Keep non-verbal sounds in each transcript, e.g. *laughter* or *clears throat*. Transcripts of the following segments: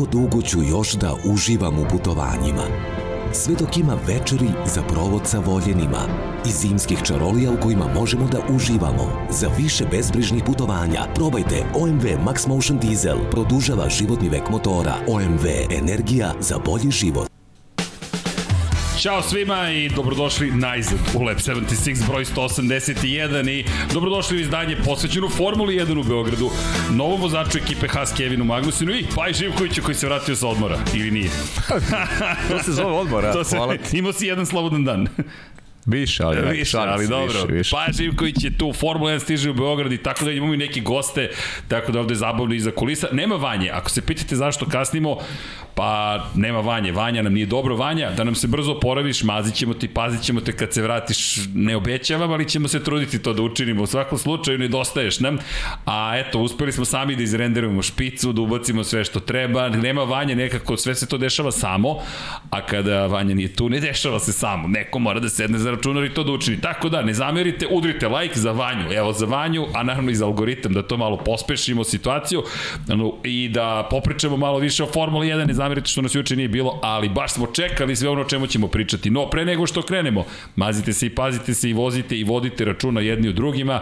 koliko dugo ću još da uživam u putovanjima. Sve dok ima večeri za provod sa voljenima i zimskih čarolija u kojima možemo da uživamo. Za više bezbrižnih putovanja probajte OMV Max Motion Diesel. Produžava životni vek motora. OMV. Energija za bolji život. Ćao svima i dobrodošli najzad u Lab 76 broj 181 i dobrodošli u izdanje posvećeno Formuli 1 u Beogradu, novom vozaču ekipe Haas Kevinu Magnusinu i Paj Živkoviću koji se vratio sa odmora, ili nije? *laughs* to se zove odmora. to se, Hvala imao si jedan slobodan dan. Više, ali, više, ali dobro. Više, više. Pa Živković je tu, Formula 1 stiže u Beograd i tako da imamo i neki goste, tako da ovde je zabavno iza kulisa. Nema Vanje, ako se pitate zašto kasnimo, pa nema Vanje. Vanja nam nije dobro. Vanja, da nam se brzo oporaviš, mazit ćemo ti, pazit ćemo te kad se vratiš, ne obećavam, ali ćemo se truditi to da učinimo. U svakom slučaju nedostaješ nam, a eto, uspeli smo sami da izrenderujemo špicu, da ubacimo sve što treba. Nema Vanja, nekako sve se to dešava samo, a kada Vanja nije tu, ne dešava se samo. Neko mora da sedne za računar i to da učini. Tako da, ne zamerite, udrite like za Vanju, evo za Vanju, a naravno i za algoritam, da to malo pospešimo situaciju i da popričamo malo više o Formuli 1, ne zamerite što nas juče nije bilo, ali baš smo čekali sve ono o čemu ćemo pričati. No, pre nego što krenemo, mazite se i pazite se i vozite i vodite računa jedni u drugima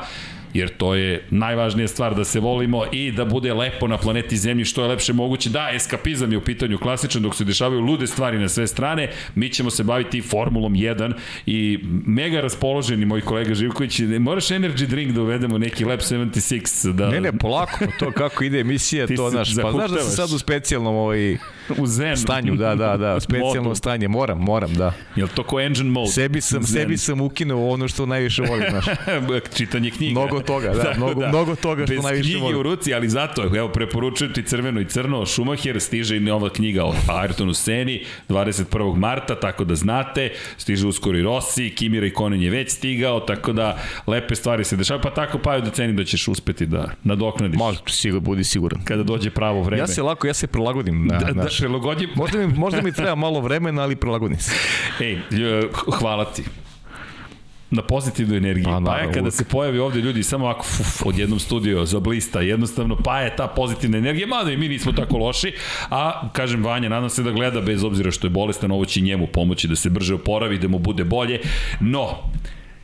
jer to je najvažnija stvar da se volimo i da bude lepo na planeti Zemlji što je lepše moguće. Da, eskapizam je u pitanju klasičan dok se dešavaju lude stvari na sve strane. Mi ćemo se baviti Formulom 1 i mega raspoloženi moj kolega Živković, moraš energy drink da uvedemo neki Lab 76 da Ne, ne, polako, to kako ide emisija, to naš. Pa znaš da se sad u specijalnom ovaj u zen stanju, da, da, da, *laughs* specijalno stanje, moram, moram, da. Jel to ko engine mode? Sebi sam, zen. sebi sam ukinuo ono što najviše volim, znaš. *laughs* Čitanje knjiga. Mnogo toga, da, *laughs* da mnogo, da. mnogo toga što Bez najviše volim. Bez knjige u ruci, ali zato, evo, preporučujem ti crveno i crno, Schumacher, stiže i nova knjiga o Ayrtonu Seni, 21. marta, tako da znate, stiže uskoro i Rossi, Kimi Raikkonen je već stigao, tako da lepe stvari se dešavaju, pa tako pa da cenim da ćeš uspeti da nadoknadiš. Može, sigur, budi siguran. Kada dođe pravo vreme. Ja se lako, ja se prilagodim. Na, da, da, prilagodim. Možda mi, možda mi treba malo vremena, ali prilagodim se. Ej, hvala ti na pozitivnu energiju. Pa, pa je kada se pojavi ovde ljudi samo ovako uf, od jednom studiju za blista, jednostavno pa je ta pozitivna energija, mada i mi nismo tako loši, a kažem Vanja, nadam se da gleda bez obzira što je bolestan, ovo će njemu pomoći da se brže oporavi, da mu bude bolje, no,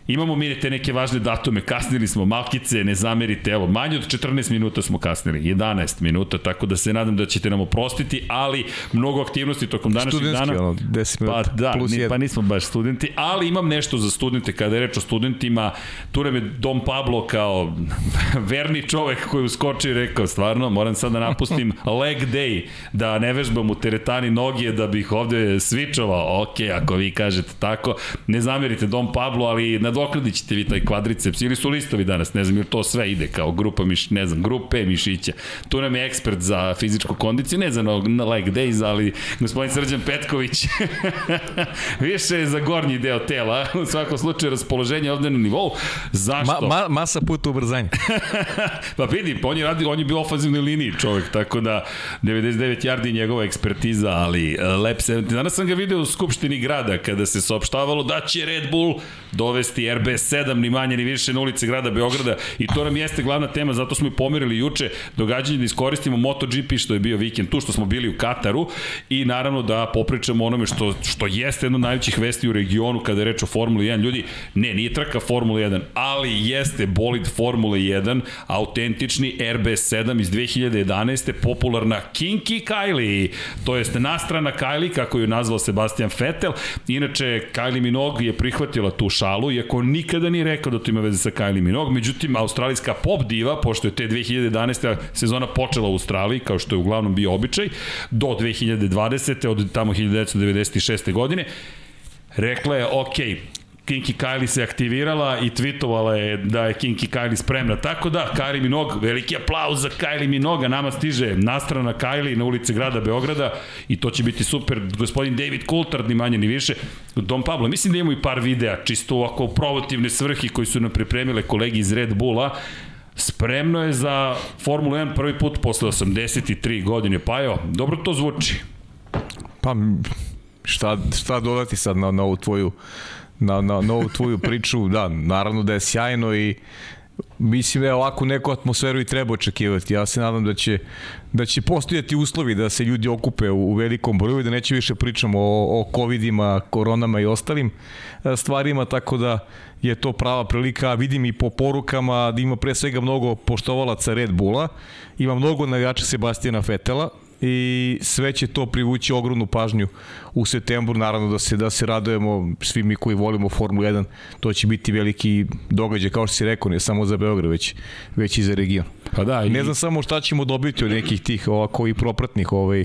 Imamo mi te neke važne datume, kasnili smo, malkice, ne zamerite, evo, manje od 14 minuta smo kasnili, 11 minuta, tako da se nadam da ćete nam oprostiti, ali mnogo aktivnosti tokom današnjeg dana. Studentski, ono, 10 minuta, pa, da, plus ni, Pa nismo baš studenti, ali imam nešto za studente, kada je reč o studentima, tu nam je Dom Pablo kao *laughs* verni čovek koji uskoči i rekao, stvarno, moram sad da napustim *laughs* leg day, da ne vežbam u teretani noge, da bih ovde svičovao, ok, ako vi kažete tako, ne zamerite Dom Pablo, ali na nadoknadit ćete vi taj kvadriceps ili su listovi danas, ne znam, jer to sve ide kao grupa miš, ne znam, grupe mišića. Tu nam je ekspert za fizičku kondiciju, ne znam, na leg days, ali gospodin Srđan Petković *laughs* više je za gornji deo tela, u svakom slučaju raspoloženje ovde na nivou. Zašto? Ma, ma, masa puta ubrzanja. *laughs* pa vidi, on je, radi, on je bio ofazivnoj liniji čovjek, tako da 99 yardi njegova ekspertiza, ali uh, Lep 70. Danas sam ga video u Skupštini grada kada se saopštavalo da će Red Bull dovesti RB7 ni manje ni više na ulici grada Beograda i to nam jeste glavna tema, zato smo i pomerili juče događanje da iskoristimo MotoGP što je bio vikend tu, što smo bili u Kataru i naravno da popričamo onome što, što jeste jedno od najvećih vesti u regionu kada je reč o Formuli 1. Ljudi, ne, nije trka Formula 1, ali jeste bolid Formula 1, autentični RB7 iz 2011. popularna Kinky Kylie, to jest nastrana Kylie, kako ju nazvao Sebastian Vettel. Inače, Kylie Minogue je prihvatila tu šalu, iako iako nikada nije rekao da to ima veze sa Kylie Minogue. Međutim, australijska pop diva, pošto je te 2011. sezona počela u Australiji, kao što je uglavnom bio običaj, do 2020. od tamo 1996. godine, rekla je, ok, Kinky Kylie se aktivirala i tweetovala je da je Kinky Kylie spremna. Tako da, Kylie Minogue, veliki aplauz za Kylie Minogue, nama stiže nastrana Kylie na ulici grada Beograda i to će biti super. Gospodin David Coulthard, ni manje ni više. Dom Pablo, mislim da imamo i par videa, čisto ovako provotivne svrhi koji su nam pripremile kolegi iz Red Bulla. Spremno je za Formulu 1 prvi put posle 83 godine. Pa jo, dobro to zvuči. Pa, šta, šta dodati sad na, na ovu tvoju na, na, na ovu tvoju priču, da, naravno da je sjajno i mislim da je ovako neku atmosferu i treba očekivati. Ja se nadam da će, da će postojati uslovi da se ljudi okupe u, u velikom broju, da neće više pričamo o, o covidima, koronama i ostalim e, stvarima, tako da je to prava prilika. Vidim i po porukama da ima pre svega mnogo poštovalaca Red Bulla, ima mnogo navijača Sebastijana Fetela, i sve će to privući ogromnu pažnju u septembru, naravno da se da se radujemo svi mi koji volimo Formulu 1, to će biti veliki događaj kao što si rekao, ne samo za Beograd, već već i za region. Pa da, i... ne znam samo šta ćemo dobiti od nekih tih ovako i propratnih ovaj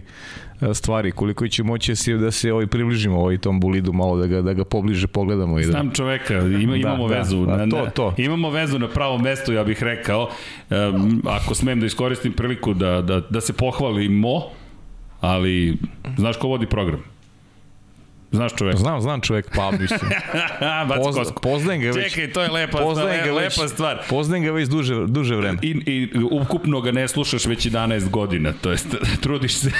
stvari, koliko će moći se da se ovaj približimo ovaj tom bulidu malo da ga da ga pobliže pogledamo i da. Znam čoveka, ima, da, imamo da, vezu, da, na, to, to. imamo vezu na pravom mestu, ja bih rekao. Um, ako smem da iskoristim priliku da da da se pohvalimo, ali znaš ko vodi program? Znaš čovek? Znam, znam čovek, pa mislim. *laughs* Poz, poznajem ga već. Čekaj, to je lepa, poznajem ga lepa već, stvar. Poznajem ga već duže, duže vreme. I, I ukupno ga ne slušaš već 11 godina, to jest *laughs* trudiš se.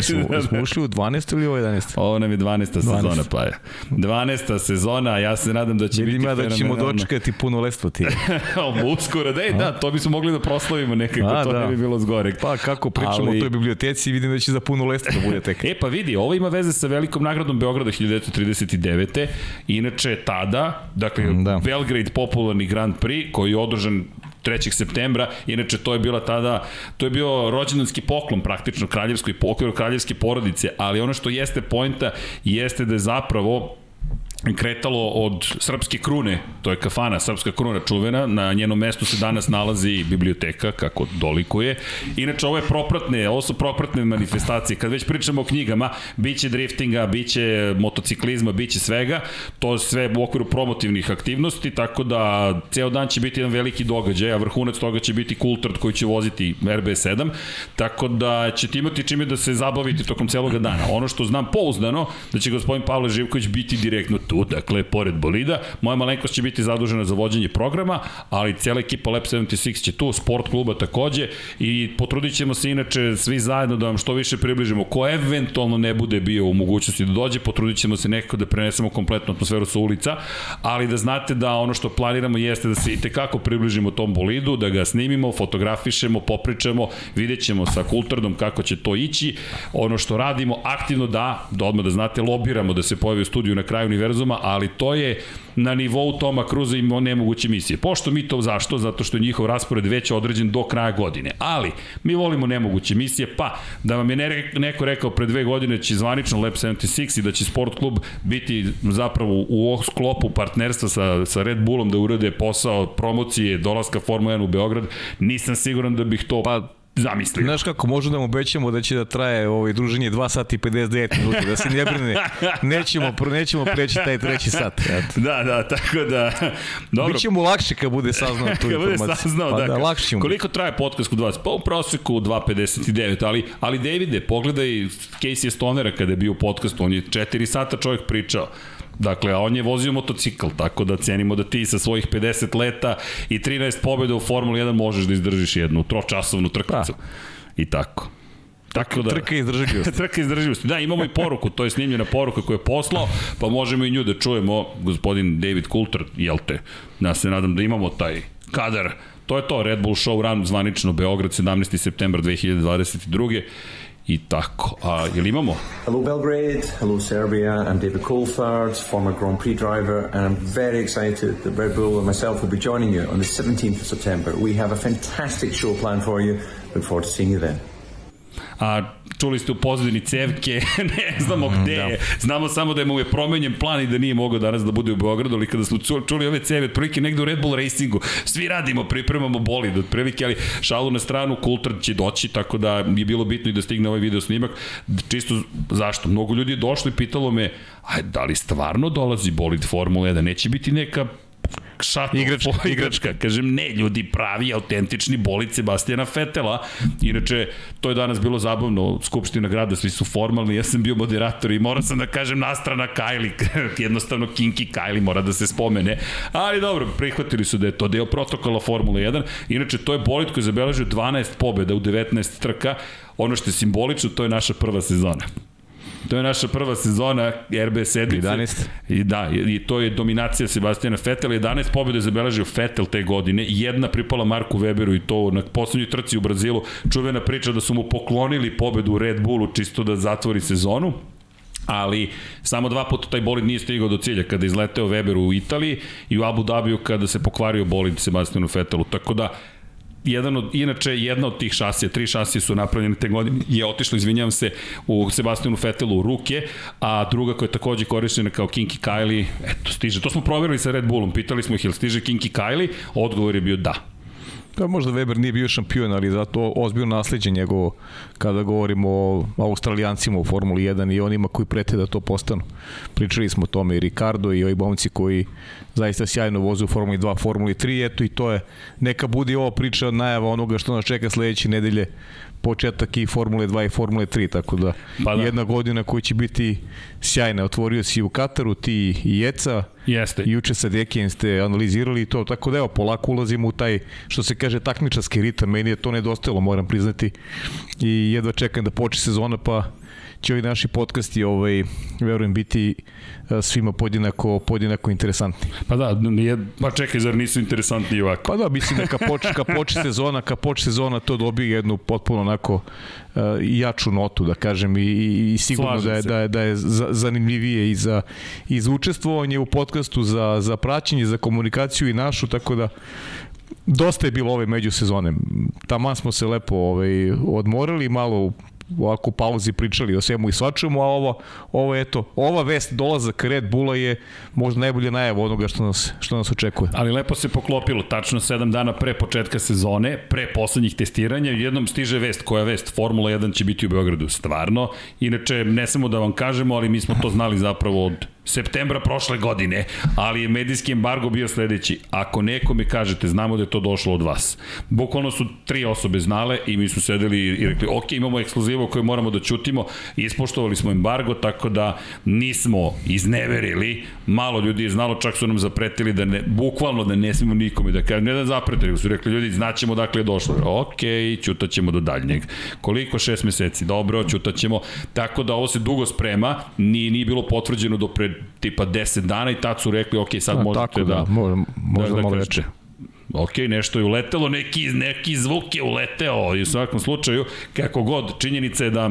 smo, smo ušli u 12. ili ovo 11. Ovo nam je 12. 12. sezona, pa je. 12. sezona, ja se nadam da će Vidim biti ja da ćemo dočekati puno lestvo ti. *laughs* uskoro, da, da, to bismo mogli da proslavimo nekako, A, to da. ne bi bilo zgore. Pa kako pričamo Ali... o toj biblioteci, vidim da će za puno lestvo da bude tek. e pa vidi, ovo ima veze sa velikom nagradom Beograda Beograda 1939. Inače, tada, dakle, da. Belgrade popularni Grand Prix, koji je održan 3. septembra, inače to je bila tada, to je bio rođendanski poklon praktično kraljevskoj pokloru kraljevske porodice, ali ono što jeste poenta jeste da je zapravo kretalo od srpske krune, to je kafana, srpska kruna čuvena, na njenom mestu se danas nalazi biblioteka, kako dolikuje. Inače, ovo je propratne, ovo su propratne manifestacije. Kad već pričamo o knjigama, biće driftinga, biće motociklizma, biće svega, to sve u okviru promotivnih aktivnosti, tako da ceo dan će biti jedan veliki događaj, a vrhunac toga će biti Kultard koji će voziti RB7, tako da ćete imati čime da se zabaviti tokom celog dana. Ono što znam pouzdano, da će gospodin Pavle Živković biti direktno tu, dakle, pored bolida. Moja malenkost će biti zadužena za vođenje programa, ali cijela ekipa Lab 76 će tu, sport kluba takođe i potrudit ćemo se inače svi zajedno da vam što više približimo. Ko eventualno ne bude bio u mogućnosti da dođe, potrudit ćemo se nekako da prenesemo kompletnu atmosferu sa ulica, ali da znate da ono što planiramo jeste da se i tekako približimo tom bolidu, da ga snimimo, fotografišemo, popričamo, vidjet ćemo sa kulturdom kako će to ići. Ono što radimo aktivno da, da odmah da znate, lobiramo da se pojavi u studiju na kraju univerzuma univerzuma, ali to je na nivou Toma Cruza i nemoguće misije. Pošto mi to zašto? Zato što je njihov raspored već određen do kraja godine. Ali, mi volimo nemoguće misije, pa da vam je neko rekao pre dve godine da će zvanično Lab 76 i da će sport klub biti zapravo u sklopu partnerstva sa, sa Red Bullom da urade posao promocije dolaska Formula 1 u Beograd, nisam siguran da bih to pa zamislio. Znaš kako, možemo da mu obećamo da će da traje ovaj druženje 2 sata i 59 minuta, da se ne brine, nećemo, nećemo preći taj treći sat. Eto. Da, da, tako da... Dobro. Biće mu lakše kad bude saznao tu informaciju. Kad bude saznao, pa, da, da, lakše ćemo. Koliko traje podcast kod vas? Pa u proseku 2.59, ali, ali Davide, pogledaj Casey Stonera kada je bio u podcastu, on je 4 sata čovjek pričao. Dakle, a on je vozio motocikl, tako da cenimo da ti sa svojih 50 leta i 13 pobjeda u Formuli 1 možeš da izdržiš jednu tročasovnu trkvicu. Da. I tako. Tako da, trka izdržljivosti. *laughs* trka izdržljivosti. Da, imamo i poruku, to je snimljena poruka koju je poslao, pa možemo i nju da čujemo, gospodin David Coulter, jel te? Ja se nadam da imamo taj kadar. To je to, Red Bull Show Run zvanično Beograd 17. september 2022 i tako. A, jel imamo? Hello Belgrade, hello Serbia, I'm David Coulthard, former Grand Prix driver, and I'm very excited that Red Bull and myself will be joining you on the 17th of September. We have a fantastic show planned for you. Look forward to seeing you then. a čuli ste u pozadini cevke, *laughs* ne znamo mm, gde da. je. Znamo samo da je mu je promenjen plan i da nije mogao danas da bude u Beogradu, ali kada smo čuli ove ceve, otprilike negde u Red Bull Racingu, svi radimo, pripremamo bolid, otprilike, ali šalu na stranu, Kultar će doći, tako da je bilo bitno i da stigne ovaj video snimak. Čisto, zašto? Mnogo ljudi je došlo i pitalo me, aj, da li stvarno dolazi bolid Formula 1? Neće biti neka šatl, igračka, igračka. Kažem, ne, ljudi pravi, autentični bolid Sebastijana Fetela. Inače, to je danas bilo zabavno, Skupština grada, svi su formalni, ja sam bio moderator i morao sam da kažem nastrana Kajli, *laughs* jednostavno Kinki Kajli mora da se spomene. Ali dobro, prihvatili su da je to deo protokola Formula 1. Inače, to je bolid koji je zabeležio 12 pobjeda u 19 trka. Ono što je simbolično, to je naša prva sezona. To je naša prva sezona RB sedmice. 11. I da, i to je dominacija Sebastijana Vettel. 11 pobjede zabeležio Vettel te godine. Jedna pripala Marku Weberu i to na poslednjoj trci u Brazilu. Čuvena priča da su mu poklonili pobedu u Red Bullu čisto da zatvori sezonu ali samo dva puta taj bolid nije stigao do cilja kada je izleteo Weber u Italiji i u Abu Dhabiju kada se pokvario bolid Sebastianu Vettelu. Tako da jedan od, inače jedna od tih šasija, tri šasije su napravljene te godine, je otišlo, izvinjavam se, u Sebastianu Vettelu u ruke, a druga koja je takođe korišćena kao Kinky Kylie, eto, stiže. To smo provjerili sa Red Bullom, pitali smo ih, ili stiže Kinky Kylie, odgovor je bio da. Da, možda Weber nije bio šampion, ali zato ozbiljno nasledđe njegovo kada govorimo o australijancima u Formuli 1 i onima koji prete da to postanu. Pričali smo o tome i Ricardo i ovi bomci koji zaista sjajno voze u Formuli 2, Formuli 3, eto i to je, neka budi ova priča najava onoga što nas čeka sledeće nedelje početak i Formule 2 i Formule 3, tako da, pa da. jedna godina koja će biti sjajna. Otvorio si u Kataru, ti i Jeca, Jeste. Juče sa Dekijem ste analizirali to, tako da evo, polako ulazimo u taj, što se kaže, takmičarski ritam. Meni je to nedostajalo, moram priznati. I jedva čekam da počne sezona, pa će ovi naši podcasti, ovaj, verujem, biti e, svima podjednako, podjednako interesantni. Pa da, nije, pa čekaj, zar nisu interesantni i ovako? Pa da, mislim da kad počne, kad počne sezona, kad počne sezona, to dobije jednu potpuno onako uh, jaču notu, da kažem, i, i sigurno da je, da je, da je zanimljivije i za, i za učestvovanje u podcastu, za, za praćenje, za komunikaciju i našu, tako da dosta je bilo ove međusezone. Taman smo se lepo ovaj, odmorili, malo ovako pauzi pričali o svemu i svačemu, a ovo, ovo eto, ova vest dolazak Red Bulla je možda najbolje najava onoga što nas, što nas očekuje. Ali lepo se poklopilo, tačno 7 dana pre početka sezone, pre poslednjih testiranja, jednom stiže vest, koja vest? Formula 1 će biti u Beogradu, stvarno. Inače, ne samo da vam kažemo, ali mi smo to znali zapravo od septembra prošle godine, ali je medijski embargo bio sledeći. Ako nekome kažete, znamo da je to došlo od vas. Bukvalno su tri osobe znale i mi smo sedeli i rekli, ok, imamo ekskluzivu koju moramo da čutimo, ispoštovali smo embargo, tako da nismo izneverili, malo ljudi je znalo, čak su nam zapretili da ne, bukvalno da ne smemo nikome da kažem, ne da zapretili, su rekli ljudi, znaćemo dakle je došlo. Ok, ćutaćemo do daljnjeg. Koliko? Šest meseci. Dobro, ćutaćemo. Tako da ovo se dugo sprema, nije, nije bilo potvrđeno do pred tipa 10 dana i tad su rekli, ok, sad A, možete tako da... da možda, možda da, malo veće. Ok, nešto je uletelo, neki, neki zvuk je uleteo i u svakom slučaju, kako god, činjenica je da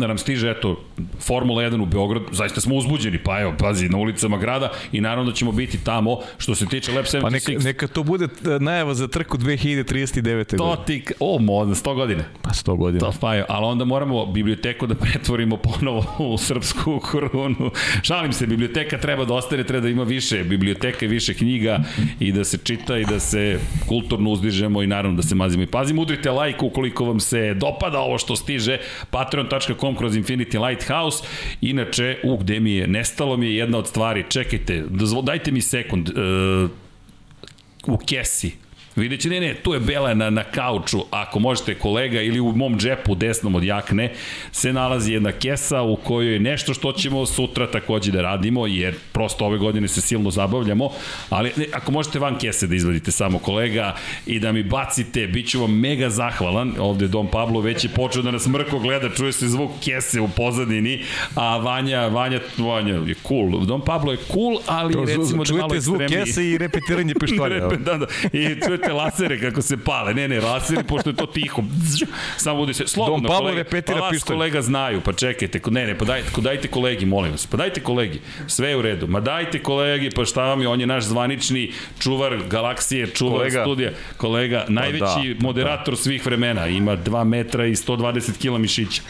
da nam stiže, eto, Formula 1 u Beograd, zaista smo uzbuđeni, pa evo, pazi, na ulicama grada i naravno da ćemo biti tamo, što se tiče Lab 76. Pa neka, neka to bude e, najava za trku 2039. To ti, o, modno, 100 godine. Pa 100 godina. To pa je, ali onda moramo biblioteku da pretvorimo ponovo *laughs* u srpsku korunu. Šalim se, biblioteka treba da ostane, treba da ima više biblioteka i više knjiga i da se čita i da se kulturno uzdižemo i naravno da se mazimo i pazimo. Udrite like ukoliko vam se dopada ovo što stiže, patreon.com patreon.com kroz Infinity Lighthouse. Inače, u, gde mi je, nestalo mi je jedna od stvari, čekajte, dajte mi sekund, uh, u kesi, Vidjet će, ne, ne, tu je Bela na, na kauču, ako možete kolega, ili u mom džepu desnom od jakne, se nalazi jedna kesa u kojoj je nešto što ćemo sutra takođe da radimo, jer prosto ove godine se silno zabavljamo, ali ne, ako možete van kese da izvadite samo kolega i da mi bacite, bit ću vam mega zahvalan, ovde Dom Pablo već je počeo da nas mrko gleda, čuje se zvuk kese u pozadini, a Vanja, Vanja, Vanja je cool, Dom Pablo je cool, ali to, recimo da malo ekstremniji. Čujete zvuk kese i repetiranje pištolja. *laughs* da, da, i čujete te lasere kako se pale. Ne, ne, lasere, pošto je to tiho. Samo bude se, slobodno, Dom kolega, repetira pa vas kolega znaju, pa čekajte, ne, ne, pa dajte, dajte kolegi, molim vas, pa dajte kolegi, sve je u redu, ma dajte kolegi, pa šta vam je, on je naš zvanični čuvar galaksije, čuvar kolega. studija, kolega, najveći da, moderator da. svih vremena, ima 2 metra i 120 kila mišića,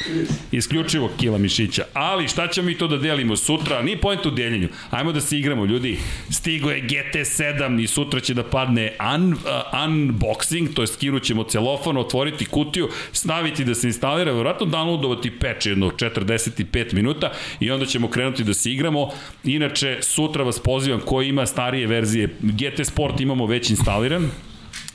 isključivo kila mišića, ali šta ćemo mi to da delimo sutra, ni point u deljenju, ajmo da se igramo, ljudi, stigo je GT7 i sutra će da padne un, uh, unboxing, to je skinut ćemo celofan, otvoriti kutiju, staviti da se instalira, verovatno downloadovati patch jedno 45 minuta i onda ćemo krenuti da se igramo. Inače, sutra vas pozivam ko ima starije verzije GT Sport imamo već instaliran,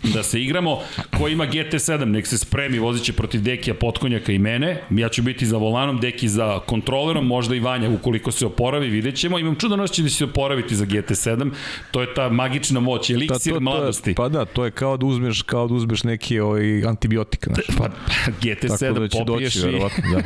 da se igramo. Ko ima GT7, nek se spremi, vozit će protiv Dekija, Potkonjaka i mene. Ja ću biti za volanom, Deki za kontrolerom, možda i Vanja ukoliko se oporavi, vidjet ćemo. Imam čudan osjećaj da će se oporaviti za GT7. To je ta magična moć, eliksir to, to, mladosti. Pa da, to je kao da uzmeš, kao da uzmeš neki ovaj, antibiotik. Znaš. Pa, pa GT7 da popiješ doći, i, da.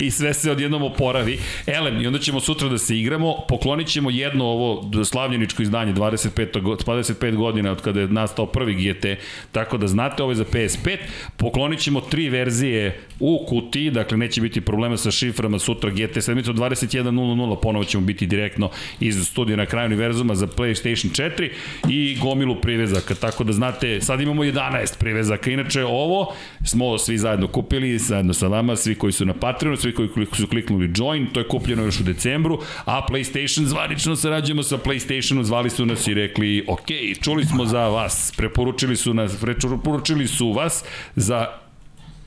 *laughs* i sve se odjednom oporavi. Elem, i onda ćemo sutra da se igramo, poklonit ćemo jedno ovo slavljeničko izdanje, 25, 25 godina od kada je nastao prvi GT, tako da znate, ovo je za PS5, poklonit ćemo tri verzije u kutiji, dakle neće biti problema sa šiframa sutra GT7, 21.00, ponovo ćemo biti direktno iz studija na kraju univerzuma za PlayStation 4 i gomilu privezaka, tako da znate, sad imamo 11 privezaka, inače ovo smo svi zajedno kupili, zajedno sa vama, svi koji su na Patreonu, svi koji su kliknuli join, to je kupljeno još u decembru, a PlayStation zvanično sarađujemo sa PlayStationom, zvali su nas i rekli, ok, čuli smo za vas, preporučili su nas, preporučili su vas za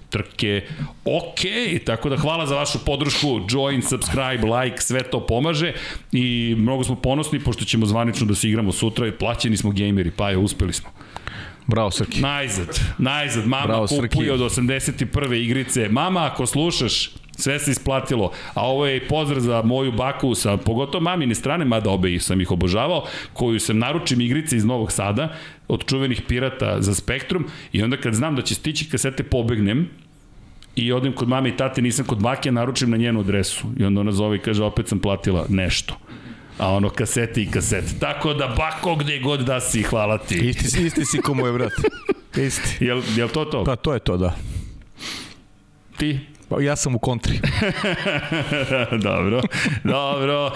trke. Ok, tako da hvala za vašu podršku, join, subscribe, like, sve to pomaže i mnogo smo ponosni pošto ćemo zvanično da se igramo sutra i plaćeni smo gejmeri, pa je, uspeli smo. Bravo, Srki. Najzad, najzad. Mama Bravo, kupuje od 81. igrice. Mama, ako slušaš, sve se isplatilo. A ovo je pozdrav za moju baku, sa, pogotovo mamine strane, mada obe sam ih obožavao, koju sam naručim igrice iz Novog Sada, od čuvenih pirata za Spektrum, i onda kad znam da će stići kasete, pobegnem, i odem kod mame i tate, nisam kod bake, naručim na njenu adresu. I onda ona zove i kaže, opet sam platila nešto a ono kasete i kasete. Tako da bako gde god da si, hvala ti. Isti, isti si ko moj brat. *laughs* Isti. Jel, jel to to? Pa to je to, da. Ti? Pa ja sam u kontri. *laughs* dobro, dobro.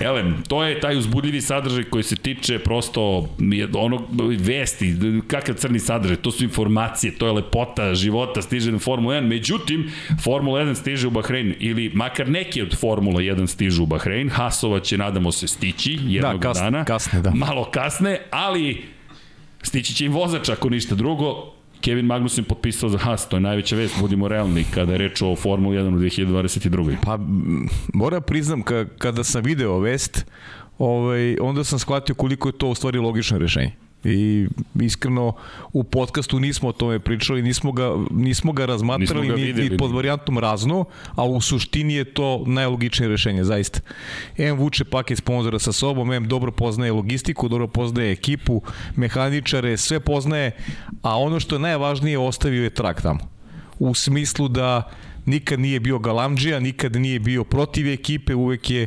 Elem, to je taj uzbudljivi sadržaj koji se tiče prosto onog vesti, kakav crni sadržaj, to su informacije, to je lepota života, stiže na Formula 1, međutim, Formula 1 stiže u Bahrein, ili makar neki od Formula 1 stižu u Bahrein, Hasova će, nadamo se, stići jednog kasne, dana. kasne, da. Malo kasne, ali stići će im vozač ako ništa drugo, Kevin Magnussen potpisao za Haas, to je najveća vest, budimo realni, kada je reč o Formuli 1 u 2022. Pa, moram priznam, ka, kada sam video vest, ovaj, onda sam shvatio koliko je to u stvari logično rešenje. I iskreno u podcastu nismo o tome pričali, nismo ga, nismo ga razmatrali Nismo ga ni, videli. ni pod varijantom razno, a u suštini je to najlogičnije rešenje, zaista. M vuče paket sponzora sa sobom, M dobro poznaje logistiku, dobro poznaje ekipu, mehaničare, sve poznaje, a ono što je najvažnije ostavio je trak tamo. U smislu da nikad nije bio galamdžija, nikad nije bio protiv ekipe, uvek je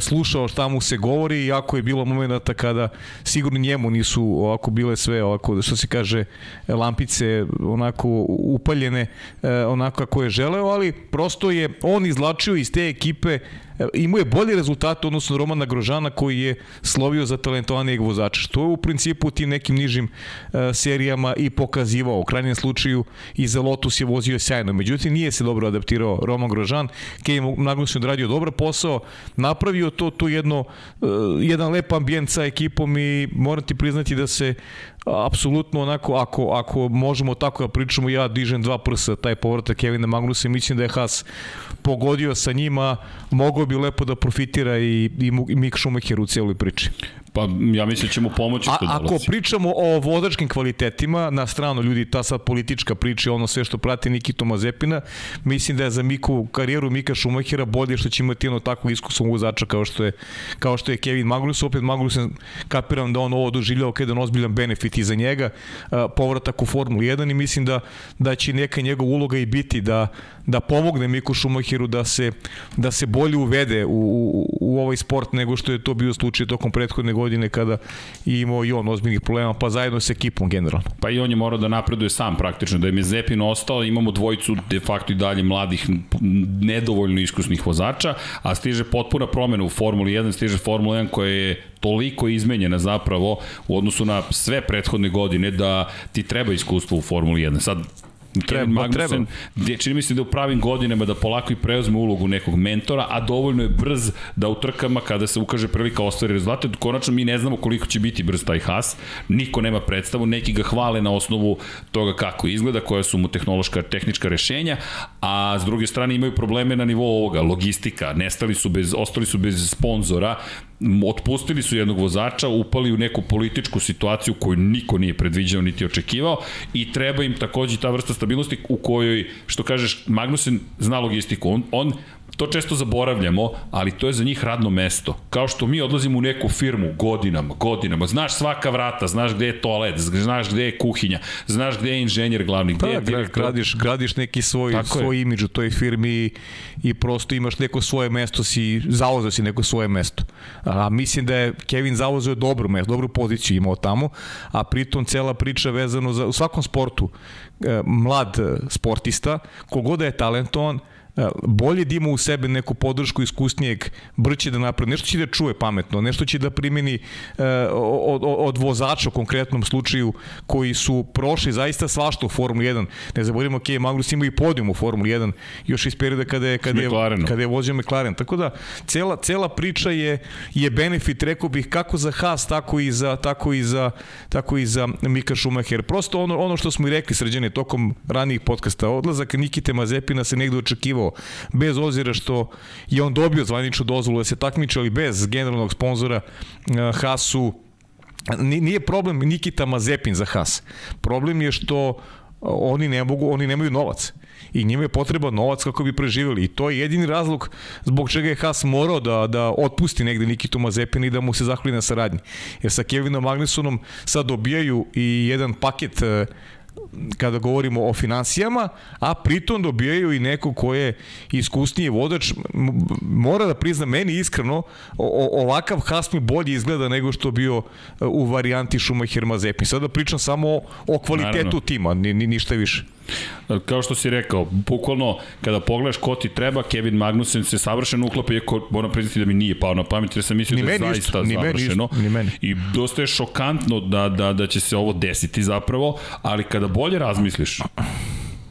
slušao šta mu se govori, iako je bilo momenta kada sigurno njemu nisu ovako bile sve ovako, što se kaže, lampice onako upaljene e, onako kako je želeo, ali prosto je on izlačio iz te ekipe e, imao je bolje rezultate odnosno na Romana Grožana koji je slovio za talentovanijeg vozača, što je u principu tim nekim nižim e, serijama i pokazivao. U krajnjem slučaju i za Lotus je vozio sjajno. Međutim, nije se dobro adaptirao Roman Grožan. Kevin Magnussen odradio dobar posao, napravio to tu jedno, e, jedan lep ambijent sa ekipom i moram ti priznati da se apsolutno onako, ako, ako možemo tako da pričamo, ja dižem dva prsa taj povratak Kevina Magnusa i mislim da je Haas pogodio sa njima, mogao bi lepo da profitira i, i, i Mick Schumacher u cijeloj priči. Pa ja mislim da će mu pomoći A, ako dolazi. pričamo o vozačkim kvalitetima, na stranu ljudi, ta sad politička priča, ono sve što prati Nikitu Mazepina, mislim da je za Miku, karijeru Mika Šumahira bolje što će imati jedno takvo iskusno vozača kao što je, kao što je Kevin Magnussen. Opet Magnussen, kapiram da on ovo doživljao kao jedan ozbiljan benefit i za njega, a, povratak u Formulu 1 i mislim da, da će neka njegova uloga i biti da, da pomogne Miku Šumahiru da se, da se bolje uvede u, u, u ovaj sport nego što je to bio slučaj tokom prethodne godine kada je imao i on ozbiljnih problema, pa zajedno sa ekipom generalno. Pa i on je morao da napreduje sam praktično, da je Mezepin ostao, imamo dvojicu de facto i dalje mladih, nedovoljno iskusnih vozača, a stiže potpuna promena u Formuli 1, stiže Formula 1 koja je toliko izmenjena zapravo u odnosu na sve prethodne godine da ti treba iskustvo u Formuli 1. Sad, Treba, Magnussen, gde čini mi se da u pravim godinama da polako i preuzme ulogu nekog mentora, a dovoljno je brz da u trkama kada se ukaže prilika ostvari rezultate, konačno mi ne znamo koliko će biti brz taj Haas, niko nema predstavu, neki ga hvale na osnovu toga kako izgleda, koja su mu tehnološka, tehnička rešenja, a s druge strane imaju probleme na nivou ovoga, logistika, nestali su bez, ostali su bez sponzora, otpustili su jednog vozača, upali u neku političku situaciju koju niko nije predviđao niti očekivao i treba im takođe ta vrsta stabilnosti u kojoj, što kažeš, Magnussen zna logistiku. On, on To često zaboravljamo, ali to je za njih radno mesto. Kao što mi odlazimo u neku firmu godinama, godinama, znaš svaka vrata, znaš gde je toalet, znaš gde je kuhinja, znaš gde je inženjer glavni, gde pa, je direktor. Gradiš, gradiš neki svoj, Tako svoj je. imidž u toj firmi i, prosto imaš neko svoje mesto, si, zauzeo si neko svoje mesto. A mislim da je Kevin zauzeo dobro mesto, dobru poziciju imao tamo, a pritom cela priča vezano za, u svakom sportu, e, mlad sportista, kogod da je talentovan, bolje da ima u sebe neku podršku iskusnijeg, brće da napravi, nešto će da čuje pametno, nešto će da primeni e, od, od vozača u konkretnom slučaju koji su prošli zaista svašta u Formuli 1. Ne zaboravimo, ok, Magnus ima i podijum u Formuli 1, još iz perioda kada je, kada je, kada je vozio McLaren. Tako da, cela, cela priča je, je benefit, rekao bih, kako za Haas, tako i za, tako i za, tako i za Mika Schumacher. Prosto ono, ono što smo i rekli sređene tokom ranijih podcasta, odlazak Nikite Mazepina se negde očekivao bez ozira što je on dobio zvaničnu dozvolu da se takmiče, ali bez generalnog sponzora eh, Hasu nije problem Nikita Mazepin za Has. Problem je što oni ne mogu, oni nemaju novac i njima je potreban novac kako bi preživjeli i to je jedini razlog zbog čega je Haas morao da, da otpusti negde Nikitu Mazepina i da mu se zahvali na saradnji. Jer sa Kevinom Magnusonom sad dobijaju i jedan paket eh, kada govorimo o financijama, a pritom dobijaju i neko ko je iskusniji vodač. Mora da prizna meni iskreno, ovakav Haas mi bolje izgleda nego što bio e, u varijanti Schumacher Mazepin. Sada pričam samo o, o kvalitetu Naravno. tima, ni, ni, ništa više. Kao što si rekao, bukvalno kada pogledaš ko ti treba, Kevin Magnussen se savršeno uklapa, iako moram priznati da mi nije pao na pamet, jer sam mislio da je zaista isto, ni savršeno. Meni, ni meni. I dosta je šokantno da, da, da će se ovo desiti zapravo, ali kada bolje razmisliš,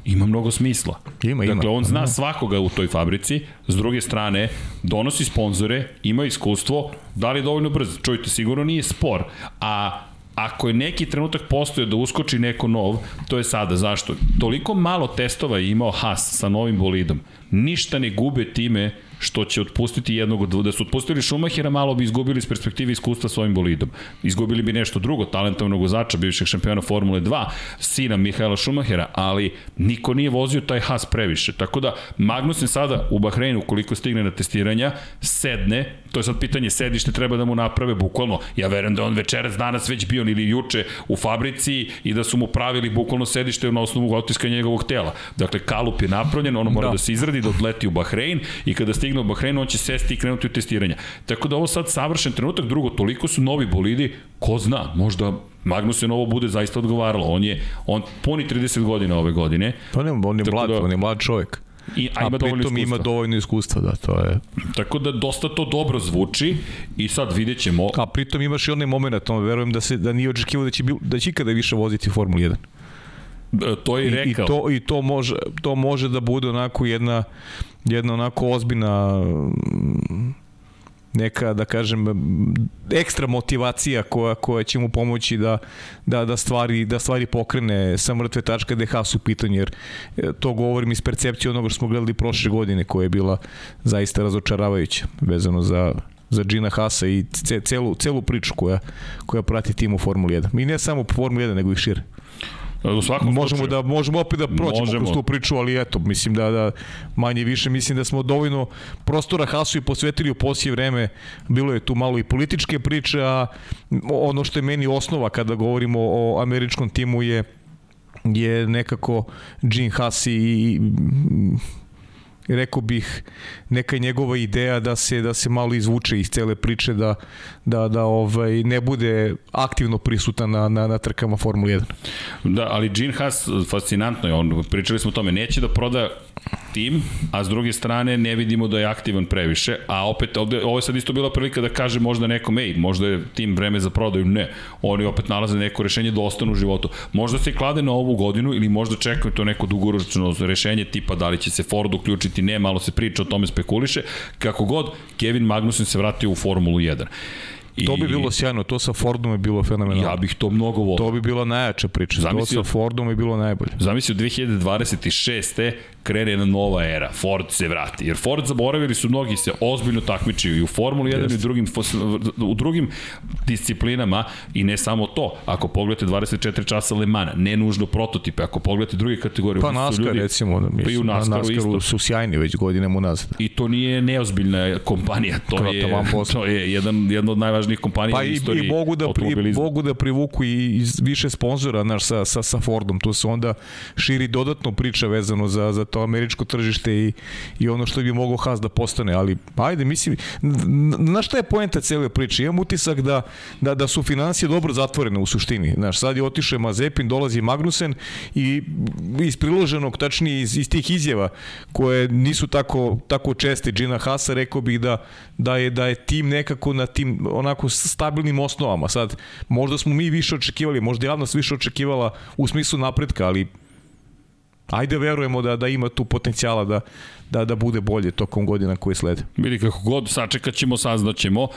ima mnogo smisla. Ima, dakle, ima. on zna svakoga u toj fabrici, s druge strane, donosi sponzore, ima iskustvo, da li je dovoljno brz? Čujte, sigurno nije spor, a ako je neki trenutak postoje da uskoči neko nov, to je sada. Zašto? Toliko malo testova je imao Haas sa novim bolidom. Ništa ne gube time što će otpustiti jednog od da su otpustili Šumahira, malo bi izgubili iz perspektive iskustva svojim bolidom. Izgubili bi nešto drugo, talentovnog vozača, bivšeg šampiona Formule 2, sina Mihaela Šumahira, ali niko nije vozio taj Haas previše. Tako da Magnussen sada u Bahreinu, koliko stigne na testiranja, sedne, to je sad pitanje sedište treba da mu naprave bukvalno. Ja verujem da on večeras danas već bio ili juče u fabrici i da su mu pravili bukvalno sedište na osnovu otiska njegovog tela. Dakle, kalup je napravljen, ono mora da, da se izradi, da odleti u Bahrein i kada stigne u Bahreinu, on će sesti i krenuti u testiranja. Tako da ovo sad savršen trenutak, drugo, toliko su novi bolidi, ko zna, možda Magnusen ovo bude zaista odgovaralo. On je on puni 30 godina ove godine. Pa ne, on je mlad, da, on je mlad čovjek. I, a, a ima dovoljno iskustva. ima dovoljno iskustva, da, to je... Tako da dosta to dobro zvuči i sad vidjet ćemo... A pritom imaš i onaj moment, on verujem da, se, da nije očekivao da će, da će ikada više voziti Formulu 1. E, to je i rekao. I, to, i to, može, to može da bude onako jedna, jedna onako ozbiljna neka, da kažem, ekstra motivacija koja, koja će mu pomoći da, da, da, stvari, da stvari pokrene sa mrtve tačke da je Haas u pitanju, jer e, to govorim iz percepcije onoga što smo gledali prošle godine, koja je bila zaista razočaravajuća, vezano za, za Gina Hasa i celu, celu priču koja, koja prati tim u Formuli 1. I ne samo u Formuli 1, nego i šire. U svakom možemo slučaju. da možemo opet da prođemo možemo. kroz tu priču, ali eto, mislim da da manje više mislim da smo dovoljno prostora Hasu i posvetili u poslije vreme. Bilo je tu malo i političke priče, a ono što je meni osnova kada govorimo o američkom timu je je nekako Gene Haas i rekao bih neka njegova ideja da se da se malo izvuče iz cele priče da da da ovaj ne bude aktivno prisutan na na, na trkama Formule 1. Da, ali Gene Haas fascinantno je, on pričali smo o tome, neće da proda tim, a s druge strane ne vidimo da je aktivan previše, a opet ovde, ovo je sad isto bila prilika da kaže možda nekom, ej, možda je tim vreme za prodaju, ne, oni opet nalaze neko rešenje da ostanu u životu. Možda se klade na ovu godinu ili možda čekaju to neko dugoročno rešenje tipa da li će se Ford uključiti, ne, malo se priča o tome spekuliše, kako god, Kevin Magnussen se vratio u Formulu 1. I... To bi bilo sjajno, to sa Fordom je bilo fenomenalno. Ja bih to mnogo volio. To bi bila najjača priča, Zamislio, to sa Fordom je bilo najbolje. Zamislio 2026 krene jedna nova era, Ford se vrati. Jer Ford zaboravili su mnogi se ozbiljno takmičio i u Formuli 1 i u drugim, u drugim disciplinama i ne samo to. Ako pogledate 24 časa Le Mans, ne nužno prototipe, ako pogledate druge kategorije. Pa NASCAR ljudi, recimo, da pa i u NASCAR isto. su sjajni već godinama unazad. I to nije neozbiljna kompanija, to je, to je jedan, jedna od najvažnijih kompanija pa u istoriji i, i mogu da, pri, mogu da privuku i više sponzora naš, sa, sa, sa Fordom, to se onda širi dodatno priča vezano za, za to to američko tržište i, i ono što bi mogao Haas da postane, ali ajde, mislim, na šta je poenta cele priče? Imam utisak da, da, da su financije dobro zatvorene u suštini. Znaš, sad je otišao Mazepin, dolazi Magnusen i iz priloženog, tačnije iz, iz tih izjava koje nisu tako, tako česte Gina Hasa, rekao bih da, da, je, da je tim nekako na tim onako stabilnim osnovama. Sad, možda smo mi više očekivali, možda javnost više očekivala u smislu napretka, ali ajde verujemo da da ima tu potencijala da da da bude bolje tokom godina koje slede. Vidi kako god sačekat ćemo, saznaćemo.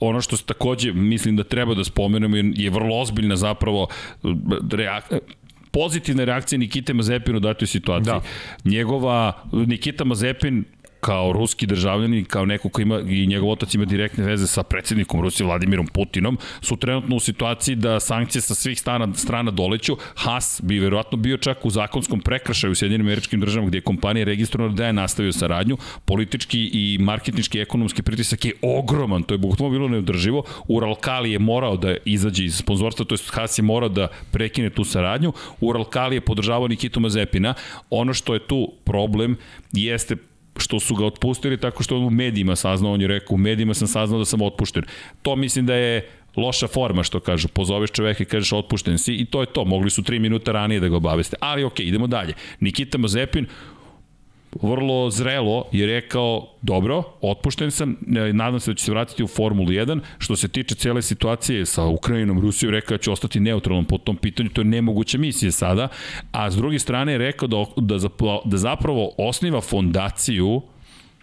Ono što se takođe mislim da treba da spomenemo je vrlo ozbiljna zapravo reakcija pozitivna reakcija Nikite Mazepina u datoj situaciji. Da. Njegova, Nikita Mazepin kao ruski državljani, kao neko ko ima i njegov otac ima direktne veze sa predsednikom Rusije Vladimirom Putinom, su trenutno u situaciji da sankcije sa svih strana, strana doleću. Haas bi verovatno bio čak u zakonskom prekrašaju u Sjedinim američkim državama gde je kompanija registrovana da je nastavio saradnju. Politički i marketnički ekonomski pritisak je ogroman, to je bukvalno bilo neodrživo. Uralkali je morao da izađe iz sponzorstva, to je Haas je morao da prekine tu saradnju. Uralkali je podržavao Nikitu Mazepina. Ono što je tu problem jeste što su ga otpustili tako što u medijima saznao, on je rekao, u medijima sam saznao da sam otpušten. To mislim da je loša forma što kažu, pozoveš čoveka i kažeš otpušten si i to je to, mogli su 3 minuta ranije da ga obaveste. Ali okej, idemo dalje. Nikita Mazepin, vrlo zrelo je rekao, dobro, otpušten sam, nadam se da će se vratiti u Formulu 1. Što se tiče cele situacije sa Ukrajinom, Rusijom, rekao da će ostati neutralan po tom pitanju, to je nemoguća misija sada. A s druge strane je rekao da, da, da zapravo osniva fondaciju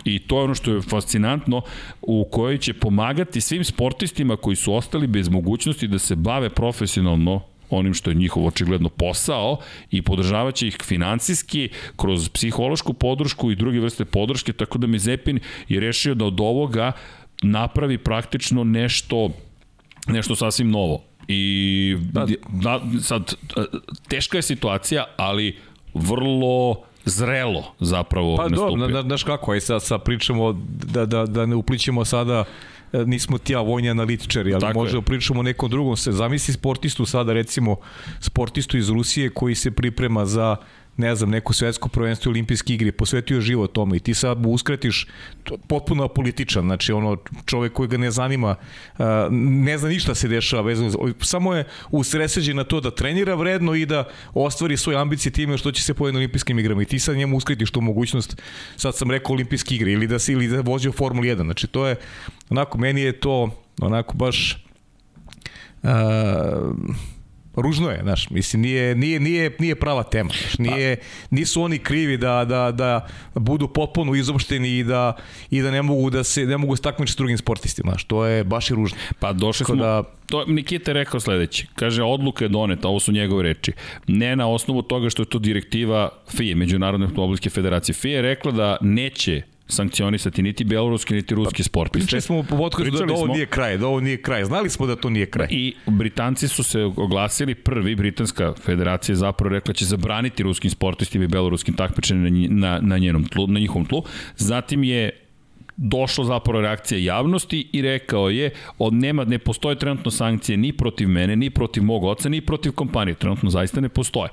I to je ono što je fascinantno, u kojoj će pomagati svim sportistima koji su ostali bez mogućnosti da se bave profesionalno onim što je njihov očigledno posao i podržavaće ih financijski kroz psihološku podršku i druge vrste podrške, tako da Mezepin je rešio da od ovoga napravi praktično nešto nešto sasvim novo. I da. da, sad, teška je situacija, ali vrlo zrelo zapravo pa, nastupio. Pa dobro, znaš kako, aj sad, sad pričamo da, da, da ne uplićemo sada E, nismo ti ja vojni analitičari, ali Tako možda pričamo o nekom drugom se. Zamisli sportistu sada recimo sportistu iz Rusije koji se priprema za ne znam, neko svetsko prvenstvo olimpijske igre, posvetio život tome i ti sad mu uskratiš potpuno političan, znači ono čovek koji ga ne zanima, ne zna ništa se dešava vezano za, samo je usreseđen na to da trenira vredno i da ostvari svoje ambicije time što će se pojeti na olimpijskim igrama i ti sad njemu uskratiš tu mogućnost, sad sam rekao olimpijske igre ili da se ili da vozio Formula 1, znači to je, onako, meni je to onako baš uh, ružno je, znaš, mislim, nije, nije, nije, nije prava tema, znaš, nije, nisu oni krivi da, da, da budu potpuno izopšteni i da, i da ne mogu da se, ne mogu staknuti s drugim sportistima, znaš, to je baš i ružno. Pa došli smo, da, to Nikita je rekao sledeće, kaže, odluka je doneta, ovo su njegove reči, ne na osnovu toga što je to direktiva FIE, Međunarodne automobilske federacije. FIE je rekla da neće sankcionisati niti beloruski niti ruski pa, sportiste. Pričali smo u podcastu da ovo nije kraj, da ovo nije kraj. Znali smo da to nije kraj. I Britanci su se oglasili, prvi britanska federacija je zapravo rekla da će zabraniti ruskim sportistima i beloruskim takmičenjem na, na, na, njenom tlu, na njihovom tlu. Zatim je došla zapravo reakcija javnosti i rekao je od nema ne postoje trenutno sankcije ni protiv mene, ni protiv mog oca, ni protiv kompanije. Trenutno zaista ne postoje.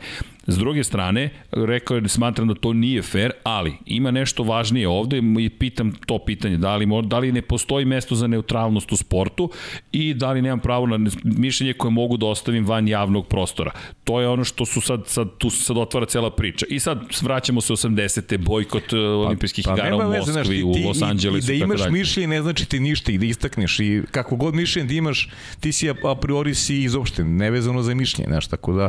S druge strane, rekao je da smatram da to nije fair, ali ima nešto važnije ovde i pitam to pitanje, da li, da li ne postoji mesto za neutralnost u sportu i da li nemam pravo na mišljenje koje mogu da ostavim van javnog prostora. To je ono što su sad, sad tu se sad otvara cela priča. I sad vraćamo se 80. bojkot e, pa, olimpijskih pa, igara u Moskvi, znaš, ti, u Los Angelesu. I, i da imaš mišljenje ne znači ti ništa i da istakneš i kako god mišljenje da imaš, ti si a priori si izopšten, nevezano za mišljenje, znaš, tako da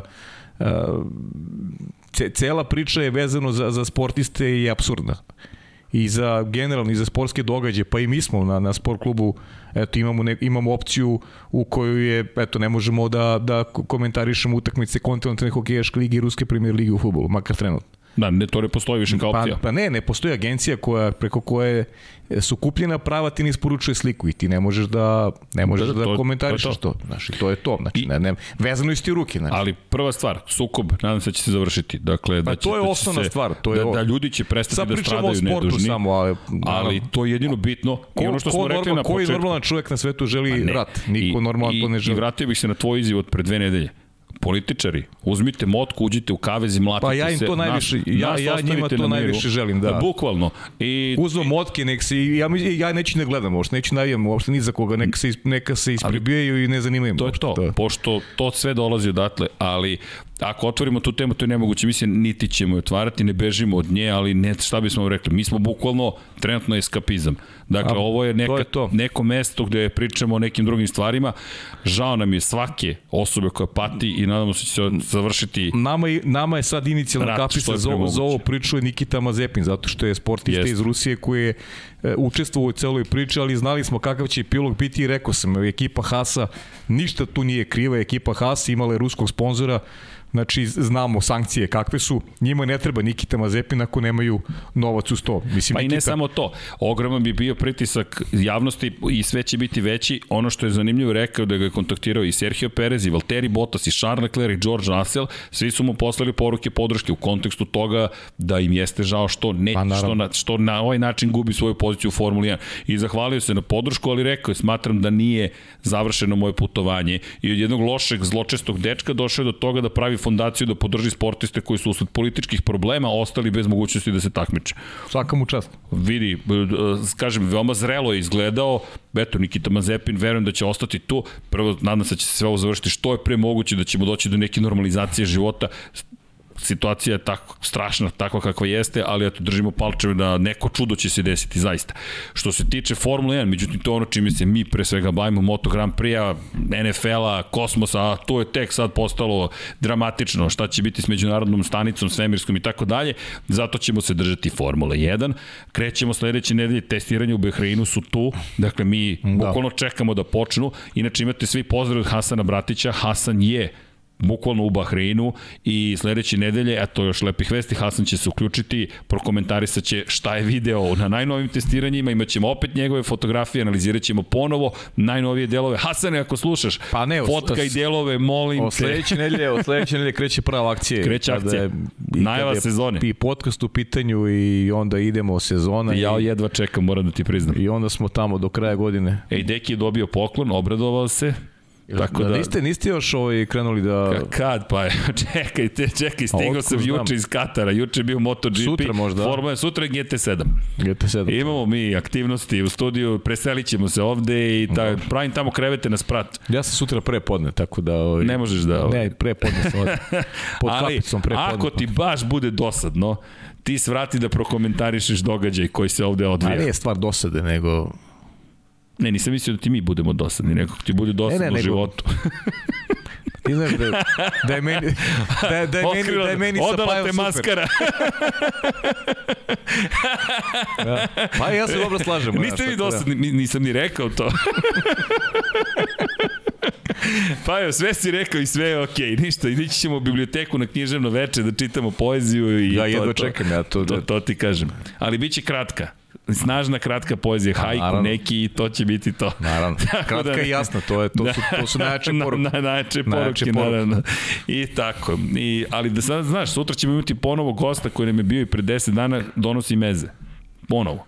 cela priča je vezano za, za sportiste i apsurdna. i za generalno i za sportske događaje, pa i mi smo na, na sport klubu eto imamo ne, imamo opciju u kojoj je eto ne možemo da da komentarišemo utakmice kontinentalne hokejaške lige i ruske premier lige u fudbalu, makar trenutno. Da, ne, to ne postoji više kao opcija. Pa, pa ne, ne postoji agencija koja, preko koje su kupljena prava, ti ne isporučuje sliku i ti ne možeš da, ne možeš da, da, da komentarišeš to, to. Znaš, to je to. Znači, I, ne, ne, vezano isti ruke. Znači. Ali prva stvar, sukob, nadam se da će se završiti. Dakle, pa da će, to je da osnovna se, stvar. To je da, da ljudi će prestati da stradaju nedužni. Samo, ali, ali to je jedino bitno. Ko, I ono što ko, smo rekli normal, na početku. Koji normalan čovjek na svetu želi ne, rat? Niko normalan to ne želi. I vratio bih se na tvoj izjiv od pre dve nedelje političari, uzmite motku, uđite u kavez i mlatite se. Pa ja im to najviše, naš, ja, ja njima to najviše želim, da. Bukvalno. I, Uzmo motke, nek se, ja, ja neću ne gledam uopšte, neću navijam uopšte ni za koga, neka se, neka se ispribijaju i ne zanimaju. To je to, da. pošto to sve dolazi odatle, ali ako otvorimo tu temu, to je nemoguće, mislim, niti ćemo je otvarati, ne bežimo od nje, ali ne, šta bismo rekli, mi smo bukvalno trenutno eskapizam. Dakle, A, ovo je, neka, to je to. neko mesto gde pričamo o nekim drugim stvarima. Žao nam je svake osobe koja pati i nadamo se da će završiti Nama, je, nama je sad inicijalna kapica za, za ovo priču je Nikita Mazepin, zato što je sportista Jest. iz Rusije koji je e, učestvovao u celoj priči, ali znali smo kakav će epilog biti i rekao sam, ekipa Hasa ništa tu nije kriva, ekipa Hasa imala je ruskog sponzora, Znači, znamo sankcije kakve su. Njima ne treba Nikita Mazepin ako nemaju novac u sto. Mislim, pa Nikita... i ne samo to. Ogroman bi bio pritisak javnosti i sve će biti veći. Ono što je zanimljivo rekao da ga je kontaktirao i Sergio Perez i Valtteri Bottas i Charles Leclerc i George Russell. Svi su mu poslali poruke podrške u kontekstu toga da im jeste žao što ne, pa, što, na, što na ovaj način gubi svoju poziciju u Formuli 1. I zahvalio se na podršku, ali rekao je, smatram da nije završeno moje putovanje i od jednog lošeg, zločestog dečka došao do toga da pravi fondaciju da podrži sportiste koji su usled političkih problema ostali bez mogućnosti da se takmiče. Svaka mu čast. Vidi, e, kažem, veoma zrelo je izgledao, eto, Nikita Mazepin, verujem da će ostati tu, prvo nadam se da će se sve ovo završiti što je pre moguće, da ćemo doći do neke normalizacije života, situacija je tako strašna, takva kakva jeste, ali eto, držimo palčeve da neko čudo će se desiti, zaista. Što se tiče Formule 1, međutim, to je ono čime se mi pre svega bavimo, Moto Grand Prix-a, NFL-a, kosmosa, a to je tek sad postalo dramatično, šta će biti s međunarodnom stanicom, svemirskom i tako dalje, zato ćemo se držati Formule 1. Krećemo sledeće nedelje, testiranje u Behreinu su tu, dakle mi da. bukvalno čekamo da počnu, inače imate svi pozdrav od Hasana Bratića, Hasan je bukvalno u Bahreinu i sledeće nedelje, eto još lepih vesti, Hasan će se uključiti, prokomentarisat će šta je video na najnovim testiranjima, imat ćemo opet njegove fotografije, analizirat ćemo ponovo najnovije delove. Hasane, ako slušaš, pa ne, fotkaj delove, molim te. O sledeće nedelje, o sledeće nedelje kreće prava akcija. Kreće akcija. Je, Najava sezone. I podcast u pitanju i onda idemo sezona. Ja i, jedva čekam, moram da ti priznam. I onda smo tamo do kraja godine. Ej, Deki je dobio poklon, obradovao se, Tako da, da, niste, niste još ovaj krenuli da... Kad? Pa čekajte, *laughs* čekaj, stigao sam znam. juče iz Katara, juče je bio MotoGP. Sutra možda. Formula je sutra je GT7. GT7. Imamo mi aktivnosti u studiju, preselit ćemo se ovde i ta, pravim tamo krevete na sprat. Ja sam sutra pre podne, tako da... Ovaj, ne možeš da... Ovaj... Ne, pre podne sam ovde. *laughs* Pod Ali, kapicom pre podne. ako ti baš bude dosadno, ti svrati da prokomentarišeš događaj koji se ovde odvija. A nije stvar dosade, nego Ne, nisam mislio da ti mi budemo dosadni, nekako ti bude dosadno ne, ne, u životu. Ti znaš da, da je meni, da, je, da je meni, da je meni sa Pajom super. maskara. ja. Pa ja se dobro slažem. Niste vi dosadni, da. nisam ni rekao to. pa jo, sve si rekao i sve je okej, okay. ništa, ići ćemo u biblioteku na književno veče da čitamo poeziju i ja, to, jedva čekam ja to. To, to ti kažem. Ali biće kratka snažna kratka poezija, pa, hajku naravno. neki i to će biti to. Naravno, *laughs* kratka da, i jasna, to, je, to, su, to su najjače *laughs* poruke. Na, na, najjače poruke, naravno. I tako. I, ali da sad, znaš, sutra ćemo imati ponovo gosta koji nam je bio i pre 10 dana, donosi meze. Ponovo.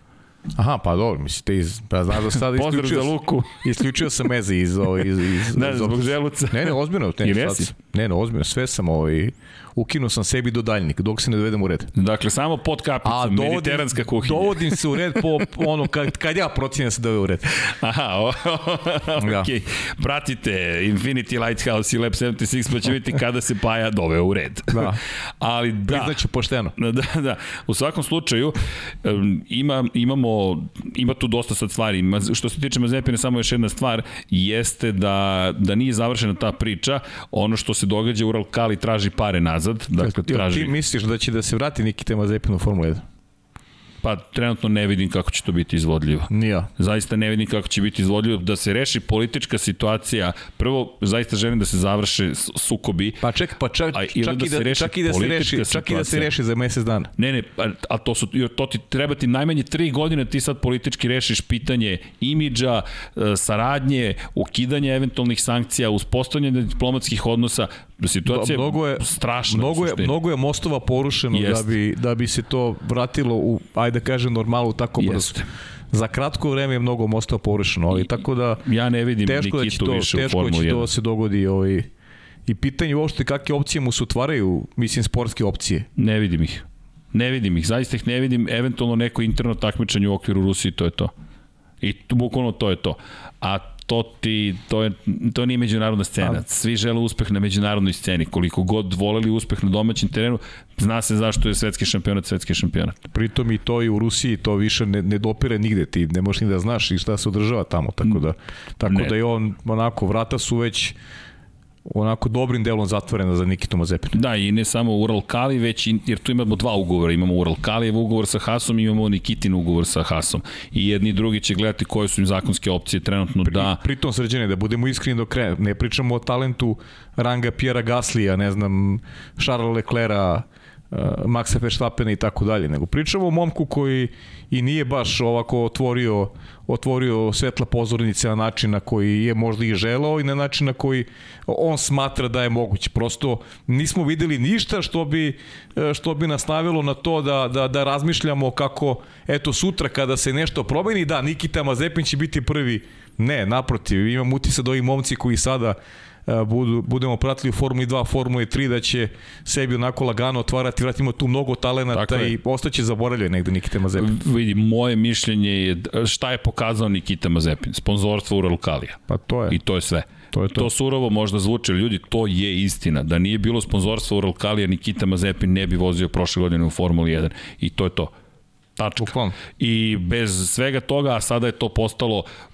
Aha, pa dobro, mislite, iz, pa znaš da sad *laughs* isključio, za Luku. isključio sam meze iz, iz, iz, ne, iz, zbog želuca. Ne, ne, ozbiljno. Ne, sad, ne, ne, ozbiljno, sve sam ovaj, ukinuo sam sebi dodajnik dok se ne dovedem u red. Dakle, samo pod kapicom, A, dovodim, mediteranska kuhinja. Dovodim se u red po ono, kad, kad ja procijem da se dove u red. Aha, o, *laughs* da. ok. Pratite Infinity Lighthouse i Lab 76 pa će vidjeti kada se Paja dove u red. Da. *laughs* Ali da. Priznaću pošteno. *laughs* Da, da. U svakom slučaju ima, imamo, ima tu dosta sad stvari. Što se tiče Mazepine, samo još jedna stvar jeste da, da nije završena ta priča. Ono što se događa, Ural Kali traži pare nazad nazad, dakle traži... Ti misliš da će da se vrati Nikita Mazepin u Formulu 1? Pa trenutno ne vidim kako će to biti izvodljivo. Nija. Zaista ne vidim kako će biti izvodljivo da se reši politička situacija. Prvo, zaista želim da se završe sukobi. Pa ček, pa čak, A, čak, da i se da, reši čak i da se reši, politička čak i da se situacija. reši za mesec dana. Ne, ne, a, a to su to ti treba ti najmanje 3 godine ti sad politički rešiš pitanje imidža, e, saradnje, ukidanje eventualnih sankcija, uspostavljanje diplomatskih odnosa. Situacija je mnogo je strašna. u Mnogo je, mnogo je mostova porušeno Jeste. da bi, da bi se to vratilo u, ajde da kažem, normalu tako brzo. Jeste. Za kratko vreme je mnogo mostova porušeno, ali tako da Ja ne vidim teško da će Nikitu to, više u teško da Formuli će 1. to da se dogodi ovaj, i pitanje uopšte kakve opcije mu se otvaraju, mislim, sportske opcije. Ne vidim ih. Ne vidim ih, zaista ih ne vidim, eventualno neko interno takmičenje u okviru Rusije, to je to. I tu, bukvalno to je to. A to ti, to, je, to nije međunarodna scena. Svi žele uspeh na međunarodnoj sceni. Koliko god voleli uspeh na domaćem terenu, zna se zašto je svetski šampionat svetski šampionat. Pritom i to i u Rusiji to više ne, ne dopire nigde, ti ne možeš ni da znaš i šta se održava tamo, tako da, tako Ne. da je on, onako, vrata su već onako dobrim delom zatvorena za Nikitu Mazepina. Da, i ne samo Ural Kali, već i, jer tu imamo dva ugovora. Imamo Ural Kalijev ugovor sa Hasom i imamo Nikitin ugovor sa Hasom. I jedni i drugi će gledati koje su im zakonske opcije trenutno da... Pritom sređene, da budemo iskreni do kraja, ne pričamo o talentu ranga Pjera Gaslija, ne znam, Charles Leclerca, Maxa Verstappena i tako dalje, nego pričamo o momku koji i nije baš ovako otvorio otvorio svetla pozornice na način na koji je možda i želao i na način na koji on smatra da je moguće. Prosto nismo videli ništa što bi, e, što bi nas navelo na to da, da, da razmišljamo kako eto sutra kada se nešto promeni, da Nikita Mazepin će biti prvi. Ne, naprotiv, imam utisak da ovi momci koji sada e, budu, budemo pratili u Formuli 2, Formuli 3, da će sebi onako lagano otvarati, vrat ima tu mnogo talenata i ostaće zaboravljen negde Nikita Mazepin. Vidi, moje mišljenje je šta je pokazao Nikita Mazepin. Sponzorstvo Ural Kalija. Pa to je. I to je sve. To je to. To surovo možda zvuči, ali ljudi, to je istina. Da nije bilo sponzorstva Ural Kalija, Nikita Mazepin ne bi vozio prošle godine u Formuli 1. I to je to. Tačka. Bukvalno. I bez svega toga, a sada je to postalo e,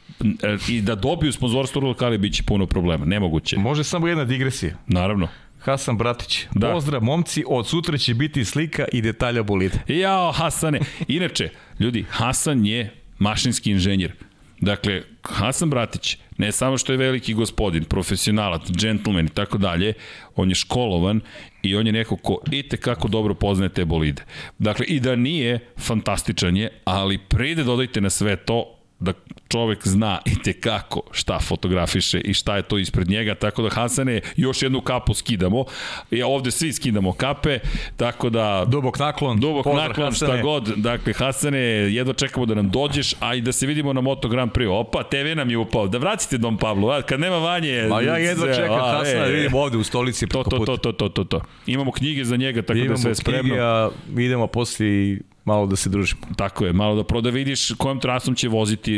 i da dobiju sponzorstvo Ural Kalija biće puno problema. Nemoguće. Može samo jedna digresija. Naravno. Hasan Bratić. Da. Pozdrav, momci, od sutra će biti slika i detalja bolide. Jao, Hasane. Inače, ljudi, Hasan je mašinski inženjer. Dakle, Hasan Bratić, ne samo što je veliki gospodin, profesionalac, džentlmen i tako dalje, on je školovan i on je neko ko ite kako dobro poznaje te bolide. Dakle, i da nije, fantastičan je, ali pride dodajte na sve to, da čovek zna i te kako šta fotografiše i šta je to ispred njega, tako da Hasane još jednu kapu skidamo. I ovde svi skidamo kape, tako da Dubok naklon. Dubok pozdrav, naklon, šta Hasane. god. Dakle, Hasane, jedva čekamo da nam dođeš, a i da se vidimo na Moto Grand Prix. Opa, TV nam je upao. Da vratite Dom Pablo, a, kad nema vanje... Ma ja jedva čekam a, Hasana da e, vidim ovde u stolici To, preko to, to, to, to, to, to. Imamo knjige za njega, tako da je Imamo sve spremno. knjige, a idemo posle malo da se družimo. Tako je, malo da proda vidiš kojom trasom će voziti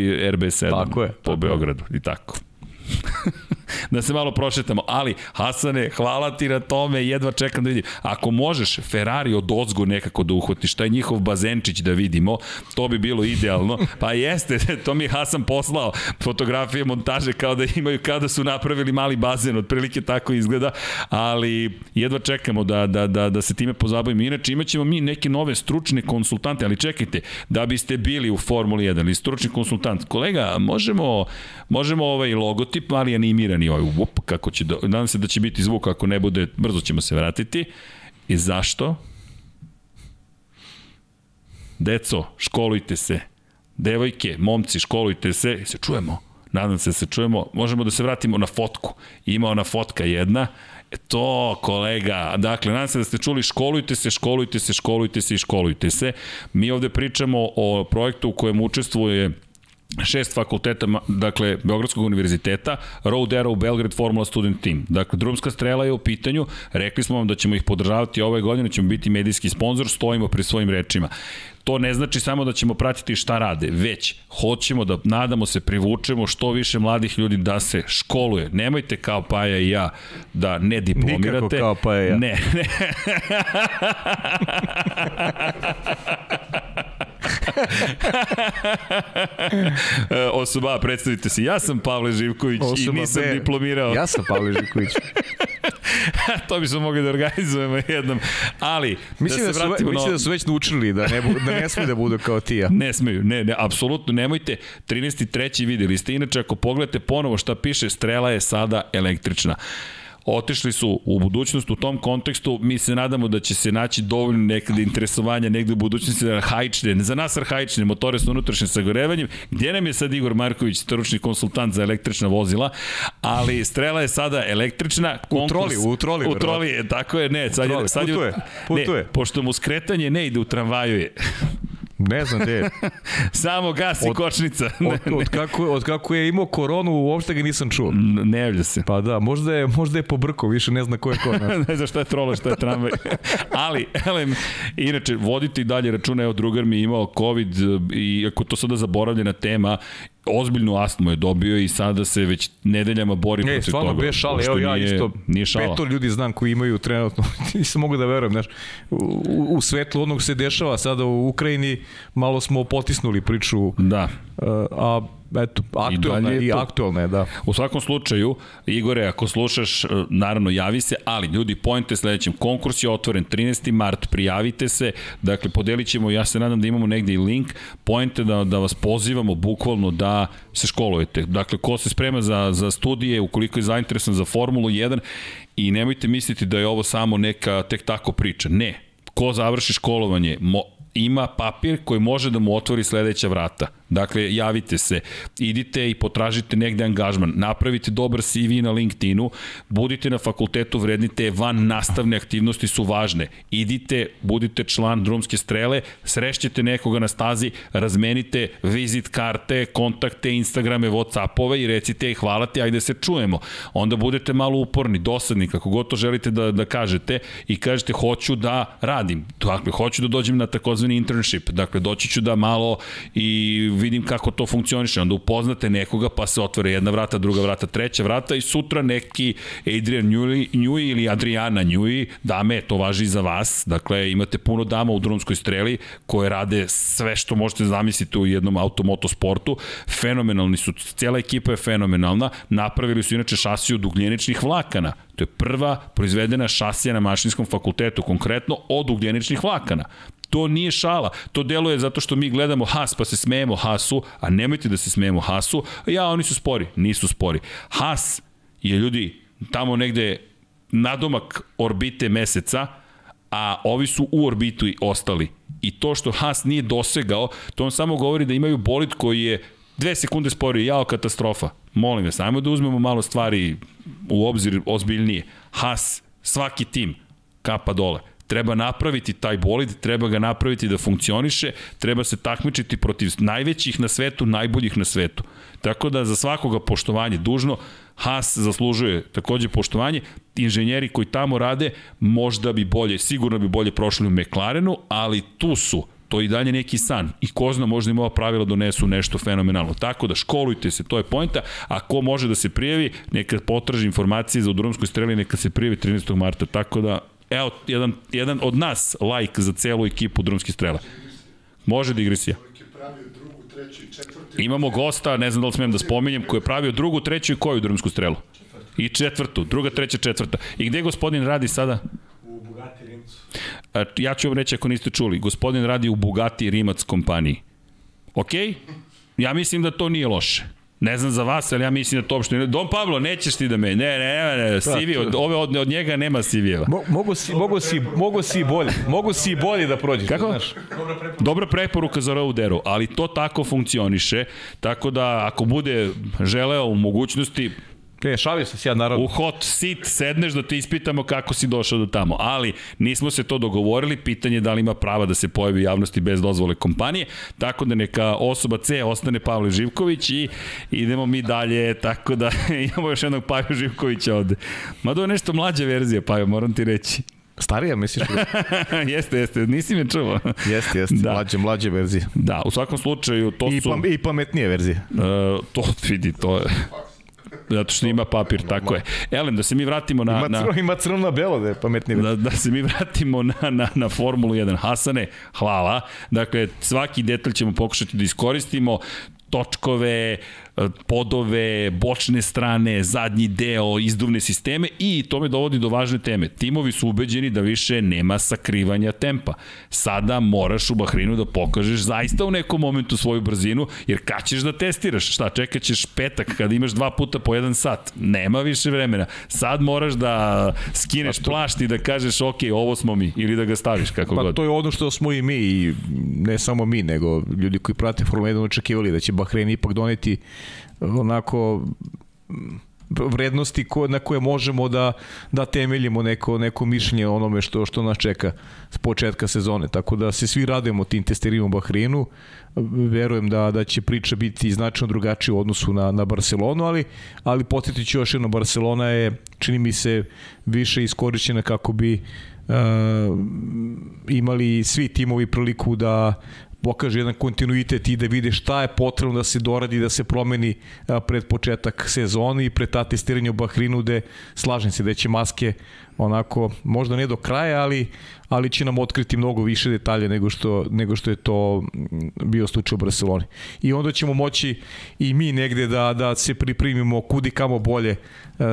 RB7 Tako je, po tako je. Beogradu i tako. *laughs* *laughs* da se malo prošetamo, ali Hasane, hvala ti na tome, jedva čekam da vidim. Ako možeš Ferrari od ozgo nekako da uhvatiš, taj njihov bazenčić da vidimo, to bi bilo idealno. *laughs* Pa jeste, *laughs* to mi je Hasan poslao fotografije, montaže kao da imaju, kao da su napravili mali bazen, otprilike tako izgleda, ali jedva čekamo da, da, da, da se time pozabavimo. Inače, imaćemo mi neke nove stručne konsultante, ali čekajte, da biste bili u Formuli 1 ili stručni konsultant, kolega, možemo, možemo ovaj logotip, ali animirani ovaj, up, kako će, do, nadam se da će biti zvuk, ako ne bude, brzo ćemo se vratiti. I zašto? Deco, školujte se. Devojke, momci, školujte se. Se čujemo. Nadam se da se čujemo. Možemo da se vratimo na fotku. Ima ona fotka jedna. E to, kolega. Dakle, nadam se da ste čuli školujte se, školujte se, školujte se i školujte se. Mi ovde pričamo o projektu u kojem učestvuje šest fakulteta, dakle, Beogradskog univerziteta, Road Arrow Belgrade Formula Student Team. Dakle, drumska strela je u pitanju, rekli smo vam da ćemo ih podržavati ove godine, ćemo biti medijski sponsor, stojimo pri svojim rečima. To ne znači samo da ćemo pratiti šta rade, već hoćemo da, nadamo se, privučemo što više mladih ljudi da se školuje. Nemojte kao Paja i ja da ne diplomirate. Nikako kao Paja i ja. Ne, ne. *laughs* *laughs* Osoba, predstavite se. Ja sam Pavle Živković i Osoba nisam B. diplomirao. Ja sam Pavle Živković. *laughs* to bi smo mogli da organizujemo jednom. Ali, mislim da, da su, vratimo mislim da su već naučili da ne, bu, da ne smiju da budu kao ti ja. Ne smeju, ne, ne, apsolutno nemojte. 13.3. videli ste, inače ako pogledate ponovo šta piše, strela je sada električna otišli su u budućnost u tom kontekstu, mi se nadamo da će se naći dovoljno nekada interesovanja negde u budućnosti za arhaične, za nas arhaične motore sa unutrašnjim sagorevanjem, gdje nam je sad Igor Marković, stručni konsultant za električna vozila, ali strela je sada električna. Konkurs, u troli, u troli. U troli je, tako je, ne, sad je, sad je, putuje, putuje. Ne, pošto mu skretanje ne ide u tramvaju je. Ne znam gde *laughs* Samo gas i od, kočnica. od, od, kako, od kako je imao koronu, uopšte ga nisam čuo. Ne javlja se. Pa da, možda je, možda je pobrko, više ne zna ko je ko. *laughs* Ne, ne zna šta je trolo, šta je tramvaj. *laughs* Ali, elem, inače, vodite i dalje računa, evo, drugar mi je imao COVID i ako to sada zaboravljena tema, ozbiljnu astmu je dobio i sada se već nedeljama bori e, protiv toga. stvarno, bez šale, evo ja nije, isto, nije šala. peto ljudi znam koji imaju trenutno, *laughs* nisam mogu da verujem, znaš, u, u svetlu onog se dešava sada u Ukrajini, malo smo potisnuli priču, da. a eto, aktualna i, i aktualna je, da. U svakom slučaju, Igore, ako slušaš, naravno javi se, ali ljudi, pojente sledećem, konkurs je otvoren 13. mart, prijavite se, dakle, podelit ćemo, ja se nadam da imamo negde i link, pojente da, da vas pozivamo bukvalno da se školujete. Dakle, ko se sprema za, za studije, ukoliko je zainteresan za Formulu 1, i nemojte misliti da je ovo samo neka tek tako priča. Ne, ko završi školovanje, mo, ima papir koji može da mu otvori sledeća vrata. Dakle, javite se, idite i potražite negde angažman, napravite dobar CV na LinkedInu, budite na fakultetu, vrednite, van nastavne aktivnosti su važne. Idite, budite član drumske strele, srešćete nekoga na stazi, razmenite vizit karte, kontakte, Instagrame, Whatsappove i recite hvala ti, ajde se čujemo. Onda budete malo uporni, dosadni, kako god to želite da, da kažete i kažete hoću da radim. Dakle, hoću da dođem na takozvani internship. Dakle, doći ću da malo i vidim kako to funkcioniše, onda upoznate nekoga pa se otvore jedna vrata, druga vrata, treća vrata i sutra neki Adrian Njuji, Njuji ili Adriana Njuji, dame, to važi za vas, dakle imate puno dama u drumskoj streli koje rade sve što možete zamisliti u jednom automotosportu, fenomenalni su, cijela ekipa je fenomenalna, napravili su inače šasiju dugljeničnih vlakana, To je prva proizvedena šasija na mašinskom fakultetu, konkretno od ugljeničnih vlakana. To nije šala. To deluje zato što mi gledamo Haas pa se smejemo Haasu, a nemojte da se smejemo Haasu. Ja, oni su spori. Nisu spori. Haas je ljudi tamo negde nadomak orbite meseca, a ovi su u orbitu i ostali. I to što Haas nije dosegao, to on samo govori da imaju bolid koji je dve sekunde spori, jao katastrofa. Molim vas, ajmo da uzmemo malo stvari u obzir ozbiljnije. Haas, svaki tim, kapa dole treba napraviti taj bolid, treba ga napraviti da funkcioniše, treba se takmičiti protiv najvećih na svetu, najboljih na svetu. Tako da za svakoga poštovanje dužno, Haas zaslužuje takođe poštovanje, inženjeri koji tamo rade možda bi bolje, sigurno bi bolje prošli u McLarenu, ali tu su, to i dalje neki san i ko zna možda im ova pravila donesu nešto fenomenalno. Tako da školujte se, to je pojenta, a ko može da se prijavi, neka potraži informacije za udrumskoj streli, neka se prijavi 13. marta, tako da Evo, jedan, jedan od nas like za celu ekipu drumskih strela. Može digresija. Imamo gosta, ne znam da li smijem da spominjem, koji je pravio drugu, treću i koju drumsku strelu? I četvrtu, druga, treća, četvrta. I gde gospodin radi sada? U Bugatti Rimcu. Ja ću vam reći ako niste čuli. Gospodin radi u Bugatti Rimac kompaniji. Okej? Ja mislim da to nije loše. Ne znam za vas, ali ja mislim da to uopšte ne... Don Pablo, nećeš ti da me... Ne, ne, ne, ne CV, od, ove, od, od njega nema CV-eva. Mo, mogu, si, mogu, si, mogu si bolje. Mogu si bolje da prođeš. Kako? Znaš. Dobra preporuka. Dobra preporuka za Rauderu, ali to tako funkcioniše. Tako da, ako bude želeo u mogućnosti, Ne, šalio sam se ja naravno. U hot seat sedneš da te ispitamo kako si došao do tamo. Ali nismo se to dogovorili, pitanje je da li ima prava da se pojavi javnosti bez dozvole kompanije, tako da neka osoba C ostane Pavle Živković i idemo mi dalje, tako da *laughs* imamo još jednog Pavle Živkovića ovde. Mada je nešto mlađa verzija, Pajo, moram ti reći. Starija, misliš? *laughs* jeste, jeste, nisi me čuo. jeste, jeste, da. mlađe, mlađe verzije. Da, u svakom slučaju to I su... Pam, I pametnije verzije. Uh, to vidi, to je... Zato što ima papir, tako je. Elem, da se mi vratimo na... Ima, crno, na, ima crno na belo da je pametnije. Da, da se mi vratimo na, na, na Formulu 1. Hasane, hvala. Dakle, svaki detalj ćemo pokušati da iskoristimo točkove, podove, bočne strane, zadnji deo, izduvne sisteme i to me dovodi do važne teme. Timovi su ubeđeni da više nema sakrivanja tempa. Sada moraš u Bahrinu da pokažeš zaista u nekom momentu svoju brzinu, jer kad ćeš da testiraš? Šta, čekat ćeš petak kada imaš dva puta po jedan sat? Nema više vremena. Sad moraš da skineš to... plašt i da kažeš ok, ovo smo mi, ili da ga staviš kako pa, god. to je ono što smo i mi, i ne samo mi, nego ljudi koji prate Formula 1 očekivali da će Bahrein ipak doneti onako vrednosti ko, na koje možemo da, da temeljimo neko, neko mišljenje onome što, što nas čeka s početka sezone. Tako da se svi radimo tim testerima u Bahrinu. Verujem da, da će priča biti značajno drugačija u odnosu na, na Barcelonu, ali, ali podsjetit ću još jedno, Barcelona je, čini mi se, više iskorišćena kako bi uh, imali svi timovi priliku da pokaže jedan kontinuitet i da vide šta je potrebno da se doradi, da se promeni pred početak sezone i pred ta testiranja u Bahrinu gde slažem se da će maske onako, možda ne do kraja, ali, ali će nam otkriti mnogo više detalja nego što, nego što je to bio slučaj u Barceloni. I onda ćemo moći i mi negde da, da se pripremimo kudi kamo bolje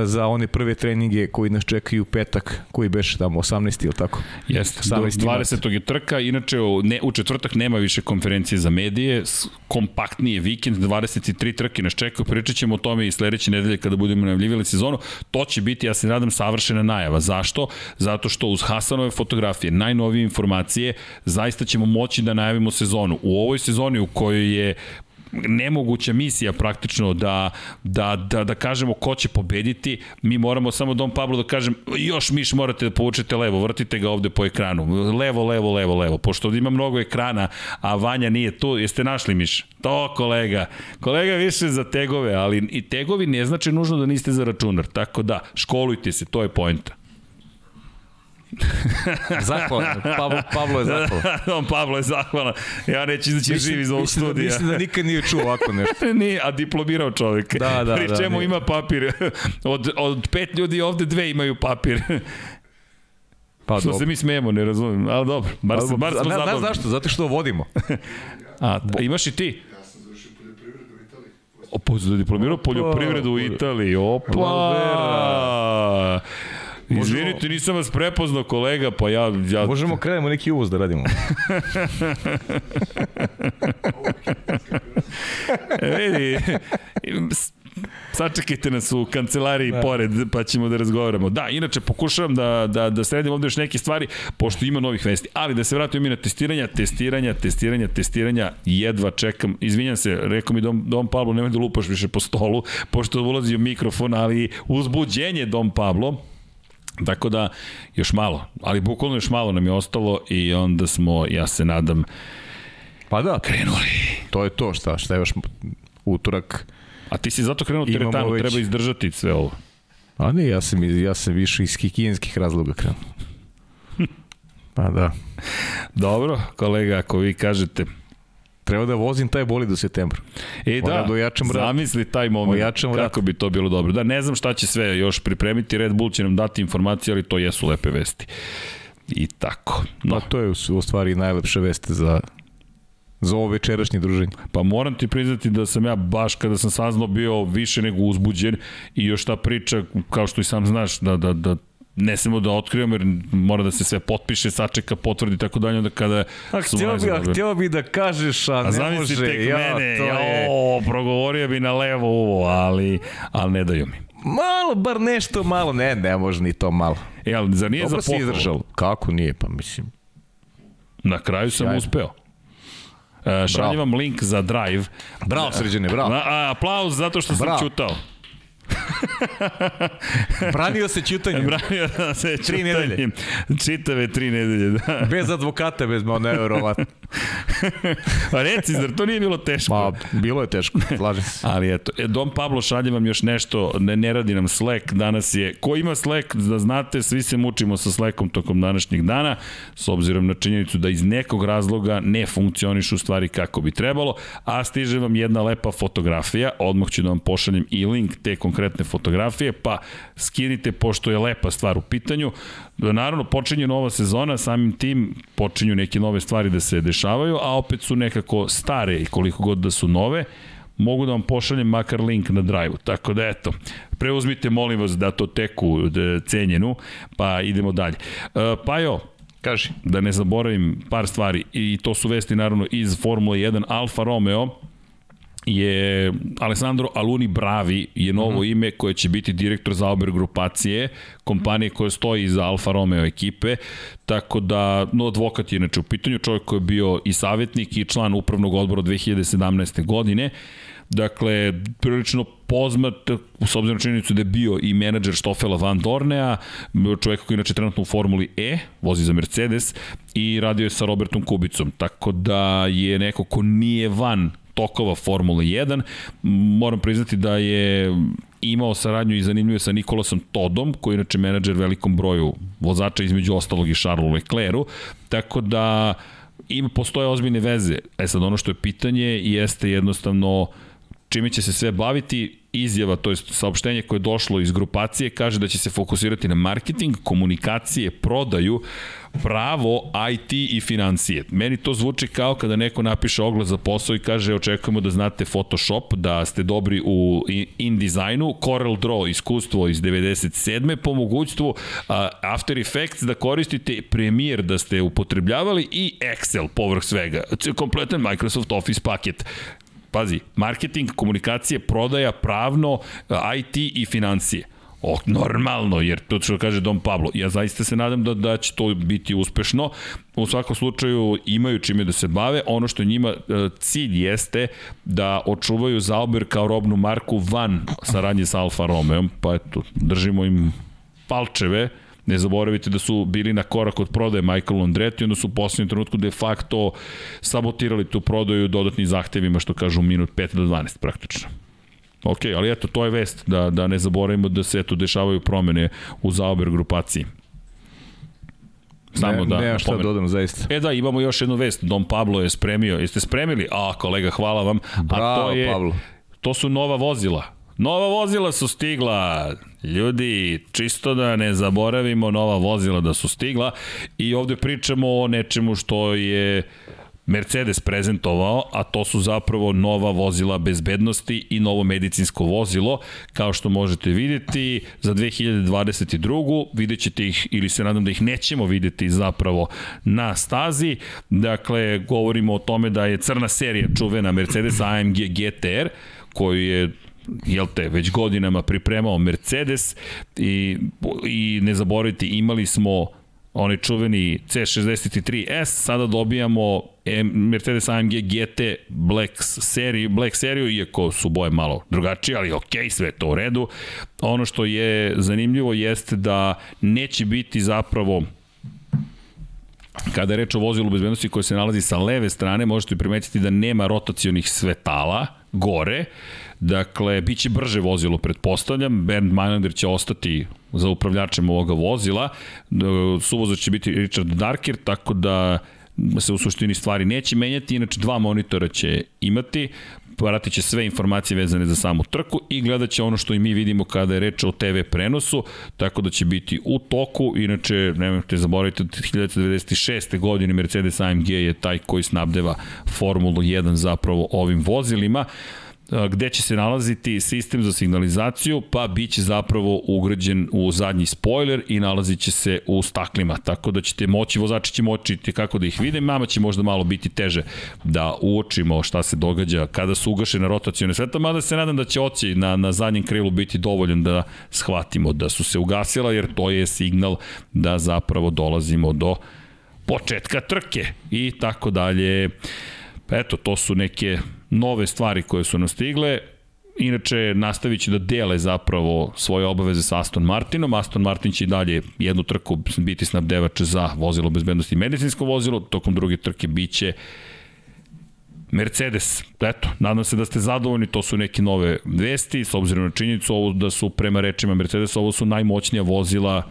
za one prve treninge koji nas čekaju u petak, koji beše tamo 18. ili tako? Jeste, 20. je trka, inače u, ne, u četvrtak nema više konferencije za medije, kompaktnije vikend, 23 trke nas čekaju, pričat ćemo o tome i sledeće nedelje kada budemo najavljivali sezonu, to će biti, ja se nadam, savršena najava. Zašto? Zato što uz Hasanove fotografije, najnovije informacije, zaista ćemo moći da najavimo sezonu. U ovoj sezoni u kojoj je nemoguća misija praktično da, da, da, da kažemo ko će pobediti, mi moramo samo Dom Pablo da kažem, još miš morate da povučete levo, vrtite ga ovde po ekranu, levo, levo, levo, levo, pošto ovde ima mnogo ekrana, a Vanja nije tu, jeste našli miš? To kolega, kolega više za tegove, ali i tegovi ne znači nužno da niste za računar, tako da, školujte se, to je poenta. Zahvalan. Pablo, Pablo je zahvalan. *laughs* On Pablo je zahvalan. Ja neću izaći živ iz ovog mislim, studija. Mislim da nikad nije čuo ovako *laughs* nešto. nije, a diplomirao čovek. Da, da, Pri da, čemu nije. ima papir. *laughs* Od, od pet ljudi ovde dve imaju papir. Pa Što dobro. se mi smijemo, ne razumem. Ali dobro, bar, Pa, bar smo zabavni. znaš zašto? Zato što vodimo. A, a imaš i ti? O, po, diplomirao poljoprivredu u Italiji. Opa! Lavera. Izvinite, nisam vas prepoznao, kolega, pa ja... ja Možemo krenemo neki uvoz da radimo. E, vidi, sačekajte nas u kancelariji da. pored, pa ćemo da razgovaramo. Da, inače pokušavam da, da, da sredim ovde još neke stvari, pošto ima novih vesti. Ali da se vratimo mi na testiranja, testiranja, testiranja, testiranja, jedva čekam. Izvinjam se, rekao mi Dom, Dom Pablo, nemoj da lupaš više po stolu, pošto ulazi u mikrofon, ali uzbuđenje Dom Pablo, Tako da, još malo, ali bukvalno još malo nam je ostalo i onda smo, ja se nadam, Pa da, krenuli. to je to, šta, šta je još utorak. A ti si zato krenuo teretanu, već- treba izdržati sve ovo. A ne, ja sam, ja sam više iz higijenskih razloga krenuo. *laughs* Pa da. Dobro, kolega, ako vi kažete, Treba da vozim taj bolid do septembra. E Moram da, da ojačam vrat. zamisli taj moment, Ojačam kako vrat. bi to bilo dobro. Da, ne znam šta će sve još pripremiti, Red Bull će nam dati informacije, ali to jesu lepe vesti. I tako. No, Pa to je u, u stvari najlepša vest za, za ovo večerašnje druženje. pa moram ti priznati da sam ja baš kada sam saznao bio više nego uzbuđen i još ta priča, kao što i sam znaš, da, da, da ne smemo da otkrivamo jer mora da se sve potpiše, sačeka, potvrdi i tako dalje, onda kada A htio bi, a htio bi da kažeš, a, A ne može. tek ja, mene, to je... jo, progovorio bi na levo uvo, ali, ali ne daju mi. Malo, bar nešto malo. Ne, ne može ni to malo. E, ali zar nije Dobro za pohvalu? izdržao. Kako nije, pa mislim. Na kraju sam Sjajno. uspeo. E, šaljem vam link za Drive. Bravo, sređene, bravo. A, aplauz zato što sam Bravo. čutao. *laughs* Branio se ćutanjem. Branio se Tri čutanjem. nedelje. Čitave tri nedelje, da. Bez advokata, bez ma nevjerovatno. *laughs* Pa reci, zar to nije bilo teško? Ma, bilo je teško, slažem se. *laughs* Ali eto, e, Dom Pablo šalje vam još nešto, ne, ne radi nam Slack, danas je, ko ima Slack, da znate, svi se mučimo sa Slackom tokom današnjeg dana, s obzirom na činjenicu da iz nekog razloga ne funkcionišu stvari kako bi trebalo, a stiže vam jedna lepa fotografija, odmah ću da vam pošaljem i link te konkretne fotografije, pa skinite pošto je lepa stvar u pitanju. Naravno, počinje nova sezona, samim tim počinju neke nove stvari da se dešavaju, a opet su nekako stare i koliko god da su nove, mogu da vam pošaljem makar link na drive-u. Tako da eto, preuzmite molim vas da to teku da, cenjenu, pa idemo dalje. Uh, Pajo, Kaži. da ne zaboravim par stvari i to su vesti naravno iz Formule 1 Alfa Romeo je Alessandro Aluni Bravi je novo mm ime koje će biti direktor za Auber grupacije, kompanije koja stoji iza Alfa Romeo ekipe, tako da, no advokat je inače u pitanju, čovjek koji je bio i savjetnik i član upravnog odbora 2017. godine, Dakle, prilično poznat, s obzirom na činjenicu da je bio i menadžer Stofela Van Dornea, čovjek koji je inače trenutno u Formuli E, vozi za Mercedes i radio je sa Robertom Kubicom. Tako da je neko ko nije van tokova Formule 1. Moram priznati da je imao saradnju i zanimljivo sa Nikolasom Todom, koji je inače menadžer velikom broju vozača, između ostalog i Charlesu Leclercu, tako da ima, postoje ozbiljne veze. E sad, ono što je pitanje jeste jednostavno čime će se sve baviti, izjava, to je saopštenje koje je došlo iz grupacije, kaže da će se fokusirati na marketing, komunikacije, prodaju, pravo, IT i financije. Meni to zvuči kao kada neko napiše oglas za posao i kaže očekujemo da znate Photoshop, da ste dobri u InDesignu, Corel Draw, iskustvo iz 97. po mogućstvu, After Effects da koristite Premiere da ste upotrebljavali i Excel povrh svega. Kompletan Microsoft Office paket pazi, marketing, komunikacije, prodaja, pravno, IT i financije. O, normalno, jer to što kaže Dom Pablo. Ja zaista se nadam da, da će to biti uspešno. U svakom slučaju imaju čime da se bave. Ono što njima e, cilj jeste da očuvaju Zauber kao robnu marku van saradnje sa Alfa Romeo. Pa eto, držimo im palčeve Ne zaboravite da su bili na korak od prodaje Michael Andretti, onda su u poslednjem trenutku de facto sabotirali tu prodaju dodatnim zahtevima, što kažu minut 5 do 12 praktično. Ok, ali eto, to je vest, da, da ne zaboravimo da se eto dešavaju promene u Zauber grupaciji. Samo ne, da nema šta dodam, zaista. E da, imamo još jednu vest. Dom Pablo je spremio. Jeste spremili? A, kolega, hvala vam. Bravo, A to je, Pablo. To su nova vozila. Nova vozila su stigla. Ljudi, čisto da ne zaboravimo nova vozila da su stigla i ovde pričamo o nečemu što je Mercedes prezentovao, a to su zapravo nova vozila bezbednosti i novo medicinsko vozilo. Kao što možete videti, za 2022. vidjet ćete ih, ili se nadam da ih nećemo videti zapravo na stazi. Dakle, govorimo o tome da je crna serija čuvena Mercedes AMG GTR, koju je jel te, već godinama pripremao Mercedes i, i ne zaboravite, imali smo onaj čuveni C63S, sada dobijamo Mercedes AMG GT Black seriju, Black seriju, iako su boje malo drugačije, ali ok, sve to u redu. Ono što je zanimljivo jeste da neće biti zapravo kada je reč o vozilu bezbednosti koje se nalazi sa leve strane, možete primetiti da nema rotacionih svetala gore, Dakle, bit će brže vozilo, pretpostavljam. Bernd Meinlander će ostati za upravljačem ovoga vozila. Suvozač će biti Richard Darker, tako da se u suštini stvari neće menjati, inače dva monitora će imati, pratit će sve informacije vezane za samu trku i gledat će ono što i mi vidimo kada je reč o TV prenosu, tako da će biti u toku, inače nemojte zaboraviti od 1996. godine Mercedes AMG je taj koji snabdeva Formulu 1 zapravo ovim vozilima gde će se nalaziti sistem za signalizaciju, pa bit će zapravo ugrađen u zadnji spoiler i nalazit će se u staklima, tako da ćete moći, vozači će moći kako da ih vide, mama će možda malo biti teže da uočimo šta se događa kada su ugašene rotacijone sveta, mada se nadam da će oci na, na zadnjem krilu biti dovoljan da shvatimo da su se ugasila, jer to je signal da zapravo dolazimo do početka trke i tako dalje. Eto, to su neke nove stvari koje su nastigle. Inače, nastavit će da dele zapravo svoje obaveze sa Aston Martinom. Aston Martin će i dalje jednu trku biti snabdevač za vozilo bezbednosti i medicinsko vozilo. Tokom druge trke biće Mercedes, eto, nadam se da ste zadovoljni, to su neke nove vesti, s obzirom na činjenicu ovo da su prema rečima Mercedes, ovo su najmoćnija vozila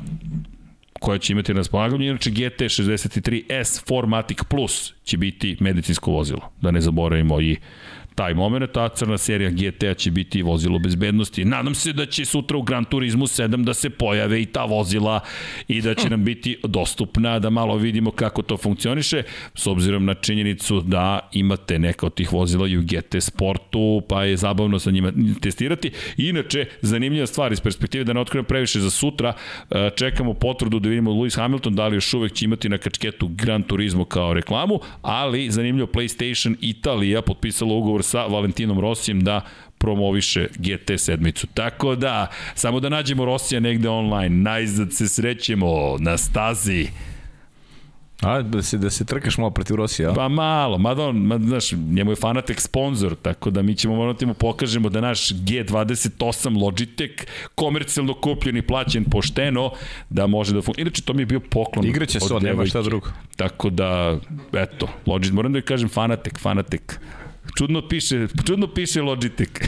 koja će imati na raspolaganju. Inače GT63S Formatic Plus će biti medicinsko vozilo. Da ne zaboravimo i taj moment, a crna serija GTA će biti vozilo bezbednosti. Nadam se da će sutra u Gran Turismo 7 da se pojave i ta vozila i da će nam biti dostupna, da malo vidimo kako to funkcioniše, s obzirom na činjenicu da imate neka od tih vozila i u GT Sportu, pa je zabavno sa njima testirati. Inače, zanimljiva stvar iz perspektive da ne otkrivam previše za sutra, e, čekamo potvrdu da vidimo Lewis Hamilton da li još uvek će imati na kačketu Gran Turismo kao reklamu, ali zanimljivo PlayStation Italija potpisala ugovor sa Valentinom Rosijem da promoviše GT sedmicu. Tako da, samo da nađemo Rosija negde online, najzad se srećemo na stazi. A, da se, da se trkaš malo protiv Rosija? Pa malo, mada on, ma, znaš, njemu je Fanatec sponsor, tako da mi ćemo morati mu pokažemo da naš G28 Logitech, komercijalno kupljen i plaćen pošteno, da može da funkcioniše. Inače, to mi je bio poklon Igraće se on, nema šta drugo. Tako da, eto, Logitech, moram da joj kažem Fanatec, Fanatec. Čudno piše, čudno piše Logitech. *laughs*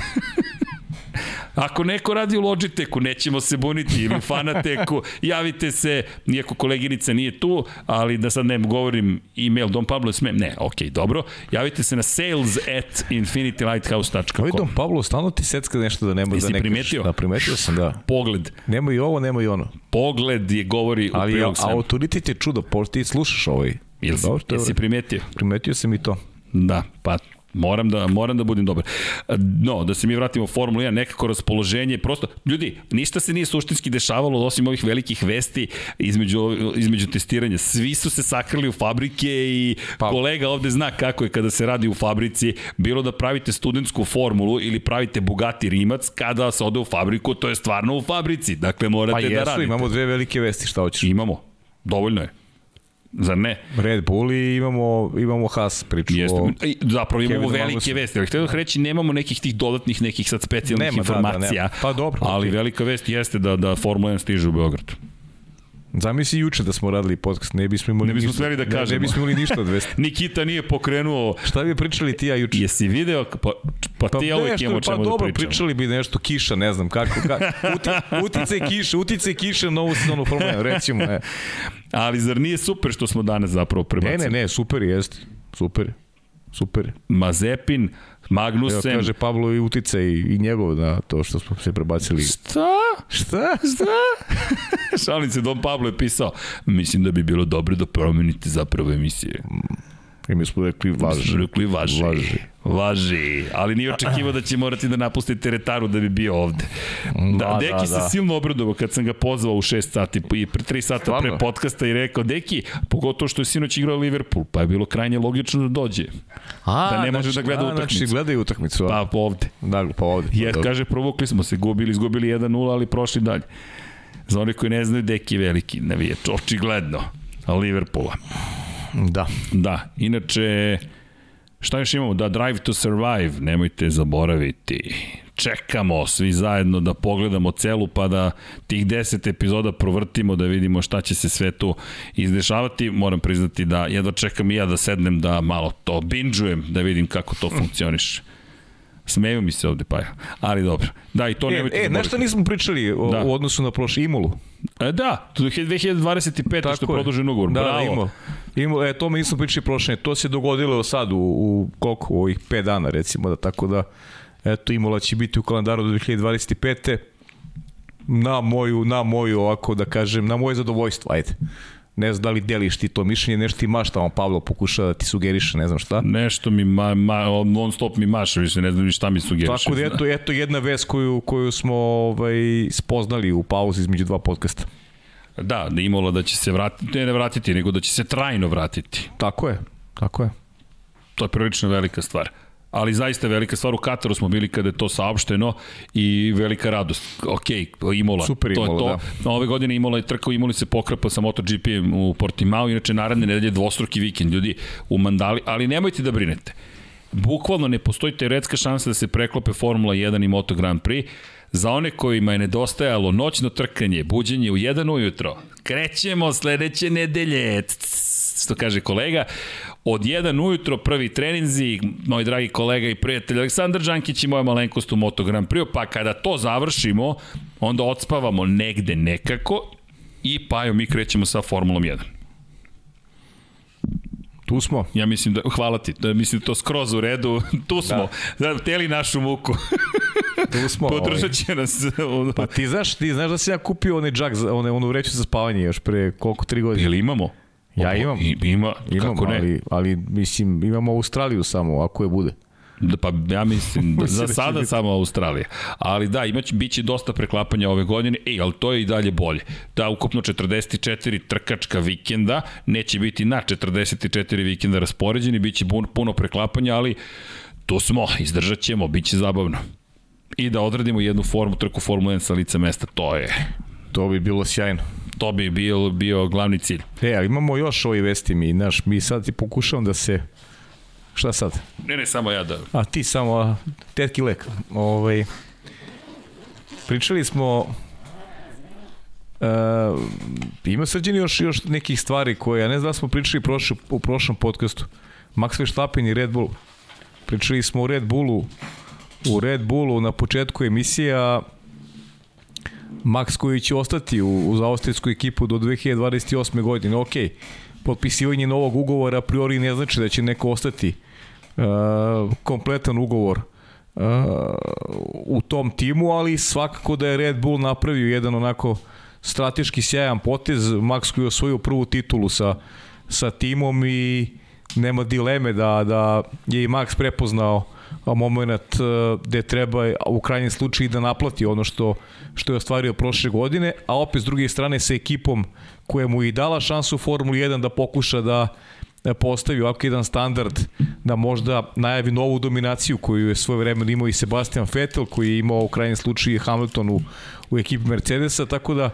Ako neko radi u Logitechu, nećemo se buniti, ili u Fanateku, *laughs* javite se, nijako koleginica nije tu, ali da sad ne govorim email Don Pablo smem, ne, ok, dobro, javite se na sales at infinitylighthouse.com. Dom Pablo, stalno ti secka nešto da nema Jesi da ne primetio? Da, primetio sam, da. *laughs* Pogled, Nema i ovo, nema i ono. pogled je govori u Ali a, prilog svemu. autoritet je čudo, ti slušaš ovaj. Jel si, Dobro, jesi primetio? Primetio sam i to. Da, pa Moram da, moram da budem dobar. No, da se mi vratimo u Formulu 1, nekako raspoloženje, prosto, ljudi, ništa se nije suštinski dešavalo osim ovih velikih vesti između, između testiranja. Svi su se sakrili u fabrike i pa. kolega ovde zna kako je kada se radi u fabrici, bilo da pravite studentsku formulu ili pravite Bugatti Rimac, kada se ode u fabriku, to je stvarno u fabrici. Dakle, morate Pa da jesu, radite. imamo dve velike vesti, šta hoćeš? Imamo. Dovoljno je. Zar ne? Red Bull i imamo, imamo Haas priču Jeste, o... Zapravo imamo Kevinu velike Magnusu. vesti, ali htio da reći nemamo nekih tih dodatnih nekih sad specijalnih Nema, da, da, informacija. nema. Pa dobro, Ali okej. velika vest jeste da da Formula 1 stiže u Beograd. Zamisli juče da smo radili podcast, ne bismo imali Ne bismo smeli da Ne, kažemo. ne bismo imali ništa *laughs* od vesti. Nikita nije pokrenuo Šta bi pričali ti ja juče? Jesi video, pa, pa ti ja nešto, imamo pa čemu da dobro, pričamo. pričali bi nešto, kiša, ne znam kako, kako uti, uticaj kiše, uticaj kiše na ovu sezonu Formula 1, recimo, ne. Ali zar nije super što smo danas zapravo Ne, prebacili? ne, ne, super je, jeste, super, super. je. Mazepin, Evo, kaže Pablo i uticaj i njegov na to što smo se prebacili. Šta? Šta? Šta? *laughs* Šalim se, Don Pablo je pisao, mislim da bi bilo dobro da promenite zapravo emisije. I mi smo rekli Važi. važi. Rekli važi. Važi. Važi. Ali nije očekivao da će morati da napusti teretanu da bi bio ovde. Da, Da, Deki da, se da. silno obradovao kad sam ga pozvao u 6 sati i pre 3 sata Stvarno? pre podcasta i rekao, Deki, pogotovo što je sinoć igrao Liverpool, pa je bilo krajnje logično da dođe. A, Da ne može da gleda utakmicu. Znači, gledaju utakmicu. a? Pa ovde. Da, pa ovde. Pa, dobro. kaže, provukli smo se, gubili, izgubili 1-0, ali prošli dalje. Za oni koji ne znaju, Deki je veliki navijač, očigledno. Liverpoola. Da. Da, inače, šta još imamo? Da, Drive to Survive, nemojte zaboraviti. Čekamo svi zajedno da pogledamo celu pa da tih 10 epizoda provrtimo da vidimo šta će se sve tu izdešavati. Moram priznati da jedva čekam i ja da sednem da malo to binđujem, da vidim kako to funkcioniše. Smeju mi se ovde, pa ja. Ali dobro. Da, i to E, nemojte e nešto nismo pričali o, Da. u odnosu na prošli Imulu. E, da, to je 2025. što je produžen ugovor. Da, Bravo. Da, Imao, e, to mi nismo pričali prošle. To se dogodilo sad u, u koliko, u ovih 5 dana recimo, da tako da eto Imola će biti u kalendaru do 2025. Na moju, na moju ovako da kažem, na moje zadovoljstvo, ajde. Ne znam da li deliš ti to mišljenje, nešto ti mašta, on Pavlo pokušava da ti sugeriše, ne znam šta. Nešto mi ma, ma, non stop mi maša, više ne znam šta mi sugeriše. Tako da eto, eto jedna vest koju, koju smo ovaj, spoznali u pauzi između dva podcasta. Da, da Imola da će se vratiti, ne, ne vratiti, nego da će se trajno vratiti. Tako je, tako je. To je prilično velika stvar. Ali zaista velika stvar u Kataru smo bili kada je to saopšteno i velika radost. Ok, Imola, Super to Imola, je to. Da. Ove godine Imola je trkao, Imoli se pokrapa sa MotoGP u Portimao, inače naredne nedelje dvostruki vikend, ljudi u Mandali, ali nemojte da brinete. Bukvalno ne postoji teoretska šansa da se preklope Formula 1 i Moto Grand Prix. Za one kojima je nedostajalo noćno trkanje, buđenje u 1 ujutro, krećemo sledeće nedelje, što kaže kolega, od 1 ujutro prvi treninzi, moj dragi kolega i prijatelj Aleksandar Đankić i moja malenkost u Moto Grand Prix, pa kada to završimo, onda odspavamo negde nekako i pa jo mi krećemo sa Formulom 1. Tu smo. Ja mislim da, hvala ti, da mislim to skroz u redu, *laughs* tu smo, da. teli našu muku. *laughs* Tu smo. Podržat će nas. *laughs* Pa ti znaš, ti znaš da sam ja kupio onaj džak, za, one, onu vreću za spavanje još pre koliko, tri godine. Jel imamo? Ja imam. I, ima, imam, kako ne? Ali, ali mislim, imamo Australiju samo, ako je bude. Da, pa ja mislim, *laughs* da za sada biti. samo Australija. Ali da, imać, bit će dosta preklapanja ove godine, ej, ali to je i dalje bolje. Da, ukupno 44 trkačka vikenda, neće biti na 44 vikenda raspoređeni, bit će puno preklapanja, ali tu smo, izdržat ćemo, bit će zabavno. I da odradimo jednu formu, trku Formula 1 sa lica mesta, to je... To bi bilo sjajno to bi bio, bio glavni cilj. E, ali imamo još ovi vesti mi, znaš, mi sad ti pokušavam da se Šta sad? Ne, ne, samo ja da... A ti samo, a, tetki lek. Ovaj, pričali smo Uh, ima srđeni još, još nekih stvari koje, ja ne znam da smo pričali prošli, u prošlom podcastu. Max Verstappen i Red Bull. Pričali smo o Red Bullu u Red Bullu na početku emisija Max koji će ostati u, uz austrijsku ekipu do 2028. godine. Ok, potpisivanje novog ugovora a priori ne znači da će neko ostati uh, kompletan ugovor uh, u tom timu, ali svakako da je Red Bull napravio jedan onako strateški sjajan potez, Max koji je osvojio prvu titulu sa, sa timom i nema dileme da, da je i Max prepoznao moment uh, gde treba u krajnjem slučaju da naplati ono što, što je ostvario prošle godine, a opet s druge strane sa ekipom koja mu i dala šansu u Formuli 1 da pokuša da postavi ovako jedan standard da možda najavi novu dominaciju koju je svoje vreme imao i Sebastian Vettel koji je imao u krajnjem slučaju Hamilton u, u ekipi Mercedesa, tako da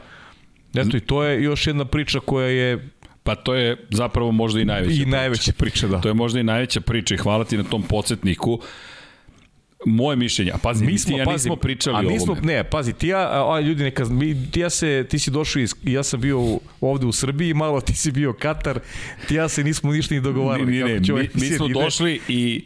eto i to je još jedna priča koja je Pa to je zapravo možda i najveća I priča. najveća priča, da. To je možda i najveća priča i hvala ti na tom podsjetniku. Moje mišljenje, a pazi, mi smo, ja pazi, nismo pričali a nismo, o ovome. Ne, pazi, ti ja, a, ljudi neka, mi, ti ja se, ti si došao iz, ja sam bio ovde u Srbiji, malo ti si bio Katar, ti ja se nismo ništa ni dogovarali. Ne, ne, ne, mi, mi smo ide. došli i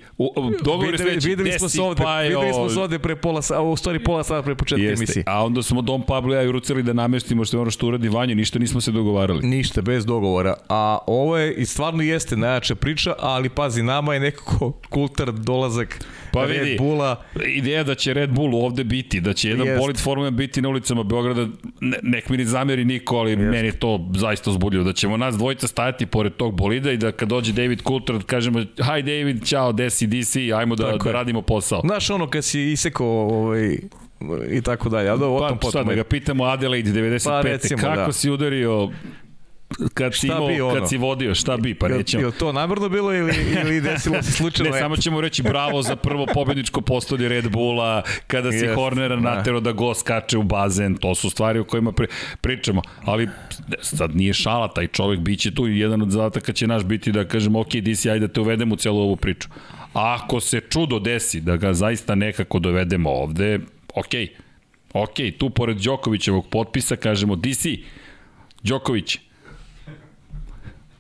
dogovor je već videli smo se ovde, pa videli smo se ovde pre pola sata, u stvari pola sata pre početka Jeste, emisije. A onda smo Dom Pablo i rucali da nameštimo što je ono što uradi Vanja, ništa nismo se dogovarali. Ništa, bez dogovora. A ovo je, i stvarno jeste najjača priča, ali pazi, nama je nekako kultar dolazak pa Red vidi, Bulla. Ideja da će Red Bull ovde biti, da će jedan Jest. bolid Formula biti na ulicama Beograda, ne, nek mi ni zameri niko, ali Jest. meni je to zaista uzbudljivo. Da ćemo nas dvojica stajati pored tog bolida i da kad dođe David Coulter kažemo, hi David, čao, desi, DC, ajmo da, da radimo posao. Znaš ono kad si isekao ovaj, i tako dalje. Ali da, o tom pa, potom. da ga pitamo Adelaide 95. Pa, recimo, kako da. si udario kad si, imao, ono? kad si vodio, šta bi, pa nećemo. Je to namerno bilo ili, ili desilo se slučajno? *laughs* ne, samo ćemo reći bravo za prvo pobedničko postolje Red Bulla, kada si yes, Hornera da. natero da go skače u bazen, to su stvari o kojima pri, pričamo, ali sad nije šala, taj čovek biće tu i jedan od zadataka će naš biti da kažemo, ok, DC, ajde da te uvedemo u celu ovu priču. A ako se čudo desi da ga zaista nekako dovedemo ovde, ok, ok, tu pored Đokovićevog potpisa kažemo DC, Đoković,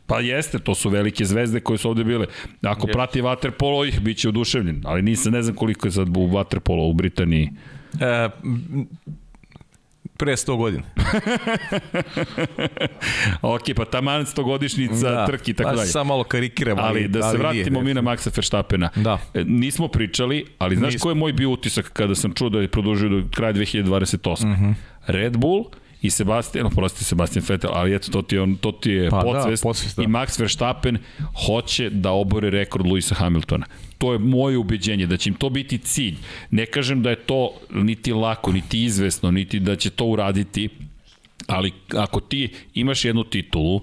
Pa jeste, to su velike zvezde koje su ovde bile. Ako yes. prati Waterpolo, ih biće oduševljen, ali nisam, ne znam koliko je sad u Waterpolo u Britaniji. E, pre 100 godina. *laughs* ok, pa taman 100 godišnjica da, trki tako pa dalje. Samo malo karikiramo. Ali, ali da se ali vratimo nije, mi na Maxa Verstappena. Da. E, nismo pričali, ali znaš Nismo. ko je moj bio utisak kada sam čuo da je produžio do kraja 2028. Mm -hmm. Red Bull i Sebastian, prosti Sebastian Vettel, ali eto, to ti je, on, to ti je pa, da, podsvest, da, podsvest da. i Max Verstappen hoće da obore rekord Luisa Hamiltona. To je moje ubeđenje, da će im to biti cilj. Ne kažem da je to niti lako, niti izvesno, niti da će to uraditi, ali ako ti imaš jednu titulu,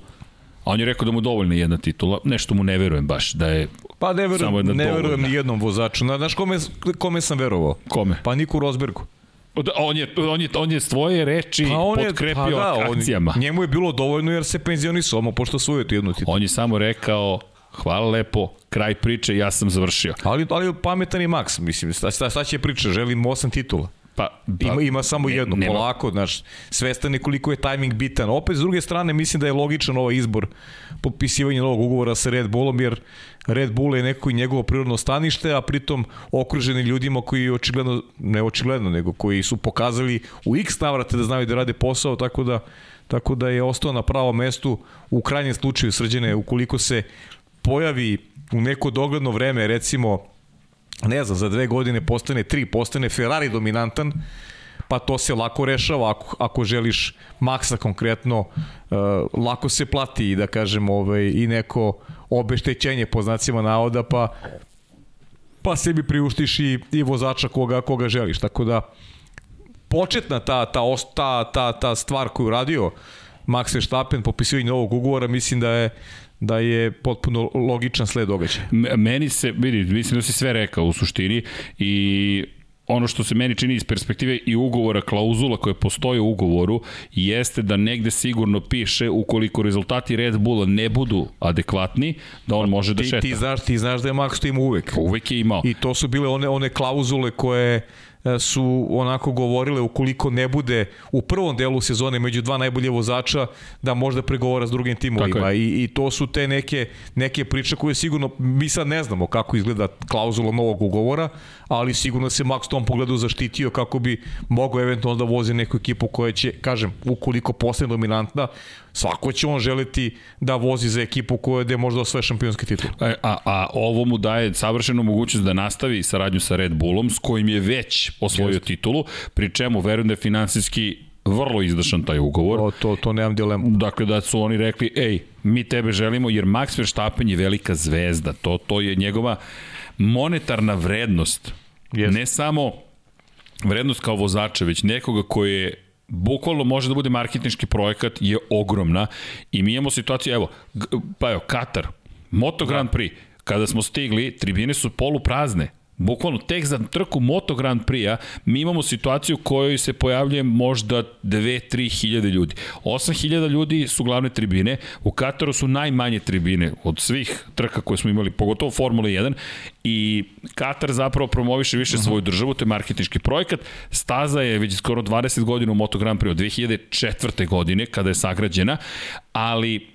a on je rekao da mu dovoljna jedna titula, nešto mu ne verujem baš, da je Pa ne verujem, ne verujem ni jednom vozaču. Znaš kome, kome sam verovao? Kome? Pa Niku Rosbergu. On je, on je, on je svoje reči pa on potkrepio pa da, akcijama. On, njemu je bilo dovoljno jer se penzionisao, ono pošto svoju tu jednu titulu. On je samo rekao, hvala lepo, kraj priče, ja sam završio. Ali, ali pametan je Max, mislim, šta, šta će priča, želim osam titula. Pa, pa ima, ima samo ne, jedno, nema. polako, znaš, svestan je koliko je tajming bitan. Opet, s druge strane, mislim da je logičan ovaj izbor potpisivanja novog ugovora sa Red Bullom, jer Red Bull je neko i njegovo prirodno stanište, a pritom okruženi ljudima koji očigledno, ne očigledno, nego koji su pokazali u x navrate da znaju da rade posao, tako da tako da je ostao na pravom mestu u krajnjem slučaju srđene ukoliko se pojavi u neko dogledno vreme, recimo, ne znam, za dve godine postane tri, postane Ferrari dominantan, pa to se lako rešava ako, ako želiš maksa konkretno, uh, lako se plati i da kažem ovaj, i neko obeštećenje po znacima navoda, pa pa sebi priuštiš i, i vozača koga, koga želiš. Tako da, početna ta, ta, ta, ta, ta stvar koju radio Max Verstappen, popisivanje novog ugovora, mislim da je da je potpuno logičan sled događaja. Meni se, vidi, mislim da si sve rekao u suštini i ono što se meni čini iz perspektive i ugovora, klauzula koja postoje u ugovoru, jeste da negde sigurno piše ukoliko rezultati Red Bulla ne budu adekvatni, da on može da šeta. Ti, ti, znaš, ti znaš da je Max to ima uvek. Uvek je imao. I to su bile one, one klauzule koje su onako govorile ukoliko ne bude u prvom delu sezone među dva najbolje vozača da možda pregovora s drugim timovima. I, i to su te neke, neke priče koje sigurno mi sad ne znamo kako izgleda klauzula novog ugovora ali sigurno se Max tom pogledu zaštitio kako bi mogao eventualno da vozi neku ekipu koja će, kažem, ukoliko postane dominantna, svako će on želiti da vozi za ekipu koja je možda osvoje šampionski titul. A, e, a, a ovo mu daje savršenu mogućnost da nastavi saradnju sa Red Bullom, s kojim je već osvojio Just. titulu, pri čemu verujem da je finansijski vrlo izdašan taj ugovor. O, to, to nemam dilemu. Dakle, da su oni rekli, ej, mi tebe želimo, jer Max Verstappen je velika zvezda. To, to je njegova monetarna vrednost. Yes. Ne samo vrednost kao vozača, već nekoga koji je bukvalno može da bude marketinški projekat je ogromna i mi imamo situaciju, evo, pa evo, Katar, Moto Grand da. Prix, kada smo stigli, tribine su poluprazne, Bukvalno, tek za trku Moto Grand Prix-a mi imamo situaciju u kojoj se pojavljuje možda 2-3 hiljade ljudi. 8 hiljada ljudi su glavne tribine, u Kataru su najmanje tribine od svih trka koje smo imali, pogotovo Formula 1 i Katar zapravo promoviše više uh -huh. svoju državu, to je marketinški projekat. Staza je već skoro 20 godina u Moto Grand Prix od 2004. godine kada je sagrađena, ali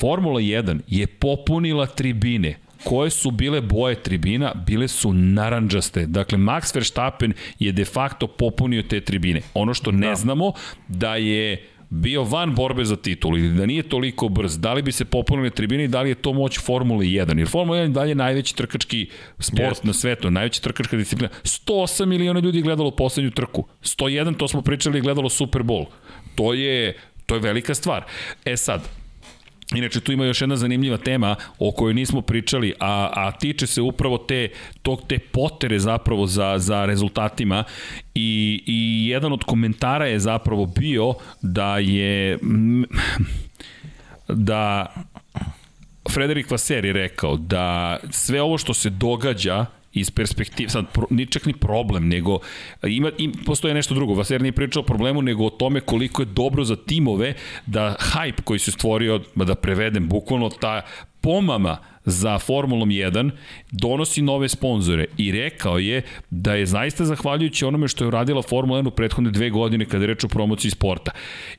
Formula 1 je popunila tribine koje su bile boje tribina, bile su naranđaste. Dakle, Max Verstappen je de facto popunio te tribine. Ono što ne da. znamo, da je bio van borbe za titul ili da nije toliko brz, da li bi se popunile tribine i da li je to moć Formule 1? Jer Formula 1 dalje najveći trkački sport yes. na svetu, najveća trkačka disciplina. 108 miliona ljudi gledalo poslednju trku. 101, to smo pričali, gledalo Super Bowl. To je, to je velika stvar. E sad, Inače, tu ima još jedna zanimljiva tema o kojoj nismo pričali, a, a tiče se upravo te, tog, te potere zapravo za, za rezultatima i, i jedan od komentara je zapravo bio da je da Frederik Vaser je rekao da sve ovo što se događa iz perspektive, sad pro, ni čak ni problem, nego ima, im, postoje nešto drugo. Vaser nije pričao o problemu, nego o tome koliko je dobro za timove da hype koji se stvorio, da prevedem bukvalno ta pomama za Formulom 1 donosi nove sponzore i rekao je da je zaista zahvaljujući onome što je uradila Formula 1 u prethodne dve godine kada je reč o promociji sporta.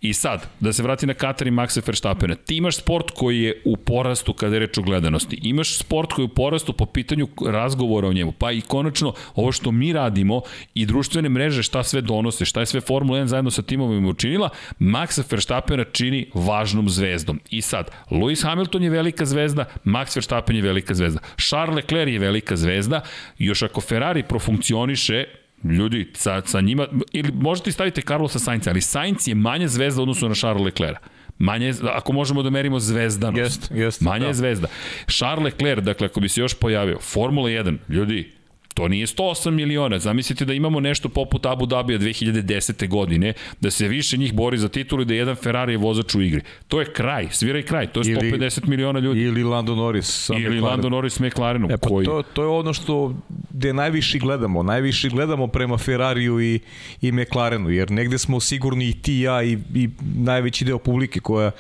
I sad, da se vrati na Katar i Maxa Verstappena, ti imaš sport koji je u porastu kada je reč o gledanosti, imaš sport koji je u porastu po pitanju razgovora o njemu, pa i konačno ovo što mi radimo i društvene mreže šta sve donose, šta je sve Formula 1 zajedno sa timovima učinila, Maxa Verstappena čini važnom zvezdom. I sad, Lewis Hamilton je velika zvezda, Max Verstappen je velika zvezda. Charles Leclerc je velika zvezda, još ako Ferrari profunkcioniše, ljudi, sa, sa njima, ili možete staviti Carlosa Sainca, ali Sainz je manja zvezda odnosno na Charles Leclerc. Manje, ako možemo da merimo zvezdanost. Jest, jest, Manja da. je zvezda. Charles Leclerc, dakle, ako bi se još pojavio, Formula 1, ljudi, To nije 108 miliona. Zamislite da imamo nešto poput Abu Dhabija 2010. godine, da se više njih bori za titulu i da jedan Ferrari je vozač u igri. To je kraj, svira i kraj. To je 150 ili, miliona ljudi. Ili Lando Norris. Ili McLaren. Lando Norris s McLarenom. E, pa koji... to, to je ono što gde najviše gledamo. Najviše gledamo prema Ferrariju i, i McLarenu, jer negde smo sigurni i ti ja i, i najveći deo publike koja,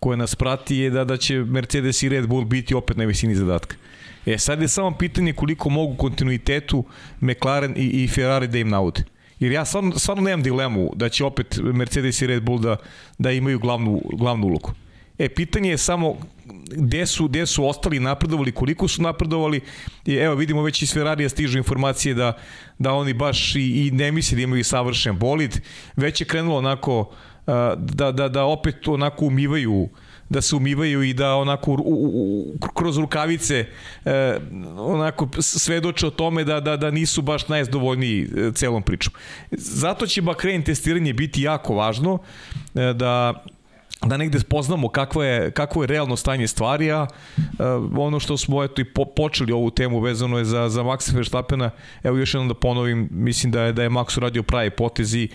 koja nas prati je da, da će Mercedes i Red Bull biti opet na visini zadatka. E sad je samo pitanje koliko mogu kontinuitetu McLaren i, i Ferrari da im naude. Jer ja stvarno, stvarno nemam dilemu da će opet Mercedes i Red Bull da, da imaju glavnu, glavnu ulogu. E, pitanje je samo gde su, gde su ostali napredovali, koliko su napredovali. I evo, vidimo već iz Ferrarija stižu informacije da, da oni baš i, i ne misle da imaju savršen bolid. Već je krenulo onako da, da, da opet onako umivaju da se umivaju i da onako u, u, u, kroz rukavice e, onako svedoče o tome da, da, da nisu baš najzadovoljniji e, celom pričom. Zato će Bahrein testiranje biti jako važno e, da da negde spoznamo kakvo je, kakvo je realno stanje stvari, a uh, ono što smo eto i po, počeli ovu temu vezano je za, za Maxa Verstappena, evo još jednom da ponovim, mislim da je, da je Max uradio pravi potezi,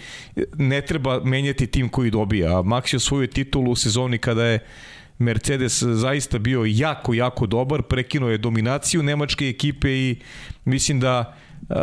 ne treba menjati tim koji dobija, a Max je svoju titulu u sezoni kada je Mercedes zaista bio jako, jako dobar, prekinuo je dominaciju nemačke ekipe i mislim da uh,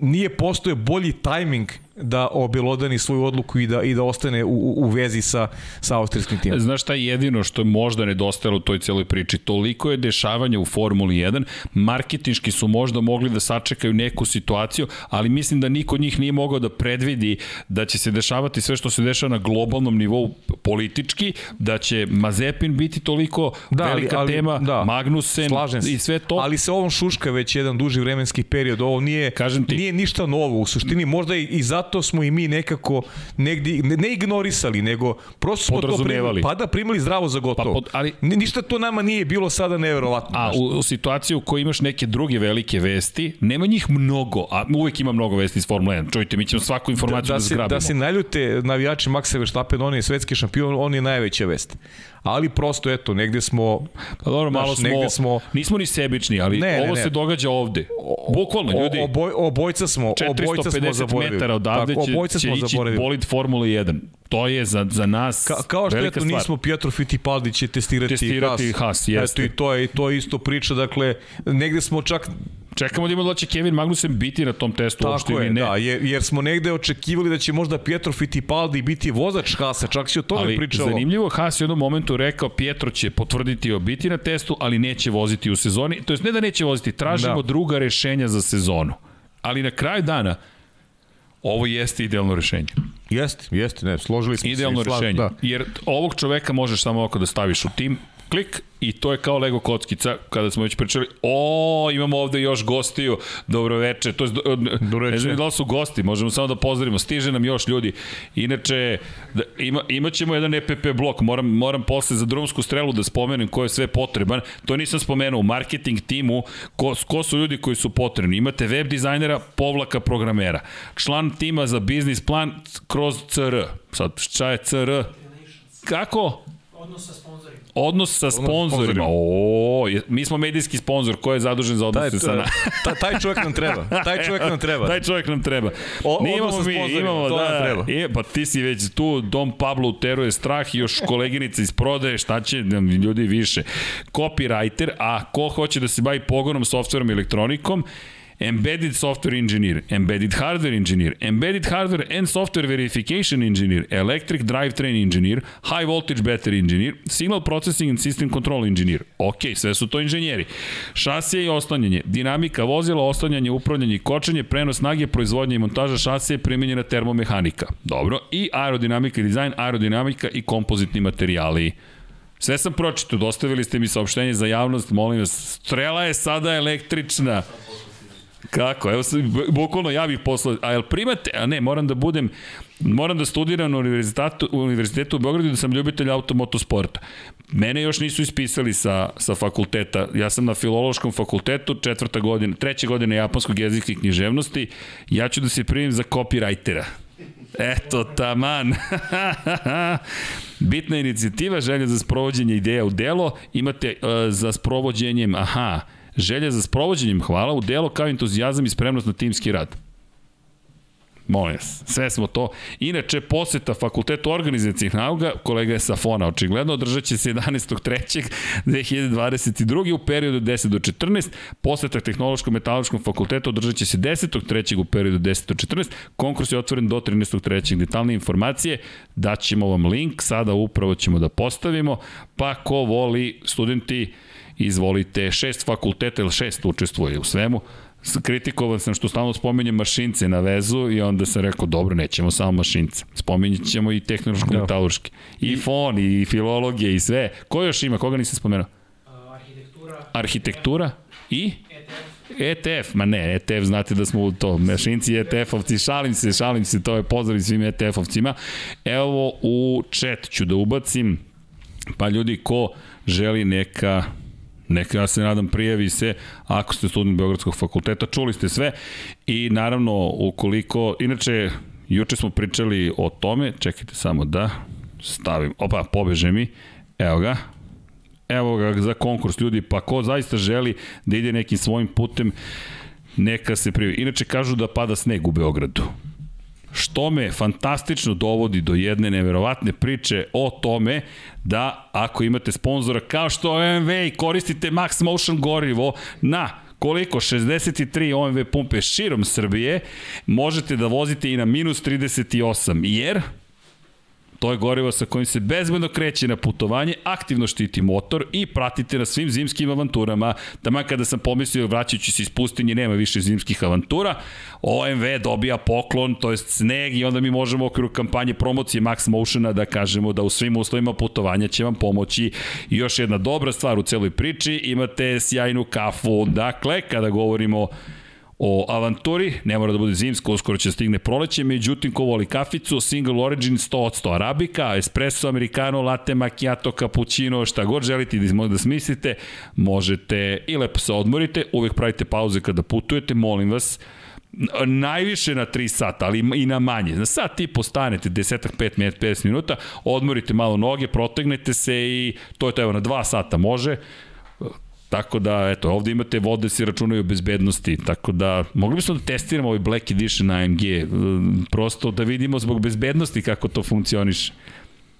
nije postoje bolji tajming da obelodani svoju odluku i da i da ostane u, u vezi sa sa austrijskim timom. Znaš šta je jedino što je možda nedostajalo u toj celoj priči? Toliko je dešavanja u Formuli 1, marketinški su možda mogli da sačekaju neku situaciju, ali mislim da niko od njih nije mogao da predvidi da će se dešavati sve što se dešava na globalnom nivou politički, da će Mazepin biti toliko da, velika ali, ali, tema, da, Magnussen i sve to. Ali se ovom šuška već jedan duži vremenski period, ovo nije, Kažem ti, nije ništa novo, u suštini možda i, i zato smo i mi nekako negdje, ne, ne ignorisali, nego prosto smo to primili, pa da primili zdravo za gotovo. Pa pod, ali, Ništa to nama nije bilo sada neverovatno. A u, u situaciji u kojoj imaš neke druge velike vesti, nema njih mnogo, a uvek ima mnogo vesti iz Formule 1. Čujte, mi ćemo svaku informaciju da, da, da se, zgrabimo. Da se naljute navijači Maxa Verstappen, on je svetski šampion, on je najveća vest ali prosto eto negde smo pa dobro malo smo, negde smo nismo ni sebični ali ne, ovo ne, ne. se događa ovde. Bukvalno ljudi oboj, obojca smo obojca smo zaboravili. metara odavde Tako, će, će ići bolid Formule 1 to je za, za nas Ka, kao što eto stvar. nismo Pietro Fittipaldi će testirati, testirati Haas, Haas jeste. Eto i to je, to je isto priča, dakle, negde smo čak Čekamo da ima da će Kevin Magnussen biti na tom testu Tako uopšte ili ne. Da, jer, jer smo negde očekivali da će možda Pietro Fittipaldi biti vozač Hasa, čak si o tome ali, pričalo. zanimljivo, Haas je u jednom momentu rekao Pietro će potvrditi o biti na testu, ali neće voziti u sezoni. To jest ne da neće voziti, tražimo da. druga rešenja za sezonu. Ali na kraju dana, ovo jeste idealno rešenje. Jeste, jeste, ne, složili smo Idealno se. Idealno rešenje. Da. Jer ovog čoveka možeš samo ovako da staviš u tim, klik i to je kao Lego kockica kada smo već pričali. O imamo ovde još gostiju. Dobro veče. To je dobro ne znam da su gosti možemo samo da pozdravimo. Stiže nam još ljudi. Inače da, ima, imaćemo jedan EPP blok. Moram, moram posle za drumsku strelu da spomenem ko je sve potreban. To nisam spomenuo u marketing timu. Ko, ko su ljudi koji su potrebni? Imate web dizajnera povlaka programera. Član tima za biznis plan kroz CR sad šta je CR kako? Odnos sa Odnos sa sponzorima. O, mi smo medijski sponzor, ko je zadužen za odnose sa nama? *laughs* ta, taj čovjek nam treba. Taj čovjek nam treba. *laughs* taj čovjek nam treba. O, imamo mi, imamo, to da, nam treba. Je, pa ti si već tu, Dom Pablo uteruje strah i još koleginica iz prodaje, šta će nam ljudi više. Copywriter, a ko hoće da se bavi pogonom, softverom i elektronikom, Embedded Software Engineer, Embedded Hardware Engineer, Embedded Hardware and Software Verification Engineer, Electric Drivetrain Engineer, High Voltage Battery Engineer, Signal Processing and System Control Engineer. Ok, sve su to inženjeri. Šasije i oslanjanje, dinamika vozila, oslanjanje, upravljanje i kočenje, prenos snage, proizvodnje i montaža šasije, primjenjena termomehanika. Dobro. I aerodinamika i dizajn, aerodinamika i kompozitni materijali. Sve sam pročito, dostavili ste mi saopštenje za javnost, molim vas, strela je sada električna. Kako? Evo, bukvalno ja bih poslao, a jel primate, a ne, moram da budem, moram da studiram na univerzitetu, univerzitetu u Beogradu da sam ljubitelj automotosporta. Mene još nisu ispisali sa, sa fakulteta. Ja sam na filološkom fakultetu, četvrta godina, treća godina japanskog jezika i književnosti. Ja ću da se primim za copywritera. Eto, taman. *laughs* Bitna inicijativa, želja za sprovođenje ideja u delo. Imate uh, za sprovođenjem, aha, Želja za sprovođenjem hvala u delo kao entuzijazam i spremnost na timski rad. Molim vas, sve smo to. Inače, poseta Fakultetu organizacijih nauka, kolega je Safona, očigledno, održat će se 11.3.2022. u periodu 10 do 14. Poseta Tehnološkom metaloškom fakultetu održat će se 10.3. u periodu 10 do 14. Konkurs je otvoren do 13.3. Detaljne informacije, daćemo vam link, sada upravo ćemo da postavimo, pa ko voli studenti izvolite, šest fakulteta ili šest učestvuje u svemu, kritikovan sam što stalno spominjem mašince na vezu i onda sam rekao, dobro, nećemo samo mašince. Spominjat ćemo i tehnološko-metalurški. I, I fon, i filologije, i sve. Ko još ima? Koga nisam spomenuo? Arhitektura. Arhitektura? I? ETF. ETF, ma ne, ETF, znate da smo u to, mašinci ETF-ovci, šalim se, šalim se, to je pozdrav svim ETF-ovcima. Evo u chat ću da ubacim Pa ljudi, ko želi neka Neka, ja se nadam, prijavi se ako ste student Beogradskog fakulteta. Čuli ste sve i naravno, ukoliko, inače, juče smo pričali o tome, čekajte samo da stavim, opa, pobeže mi, evo ga, evo ga za konkurs ljudi, pa ko zaista želi da ide nekim svojim putem, neka se prijavi. Inače kažu da pada sneg u Beogradu što me fantastično dovodi do jedne neverovatne priče o tome da ako imate sponzora kao što OMV i koristite Max Motion gorivo na koliko 63 OMV pumpe širom Srbije možete da vozite i na minus 38 jer To je gorivo sa kojim se bezbedno kreće na putovanje, aktivno štiti motor i pratite na svim zimskim avanturama. Tamo kada sam pomislio vraćajući se iz pustinje nema više zimskih avantura, OMV dobija poklon, to je sneg i onda mi možemo u okviru kampanje promocije Max Motiona da kažemo da u svim uslovima putovanja će vam pomoći. I još jedna dobra stvar u celoj priči, imate sjajnu kafu. Dakle, kada govorimo o avanturi, ne mora da bude zimsko, uskoro će da stigne proleće, međutim ko voli kaficu, single origin 100 od 100 arabika, espresso, americano, latte, macchiato, cappuccino, šta god želite da, da smislite, možete i lepo se odmorite, uvek pravite pauze kada putujete, molim vas, najviše na 3 sata, ali i na manje. Na sat i postanete, desetak, 5 50 minuta, odmorite malo noge, protegnete se i to je to, evo, na 2 sata može, Tako da, eto, ovde imate vode se računaju o bezbednosti, tako da mogli bismo da testiramo ovaj Black Edition AMG, prosto da vidimo zbog bezbednosti kako to funkcioniše.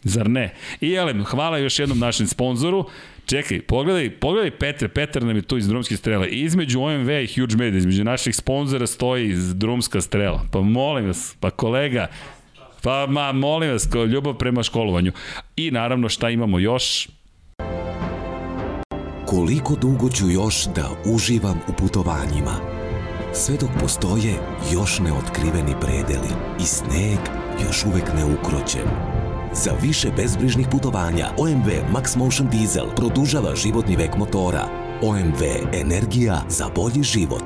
Zar ne? I Elem, hvala još jednom našem sponzoru. Čekaj, pogledaj, pogledaj Petre, Petar nam je tu iz drumske strele. Između OMV i Huge Media, između naših sponzora stoji drumska strela. Pa molim vas, pa kolega, pa ma, molim vas, ljubav prema školovanju. I naravno šta imamo još? Koliko dugo ću još da uživam u putovanjima? Sve dok postoje još neotkriveni predeli i sneg još uvek neukroćen. Za više bezbrižnih putovanja OMV Max Motion Diesel produžava životni vek motora. OMV Energija za bolji život.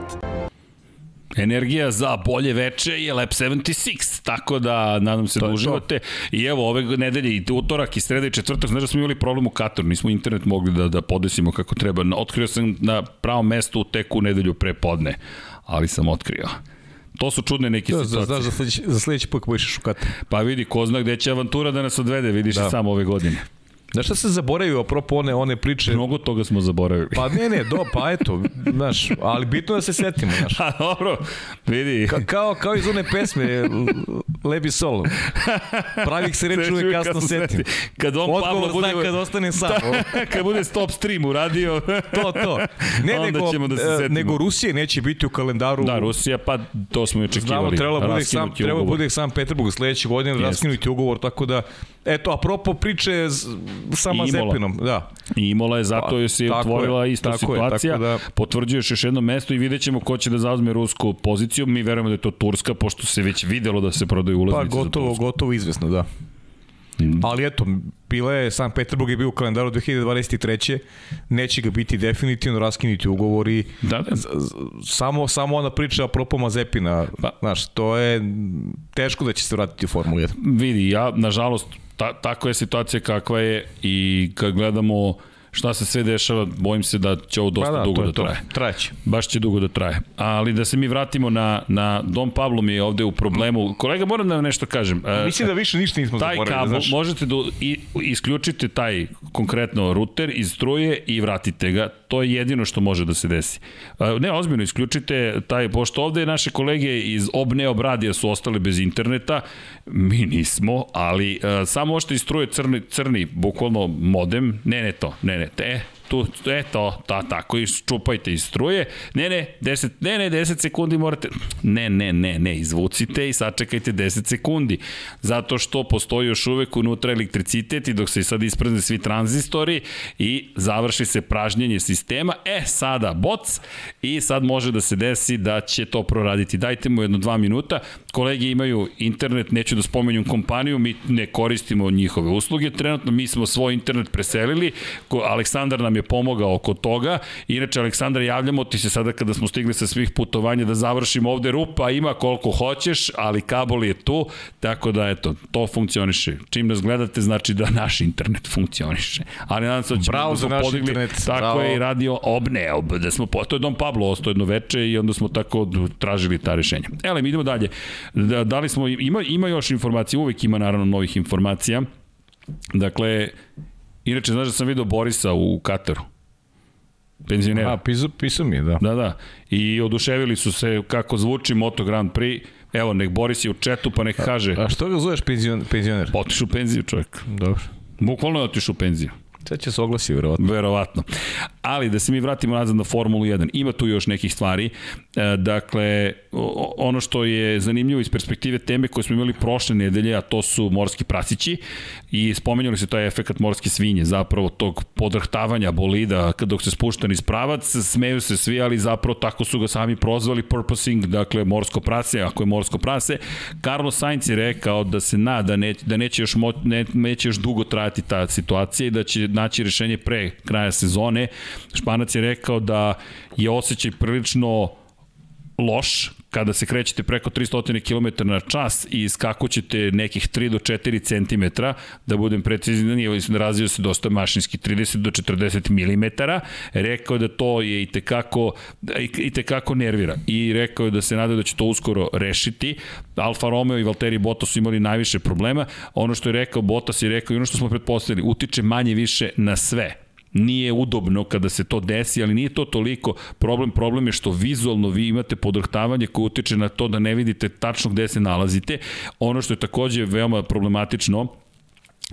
Energija za bolje veče je Lab 76, tako da nadam se to da uživate. I evo, ove nedelje i utorak i sreda i četvrtak, znaš da smo imali problem u Kataru, nismo internet mogli da, da podesimo kako treba. Otkrio sam na pravom mestu u nedelju pre podne, ali sam otkrio. To su čudne neke da, situacije. Znaš, za sledeći, za sledeći put budeš u Kataru. Pa vidi, ko zna gde će avantura da nas odvede, vidiš da. i sam ove godine. Znaš šta se zaboravio, apropo one, one priče? Mnogo toga smo zaboravili. Pa ne, ne, do, pa eto, znaš, ali bitno da se setimo, znaš. *laughs* A dobro, vidi. Ka, kao, kao iz one pesme, Lebi Sol. Pravih se reči uvek kasno setim. Kad on Odgovor Pablo bude... kad ostane sam. Da, *laughs* kad bude stop stream uradio. *laughs* to, to. Ne, onda nego, ćemo da se e, setimo. nego Rusije neće biti u kalendaru. Da, Rusija, pa to smo i očekivali. Znamo, trebalo bude sam, treba bude sam Peterburg sledeće godine, raskinuti ugovor, tako da, eto, apropo priče sama Zepinom, da. I Imola je zato pa, je se otvorila je, ista situacija. Je, da... Potvrđuješ još jedno mesto i vidjet ćemo ko će da zauzme rusku poziciju. Mi verujemo da je to Turska, pošto se već videlo da se prodaju ulaznice pa, gotovo, za Tursku. gotovo izvesno, da. Mm. Ali eto, bila je, San Peterburg je bio u kalendaru 2023. Neće ga biti definitivno, raskinuti ugovori. Da, da. Samo, samo ona priča apropo Mazepina, pa. znaš, to je teško da će se vratiti u Formulu 1. Vidi, ja, nažalost, ta, tako je situacija kakva je i kad gledamo šta se sve dešava, bojim se da će ovo dosta pa da, dugo da traje. Trajeće. Baš će dugo da traje. Ali da se mi vratimo na, na Dom Pablo mi je ovde u problemu. Kolega, moram da vam nešto kažem. E, Mislim da više ništa nismo taj zaboravili. Taj kabel, možete da i, isključite taj konkretno ruter iz struje i vratite ga. To je jedino što može da se desi. E, ne, ozbiljno, isključite taj, pošto ovde naše kolege iz Obne Obradija su ostali bez interneta, mi nismo, ali uh, samo možete iz struje crni, crni, bukvalno modem, ne, ne to, ne, ne, te, tu, e to, ta, tako, i čupajte iz struje, ne, ne, 10, ne, ne, 10 sekundi morate, ne, ne, ne, ne, izvucite i sačekajte 10 sekundi, zato što postoji još uvek unutra elektricitet i dok se sad isprazne svi tranzistori i završi se pražnjenje sistema, e, sada boc i sad može da se desi da će to proraditi. Dajte mu jedno dva minuta, kolege imaju internet, neću da spomenjam kompaniju, mi ne koristimo njihove usluge, trenutno mi smo svoj internet preselili, ko, Aleksandar nam je pomogao oko toga, inače Aleksandar javljamo ti se sada kada smo stigli sa svih putovanja da završimo ovde rupa, ima koliko hoćeš, ali kabel je tu, tako da eto, to funkcioniše. Čim nas gledate, znači da naš internet funkcioniše. Ali nadam se da ćemo Bravo da smo naš podigli, internet, tako bravo. je i radio obne, ob, da smo, to je Dom Pablo ostao jedno veče i onda smo tako tražili ta rešenja. Ele, mi idemo dalje. Da, da li smo, ima, ima još informacija, uvek ima naravno novih informacija. Dakle, inače, znaš da sam video Borisa u Kataru. Penzionera. A, pisao, pisao mi je, da. Da, da. I oduševili su se kako zvuči Moto Grand Prix. Evo, nek Boris je u četu pa nek kaže. A što ga zoveš penzion, penzioner? Otišu u penziju čovjek. Dobro. Bukvalno je otišu u penziju. Sad će se oglasi, verovatno. Verovatno. Ali da se mi vratimo nazad na Formulu 1, ima tu još nekih stvari. E, dakle, ono što je zanimljivo iz perspektive teme koje smo imali prošle nedelje, a to su morski prasići i spomenjali se taj efekat morske svinje, zapravo tog podrhtavanja bolida dok se spušta niz pravac, smeju se svi, ali zapravo tako su ga sami prozvali purposing, dakle morsko prase, ako je morsko prase. Carlos Sainz je rekao da se nada ne, da neće još, mo, ne, neće još dugo trajati ta situacija i da će naći rešenje pre kraja sezone. Španac je rekao da je osjećaj prilično loš kada se krećete preko 300 km na čas i iskakućete nekih 3 do 4 cm, da budem precizni, razio se dosta mašinski 30 do 40 mm, rekao da to je i tekako, i tekako nervira i rekao je da se nada da će to uskoro rešiti. Alfa Romeo i Valtteri Bottas su imali najviše problema. Ono što je rekao Bottas je rekao i ono što smo pretpostavili, utiče manje više na sve nije udobno kada se to desi, ali nije to toliko problem. Problem je što vizualno vi imate podrhtavanje koje utiče na to da ne vidite tačno gde se nalazite. Ono što je takođe veoma problematično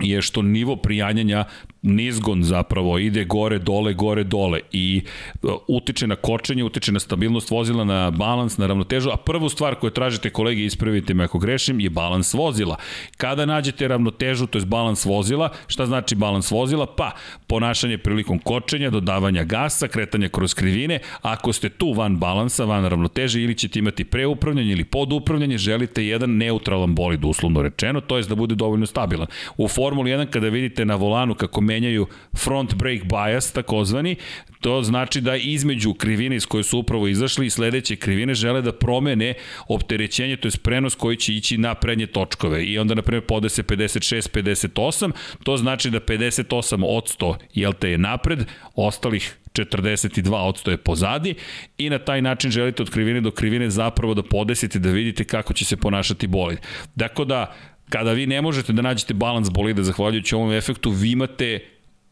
je što nivo prijanjanja nizgon zapravo ide gore, dole, gore, dole i e, utiče na kočenje, utiče na stabilnost vozila, na balans, na ravnotežu, a prvu stvar koju tražite kolege, ispravite me ako grešim, je balans vozila. Kada nađete ravnotežu, to je balans vozila, šta znači balans vozila? Pa, ponašanje prilikom kočenja, dodavanja gasa, kretanja kroz krivine, ako ste tu van balansa, van ravnoteže, ili ćete imati preupravljanje ili podupravljanje, želite jedan neutralan bolid, uslovno rečeno, to je da bude dovoljno stabilan. U Formuli 1 kada vidite na volanu kako menjaju front brake bias takozvani, to znači da između krivine iz koje su upravo izašli i sledeće krivine žele da promene opterećenje, to je prenos koji će ići na prednje točkove i onda na primjer pode se 56, 58, to znači da 58 od 100 jel te je napred, ostalih 42 odsto je pozadi i na taj način želite od krivine do krivine zapravo da podesite da vidite kako će se ponašati bolid. Dakle da kada vi ne možete da nađete balans bolida zahvaljujući ovom efektu, vi imate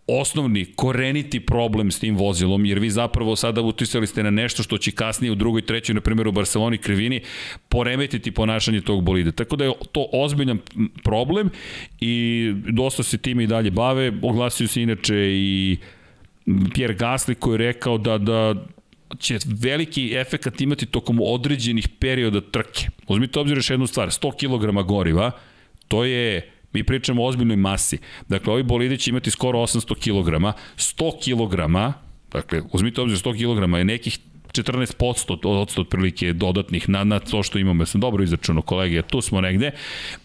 osnovni, koreniti problem s tim vozilom, jer vi zapravo sada utisali ste na nešto što će kasnije u drugoj, trećoj, na primjer u Barceloni krivini, poremetiti ponašanje tog bolida. Tako da je to ozbiljan problem i dosta se time i dalje bave. Oglasio se inače i Pierre Gasly koji je rekao da, da će veliki efekat imati tokom određenih perioda trke. Uzmite obzir još jednu stvar, 100 kg goriva, to je mi pričamo o ozbiljnoj masi. Dakle, ovi bolidi će imati skoro 800 kg, 100 kg, dakle, uzmite obzir 100 kg je nekih 14% od otprilike dodatnih na, na to što imamo. Ja sam dobro izračunao kolege, tu smo negde.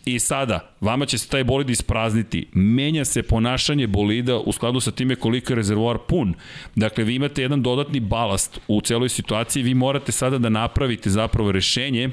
I sada, vama će se taj bolid isprazniti. Menja se ponašanje bolida u skladu sa time koliko je rezervoar pun. Dakle, vi imate jedan dodatni balast u celoj situaciji. Vi morate sada da napravite zapravo rešenje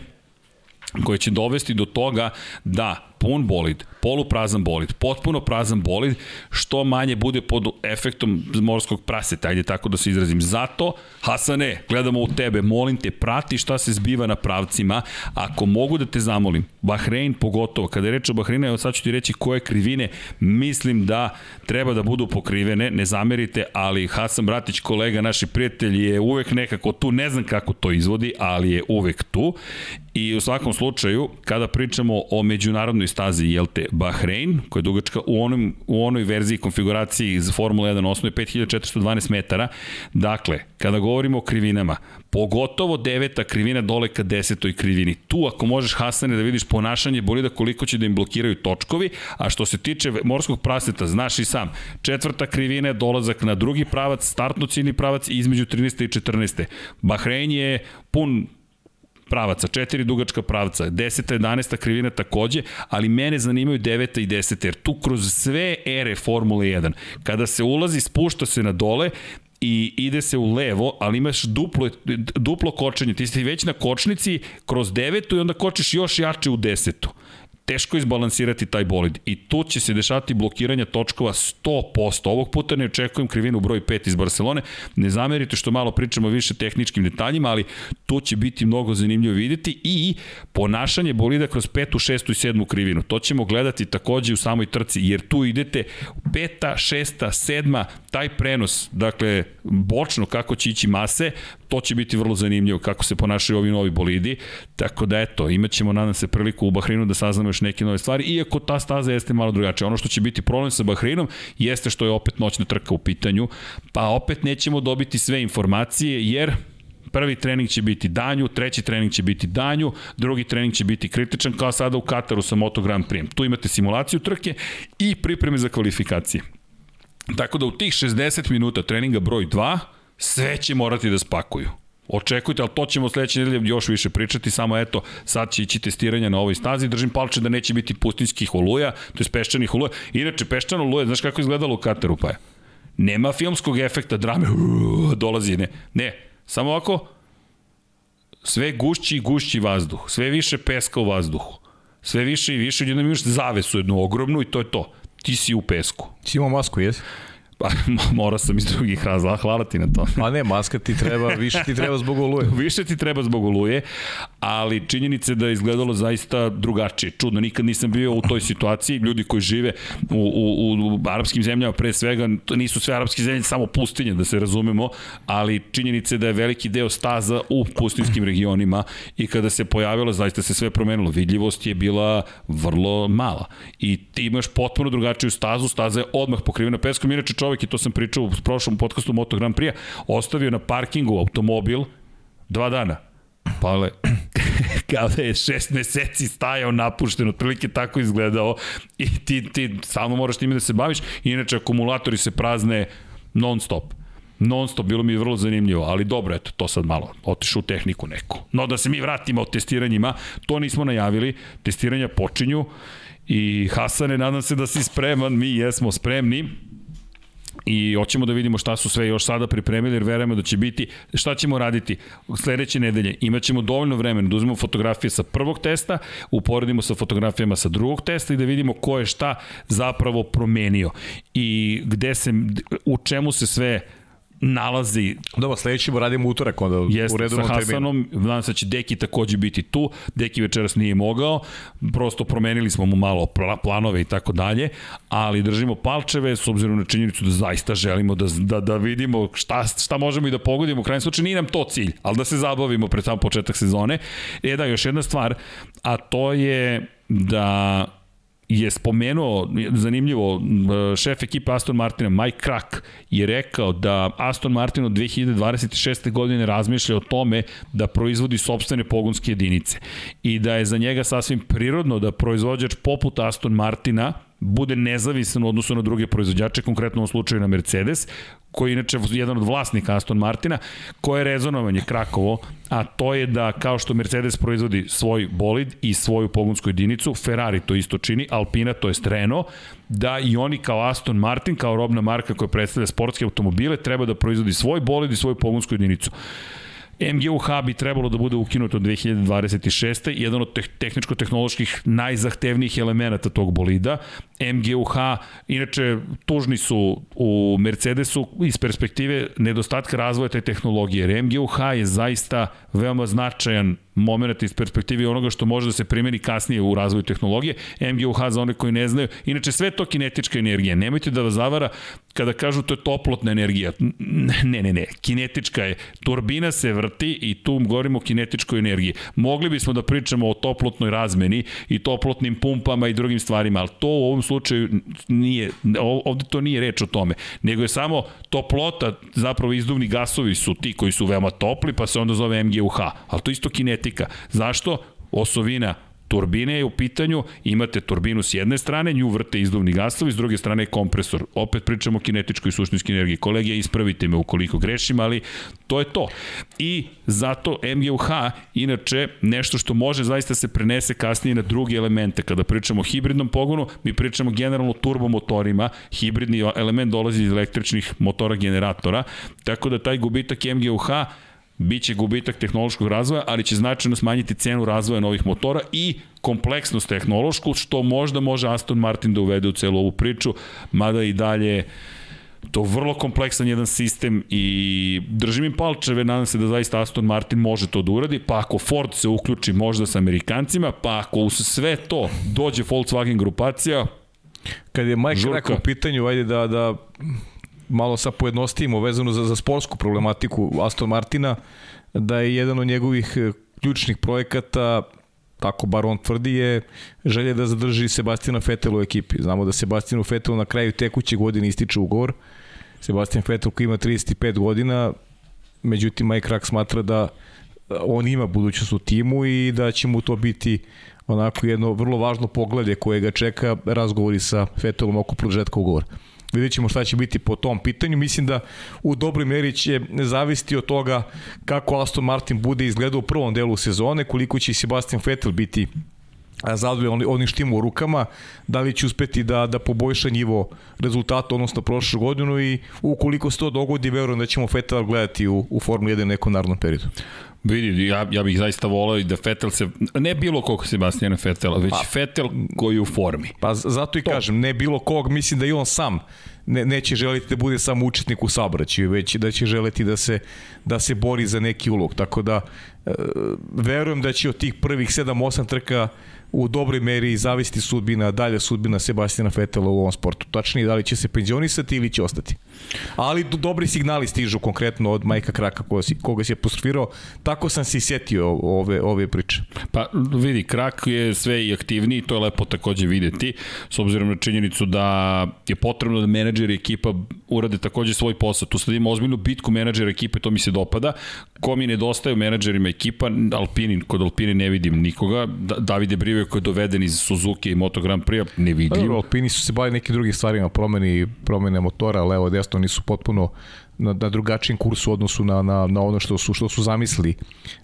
koje će dovesti do toga da pun bolid, poluprazan bolid, potpuno prazan bolid, što manje bude pod efektom morskog praseta, ajde tako da se izrazim. Zato, Hasane, gledamo u tebe, molim te, prati šta se zbiva na pravcima, ako mogu da te zamolim, Bahrein pogotovo, kada je reč o Bahreinu, evo sad ću ti reći koje krivine mislim da treba da budu pokrivene, ne zamerite, ali Hasan Bratić, kolega, naši prijatelj, je uvek nekako tu, ne znam kako to izvodi, ali je uvek tu i u svakom slučaju, kada pričamo o međunarodnoj stazi, jel te, Bahrein, koja je dugačka u, onom, u onoj verziji konfiguraciji iz Formula 1 osnovi 5412 metara. Dakle, kada govorimo o krivinama, pogotovo deveta krivina dole ka desetoj krivini. Tu ako možeš Hasane da vidiš ponašanje bolida koliko će da im blokiraju točkovi, a što se tiče morskog praseta, znaš i sam, četvrta krivina je dolazak na drugi pravac, startno ciljni pravac između 13. i 14. Bahrein je pun pravaca, četiri dugačka pravca, 10. 11. krivina takođe, ali mene zanimaju 9. i 10. jer tu kroz sve ere Formule 1, kada se ulazi, spušta se na dole, i ide se u levo, ali imaš duplo, duplo kočenje. Ti si već na kočnici kroz devetu i onda kočiš još jače u desetu teško izbalansirati taj bolid i tu će se dešavati blokiranja točkova 100%. Ovog puta ne očekujem krivinu broj 5 iz Barcelone. Ne zamerite što malo pričamo više tehničkim detaljima, ali tu će biti mnogo zanimljivo videti i ponašanje bolida kroz petu, šestu i sedmu krivinu. To ćemo gledati takođe u samoj trci, jer tu idete peta, šesta, sedma, taj prenos, dakle, bočno kako će ići mase, to će biti vrlo zanimljivo kako se ponašaju ovi novi bolidi. Tako da eto, imaćemo nadam se priliku u Bahrinu da saznamo još neke nove stvari, iako ta staza jeste malo drugačija. Ono što će biti problem sa Bahrinom jeste što je opet noćna trka u pitanju, pa opet nećemo dobiti sve informacije jer prvi trening će biti danju, treći trening će biti danju, drugi trening će biti kritičan kao sada u Kataru sa Moto Grand Prix. Tu imate simulaciju trke i pripreme za kvalifikacije. Tako da u tih 60 minuta treninga broj 2 sve će morati da spakuju. Očekujte, ali to ćemo sledeće nedelje još više pričati, samo eto, sad će ići testiranja na ovoj stazi, držim palče da neće biti pustinskih oluja, to je peščanih oluja. Inače, peščano oluje, znaš kako izgledalo u Kataru, pa je? Nema filmskog efekta drame, uuu, dolazi, ne. Ne, samo ovako, sve gušći i gušći vazduh, sve više peska u vazduhu, sve više i više, jednom imaš zavesu jednu ogromnu i to je to. Ti si u pesku. Si imao masku, jesi? Pa, *laughs* morao sam iz drugih razloga, hvala ti na to. Ma ne, maska ti treba, više ti treba zbog oluje. *laughs* više ti treba zbog oluje, ali činjenice da je izgledalo zaista drugačije. Čudno, nikad nisam bio u toj situaciji. Ljudi koji žive u, u, u arapskim zemljama, pre svega, to nisu sve arapske zemlje, samo pustinje, da se razumemo, ali činjenice da je veliki deo staza u pustinskim regionima i kada se pojavilo, zaista se sve promenilo. Vidljivost je bila vrlo mala. I ti imaš potpuno drugačiju stazu, staza je odmah pokrivena peskom, inače čovek, i to sam pričao u prošlom podcastu Moto Grand Prix, ostavio na parkingu automobil dva dana. Pa le, *clears throat* kao da je šest meseci stajao napušten, otprilike tako izgledao i ti, ti samo moraš time da se baviš, inače akumulatori se prazne non stop non stop, bilo mi je vrlo zanimljivo, ali dobro, eto, to sad malo otišu u tehniku neku. No da se mi vratimo od testiranjima, to nismo najavili, testiranja počinju i Hasane, nadam se da si spreman, mi jesmo spremni, i hoćemo da vidimo šta su sve još sada pripremili jer verujemo da će biti šta ćemo raditi sledeće nedelje. Imaćemo dovoljno vremena da uzmemo fotografije sa prvog testa uporedimo sa fotografijama sa drugog testa i da vidimo ko je šta zapravo promenio. I gde se u čemu se sve nalazi. Dobro, sledeći ćemo radimo utorak onda Jeste, u redovnom terminu. Sa Hasanom, znam se da će Deki takođe biti tu. Deki večeras nije mogao, prosto promenili smo mu malo planove i tako dalje, ali držimo palčeve s obzirom na činjenicu da zaista želimo da, da, da vidimo šta, šta možemo i da pogodimo. U krajnjem slučaju nije nam to cilj, ali da se zabavimo pred sam početak sezone. E da, još jedna stvar, a to je da je spomenuo, zanimljivo, šef ekipa Aston Martina, Mike Krak, je rekao da Aston Martin od 2026. godine razmišlja o tome da proizvodi sobstvene pogonske jedinice i da je za njega sasvim prirodno da proizvođač poput Aston Martina bude nezavisan u odnosu na druge proizvođače, konkretno u slučaju na Mercedes, koji je inače jedan od vlasnika Aston Martina, koje je rezonovanje Krakovo, a to je da kao što Mercedes proizvodi svoj bolid i svoju pogonsku jedinicu, Ferrari to isto čini, Alpina to je Renault, da i oni kao Aston Martin, kao robna marka koja predstavlja sportske automobile, treba da proizvodi svoj bolid i svoju pogonsku jedinicu. MGUH bi trebalo da bude ukinuto od 2026. Jedan od tehničko-tehnoloških najzahtevnijih elemenata tog bolida. MGUH, inače, tužni su u Mercedesu iz perspektive nedostatka razvoja te tehnologije, jer MGUH je zaista veoma značajan moment iz perspektive onoga što može da se primeni kasnije u razvoju tehnologije. MGUH za one koji ne znaju, inače sve to kinetička energija. Nemojte da vas zavara kada kažu to je toplotna energija. Ne, ne, ne, kinetička je. Turbina se vrti i tu govorimo o kinetičkoj energiji. Mogli bismo da pričamo o toplotnoj razmeni i toplotnim pumpama i drugim stvarima, ali to u ovom slučaju nije, ovde to nije reč o tome, nego je samo toplota, zapravo izduvni gasovi su ti koji su veoma topli, pa se onda zove MGUH, ali to isto kinetika. Zašto? Osovina Turbine je u pitanju, imate turbinu s jedne strane, nju vrte izduvni gasovi, s druge strane je kompresor. Opet pričamo o kinetičkoj i suštinskoj energiji. Kolegija, ispravite me ukoliko grešim, ali to je to. I zato MGUH, inače, nešto što može zaista se prenese kasnije na druge elemente. Kada pričamo o hibridnom pogonu, mi pričamo generalno o turbomotorima, hibridni element dolazi iz električnih motora generatora, tako da taj gubitak MGUH Biće gubitak tehnološkog razvoja, ali će značajno smanjiti cenu razvoja novih motora i kompleksnost tehnološku, što možda može Aston Martin da uvede u celu ovu priču, mada i dalje to je vrlo kompleksan jedan sistem i držim im palčeve, nadam se da zaista Aston Martin može to da uradi, pa ako Ford se uključi možda sa Amerikancima, pa ako uz sve to dođe Volkswagen grupacija, Kad je Mike Žurka. u pitanju, ajde da, da malo sa pojednostivimo vezano za, za sportsku problematiku Aston Martina, da je jedan od njegovih e, ključnih projekata tako bar on tvrdi je želje da zadrži Sebastina Vettel u ekipi. Znamo da Sebastinu Vettelu na kraju tekuće godine ističe ugovor. Sebastian Vettel koji ima 35 godina, međutim Mike Rack smatra da on ima budućnost u timu i da će mu to biti onako jedno vrlo važno pogledje koje ga čeka razgovori sa Vettelom oko produžetka ugovora. Vidjet ćemo šta će biti po tom pitanju. Mislim da u dobroj meri će zavisti od toga kako Aston Martin bude izgledao u prvom delu sezone, koliko će Sebastian Vettel biti zadovoljan onim štim u rukama, da li će uspeti da, da poboljša nivo rezultata odnosno prošlu godinu i ukoliko se to dogodi, verujem da ćemo Vettel gledati u, u Formuli 1 nekom narodnom periodu. Vidi, ja, ja bih zaista volao i da Fetel se, ne bilo kog Sebastijana Fetela, već pa, Fetel koji je u formi. Pa zato i to. kažem, ne bilo kog, mislim da i on sam ne, neće želiti da bude samo učetnik u saobraćaju, već da će želiti da se, da se bori za neki ulog. Tako da, e, verujem da će od tih prvih 7-8 trka u dobroj meri zavisiti sudbina, dalje sudbina Sebastijana Fetela u ovom sportu. Tačnije, da li će se penzionisati ili će ostati. Ali dobri signali stižu konkretno od Majka Kraka koga si, koga si apostrofirao. Tako sam se i setio ove, ove priče. Pa vidi, Krak je sve i aktivniji, to je lepo takođe videti, s obzirom na činjenicu da je potrebno da menadžer i ekipa urade takođe svoj posao. Tu sad imamo ozbiljnu bitku menadžera ekipe, to mi se dopada. Ko mi nedostaje u menadžerima ekipa, Alpini, kod Alpini ne vidim nikoga. Da, Davide Brive koji je doveden iz Suzuki i Moto Grand Prix, ne vidim. Alpini su se bavili nekim drugim stvarima, promeni, promene motora, levo, desno, nisu potpuno na, na drugačijem kursu u odnosu na, na, na ono što su što su zamislili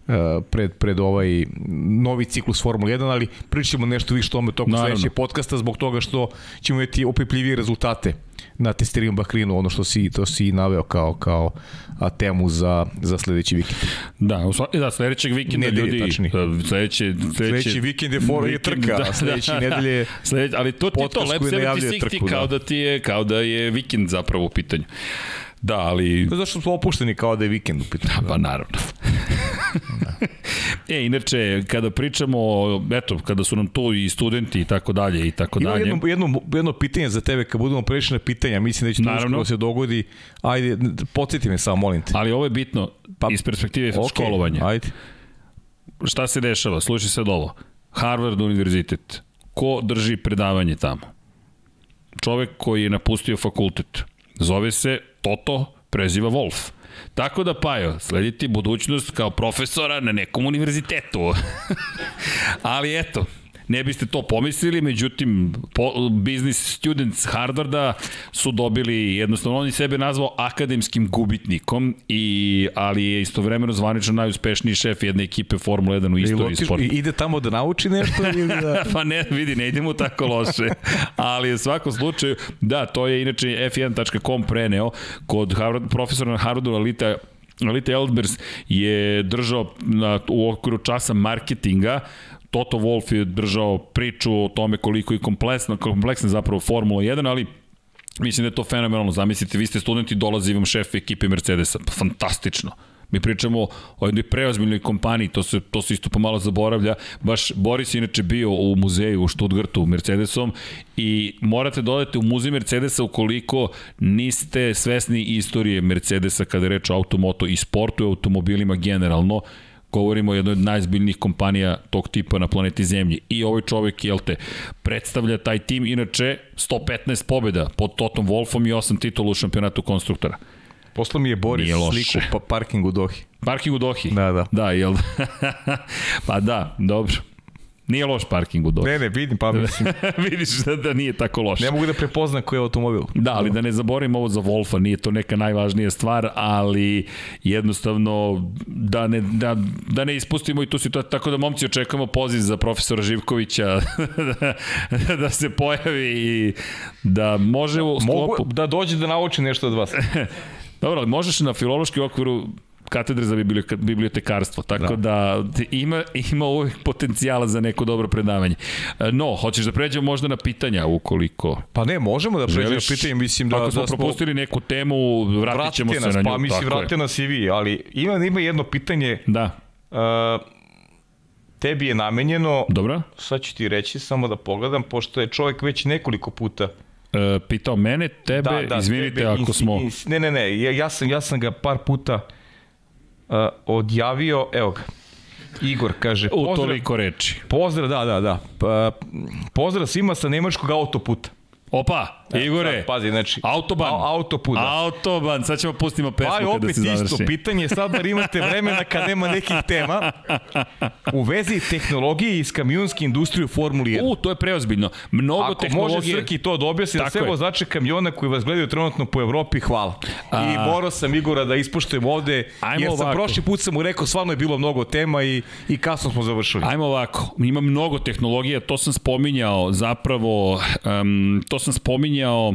uh, pred, pred ovaj novi ciklus Formule 1, ali pričamo nešto više tome tokom sledećeg podcasta zbog toga što ćemo imati opipljivije rezultate na testiranju Bahrinu, ono što si, to si naveo kao, kao a, temu za, za sledeći vikend. Da, u da sledećeg vikenda nedelje, ljudi, tačni. E, sledeći, sledeći, sledeći vikend je for je trka, da, a sledeći da, nedelje *laughs* sledeći, ali to ti to, Lab 76 kao da. da ti je, kao da je vikend zapravo u pitanju. Da, ali... Pa zašto smo opušteni kao da je vikend u pitanju? Da, pa naravno. da. *laughs* e, inače, kada pričamo, eto, kada su nam tu i studenti i tako dalje i tako dalje. Ima jedno, jedno, jedno pitanje za tebe, kad budemo prešli na pitanja, mislim da će to uskoro se dogodi. Ajde, podsjeti me samo, molim te. Ali ovo je bitno pa, iz perspektive okay, školovanja. Ajde. Šta se dešava? Slušaj sad ovo. Harvard univerzitet. Ko drži predavanje tamo? Čovek koji je napustio fakultet. Zove se Toto preziva Wolf. Tako da, Pajo, slediti budućnost kao profesora na nekom univerzitetu. *laughs* Ali eto, ne biste to pomislili, međutim, po, business students Harvarda su dobili, jednostavno, on je sebe nazvao akademskim gubitnikom, i, ali je istovremeno zvanično najuspešniji šef jedne ekipe Formula 1 u istoriji sporta. Ide tamo da nauči nešto ili da... *laughs* pa ne, vidi, ne idemo tako loše. ali u svakom slučaju, da, to je inače f1.com preneo kod Harvard, profesora na Harvardu Alita Alita Eldbers je držao na, u okviru časa marketinga Toto Wolff je držao priču o tome koliko je kompleksna, kompleksna zapravo Formula 1, ali mislim da je to fenomenalno. Zamislite, vi ste studenti, dolazi vam šef ekipe Mercedesa. Pa, fantastično. Mi pričamo o jednoj preozbiljnoj kompaniji, to se, to se isto pomalo zaboravlja. Baš Boris je inače bio u muzeju u Stuttgartu Mercedesom i morate dodati u muzej Mercedesa ukoliko niste svesni istorije Mercedesa kada reč o automoto i sportu i automobilima generalno govorimo o jednoj od najzbiljnijih kompanija tog tipa na planeti Zemlji. I ovaj čovek, jel te, predstavlja taj tim, inače 115 pobjeda pod Totom Wolfom i 8 titula u šampionatu konstruktora. Posla mi je Boris sliku pa parking u Dohi. Parking u Dohi? Da, da. Da, jel? *laughs* pa da, dobro. Nije loš parking u Dohi. Ne, ne, vidim, pa mislim, *laughs* Vidiš da, da nije tako loš. ne mogu da prepoznam koji je automobil. Da, ali da ne zaboravim ovo za Wolfa, nije to neka najvažnija stvar, ali jednostavno da ne, da, da ne ispustimo i tu situaciju, tako da momci očekujemo poziv za profesora Živkovića da, *laughs* da se pojavi i da može u sklopu... Mogu da dođe da nauči nešto od vas. *laughs* Dobro, ali možeš na filološki okviru katedre za biblioteka- bibliotekarstvo, tako da, da ima, ima uvijek potencijala za neko dobro predavanje. E, No, hoćeš da pređemo možda na pitanja ukoliko Pa ne, možemo da pređemo na želiš. pitanje, mislim da, Ako smo da smo... propustili neku temu, vratit ćemo se nas, na nju. pa mislim, vratite nas i vi, ali ima, ima jedno pitanje, Da, uh, tebi je namenjeno, dobro. sad ću ti reći, samo da pogledam, pošto je čovjek već nekoliko puta E, pitao mene, tebe, izvinite tebe ako smo... ne, ne, ne, ja, ja, sam, ja sam ga par puta uh, odjavio, evo ga, Igor kaže, U pozdrav, toliko reči. pozdrav, da, da, da, pa, pozdrav svima sa nemačkog autoputa. Opa, Igore, Sad, pazi, znači, autoban. A, autoput, da. Autoban, sad ćemo pustimo pesmu je kada opet se završi. isto pitanje, sad bar imate vremena kad nema nekih tema u vezi tehnologije iz kamionske industrije u Formuli 1. U, to je preozbiljno. Mnogo Ako tehnologije... može Srki to da objasni da Tako sve je. vozače kamiona koji vas gledaju trenutno po Evropi, hvala. I A- morao sam Igora da ispoštujem ovde, Ajmo jer sam ovako. prošli put sam mu rekao, stvarno je bilo mnogo tema i, i kasno smo završili. Ajmo ovako, ima mnogo tehnologija, to sam spominjao zapravo, um, to sam spominjao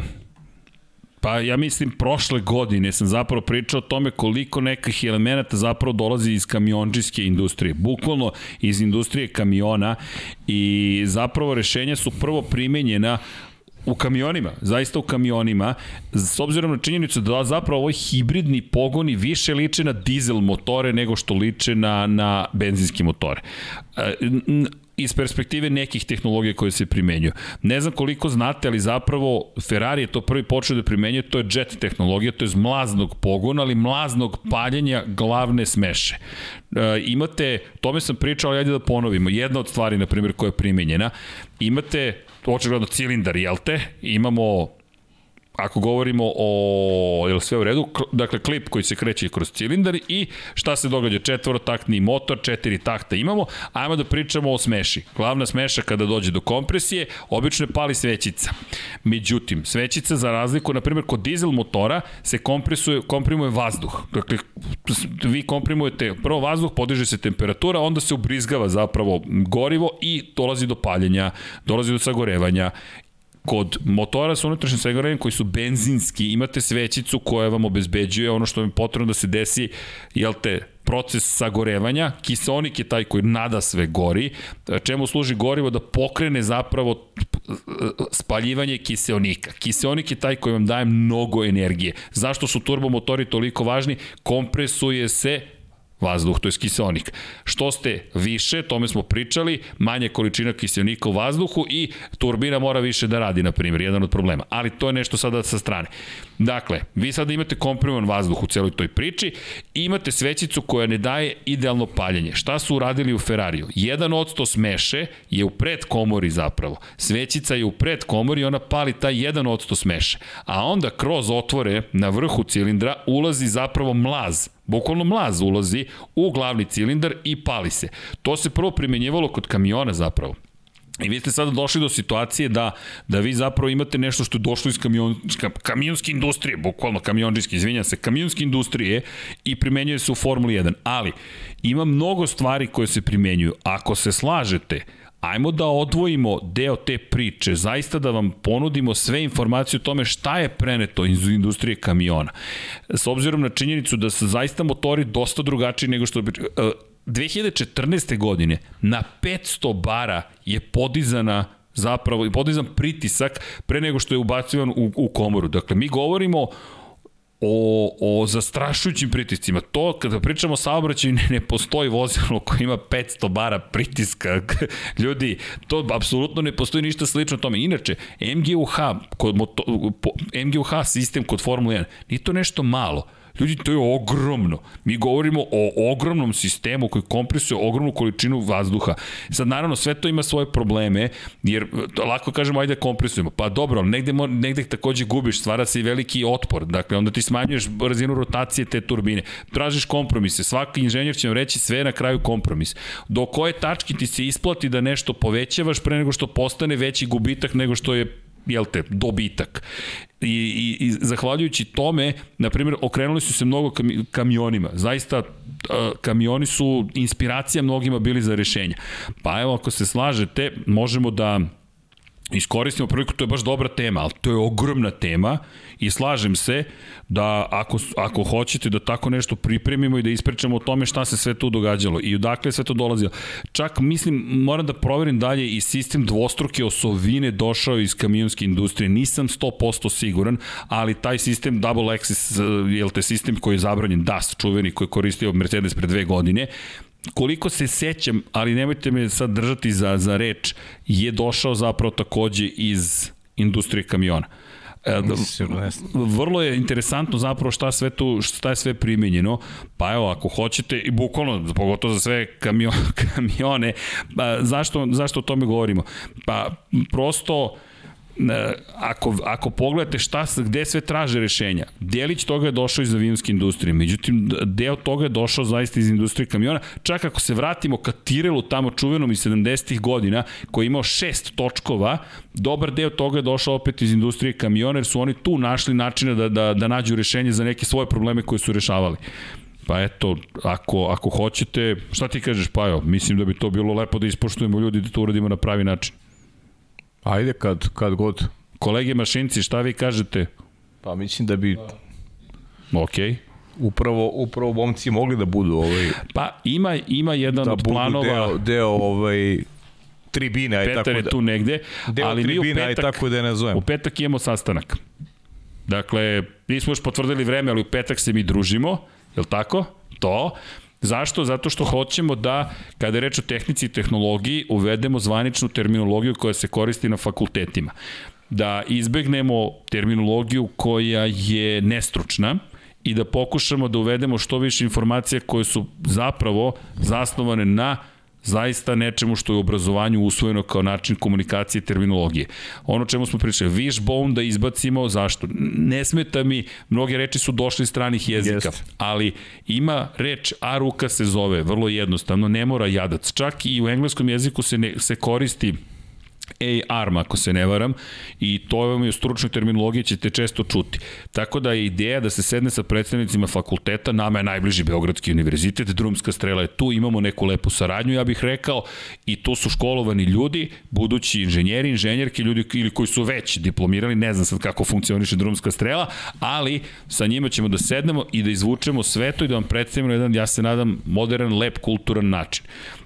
Pa ja mislim prošle godine sam zapravo pričao o tome koliko nekih elemenata zapravo dolazi iz kamionđijske industrije, bukvalno iz industrije kamiona i zapravo rešenja su prvo primenjena u kamionima, zaista u kamionima, s obzirom na činjenicu da zapravo ovoj hibridni pogoni više liče na dizel motore nego što liče na, na benzinski motore. Iz perspektive nekih tehnologija koje se primenjuju. Ne znam koliko znate, ali zapravo Ferrari je to prvi počeo da primenjuje, to je jet tehnologija, to je mlaznog pogona, ali mlaznog paljenja glavne smeše. E, imate, tome sam pričao, ali ajde da ponovimo, jedna od stvari, na primjer, koja je primenjena, imate očigledno cilindar, jel te? Imamo ako govorimo o, je li sve u redu, dakle klip koji se kreće kroz cilindar i šta se događa, četvorotaktni motor, četiri takta imamo, ajmo da pričamo o smeši. Glavna smeša kada dođe do kompresije, obično je pali svećica. Međutim, svećica za razliku, na primjer, kod dizel motora se kompresuje, komprimuje vazduh. Dakle, vi komprimujete prvo vazduh, podiže se temperatura, onda se ubrizgava zapravo gorivo i dolazi do paljenja, dolazi do sagorevanja kod motora sa unutrašnjim sagorevanjem koji su benzinski, imate svećicu koja vam obezbeđuje ono što vam je potrebno da se desi, jel te, proces sagorevanja, kiseonik je taj koji nada sve gori, čemu služi gorivo da pokrene zapravo spaljivanje kiseonika. Kiseonik je taj koji vam daje mnogo energije. Zašto su turbomotori toliko važni? Kompresuje se vazduh, to je kiseonik. Što ste više, tome smo pričali, manja količina kiseonika u vazduhu i turbina mora više da radi, na primjer, jedan od problema. Ali to je nešto sada sa strane. Dakle, vi sada imate komprimovan vazduh u celoj toj priči i imate svećicu koja ne daje idealno paljenje. Šta su uradili u Ferrariju? Jedan odsto smeše je u predkomori zapravo. Svećica je u predkomori i ona pali taj jedan odsto smeše. A onda kroz otvore na vrhu cilindra ulazi zapravo mlaz, Bukvalno mlaz ulazi u glavni cilindar i pali se. To se prvo primenjivalo kod kamiona zapravo. I vi ste sada došli do situacije da, da vi zapravo imate nešto što je došlo iz kamion, ka- kamionske industrije, bukvalno kamionđijski, izvinjam se, kamionske industrije i primenjuje se u Formuli 1. Ali ima mnogo stvari koje se primenjuju. Ako se slažete, ajmo da odvojimo deo te priče, zaista da vam ponudimo sve informacije o tome šta je preneto iz industrije kamiona. S obzirom na činjenicu da su zaista motori dosta drugačiji nego što bi... e, 2014. godine na 500 bara je podizana zapravo i podizan pritisak pre nego što je ubacivan u, u komoru. Dakle, mi govorimo o, o zastrašujućim pritiscima. To, kada pričamo o saobraćaju, ne, ne postoji vozilo koje ima 500 bara pritiska. *laughs* Ljudi, to apsolutno ne postoji ništa slično tome. Inače, MGUH, kod moto, MGUH sistem kod Formule 1, nije to nešto malo. Ljudi, to je ogromno. Mi govorimo o ogromnom sistemu koji kompresuje ogromnu količinu vazduha. Sad, naravno, sve to ima svoje probleme, jer lako kažemo, ajde da kompresujemo. Pa dobro, ali negde, negde takođe gubiš, stvara se i veliki otpor. Dakle, onda ti smanjuješ brzinu rotacije te turbine. Tražiš kompromise. Svaki inženjer će vam reći sve na kraju kompromis. Do koje tački ti se isplati da nešto povećavaš pre nego što postane veći gubitak nego što je jel te, dobitak. I, i, i zahvaljujući tome, na primjer, okrenuli su se mnogo kamionima. Zaista, kamioni su inspiracija mnogima bili za rešenja. Pa evo, ako se slažete, možemo da iskoristimo priliku, to je baš dobra tema, ali to je ogromna tema i slažem se da ako, ako hoćete da tako nešto pripremimo i da ispričamo o tome šta se sve tu događalo i odakle sve to dolazilo. Čak mislim, moram da proverim dalje i sistem dvostruke osovine došao iz kamionske industrije. Nisam 100% siguran, ali taj sistem double axis, je te sistem koji je zabranjen, DAS, čuveni koji je koristio Mercedes pre dve godine, koliko se sećam, ali nemojte me sad držati za, za reč, je došao zapravo takođe iz industrije kamiona. E, vrlo je interesantno zapravo šta sve tu šta je sve primenjeno. Pa evo ako hoćete i bukvalno pogotovo za sve kamion, *laughs* kamione, pa zašto zašto o tome govorimo? Pa prosto ako, ako pogledate šta, gde sve traže rešenja, delić toga je došao iz avionske industrije, međutim, deo toga je došao zaista iz industrije kamiona, čak ako se vratimo ka Tirelu, tamo čuvenom iz 70. godina, koji je imao šest točkova, dobar deo toga je došao opet iz industrije kamiona, jer su oni tu našli načina da, da, da nađu rešenje za neke svoje probleme koje su rešavali. Pa eto, ako, ako hoćete, šta ti kažeš, pa evo, mislim da bi to bilo lepo da ispoštujemo ljudi da to uradimo na pravi način. Ajde, kad, kad god. Kolege mašinci, šta vi kažete? Pa mislim da bi... Okej. Okay upravo upravo momci mogli da budu ovaj pa ima ima jedan da od planova deo, deo ovaj tribine aj tako da je tu negde deo ali mi u petak, aj tako da je nazovem u petak imamo sastanak dakle nismo još potvrdili vreme ali u petak se mi družimo je l' tako to Zašto? Zato što hoćemo da, kada je reč o tehnici i tehnologiji, uvedemo zvaničnu terminologiju koja se koristi na fakultetima. Da izbegnemo terminologiju koja je nestručna, i da pokušamo da uvedemo što više informacija koje su zapravo zasnovane na zaista nečemu što je u obrazovanju usvojeno kao način komunikacije i terminologije. Ono čemu smo pričali, wishbone da izbacimo, zašto? Ne smeta mi, mnoge reči su došle iz stranih jezika, Jest. ali ima reč a ruka se zove, vrlo jednostavno, ne mora jadac. Čak i u engleskom jeziku se, ne, se koristi A-arm, ako se ne varam, i to vam je u stručnoj terminologiji ćete često čuti. Tako da je ideja da se sedne sa predstavnicima fakulteta, nama je najbliži Beogradski univerzitet, drumska strela je tu, imamo neku lepu saradnju, ja bih rekao, i tu su školovani ljudi, budući inženjeri, inženjerke, ljudi ili koji su već diplomirali, ne znam sad kako funkcioniše drumska strela, ali sa njima ćemo da sednemo i da izvučemo sve to i da vam predstavimo jedan, ja se nadam, modern, lep, kulturan način.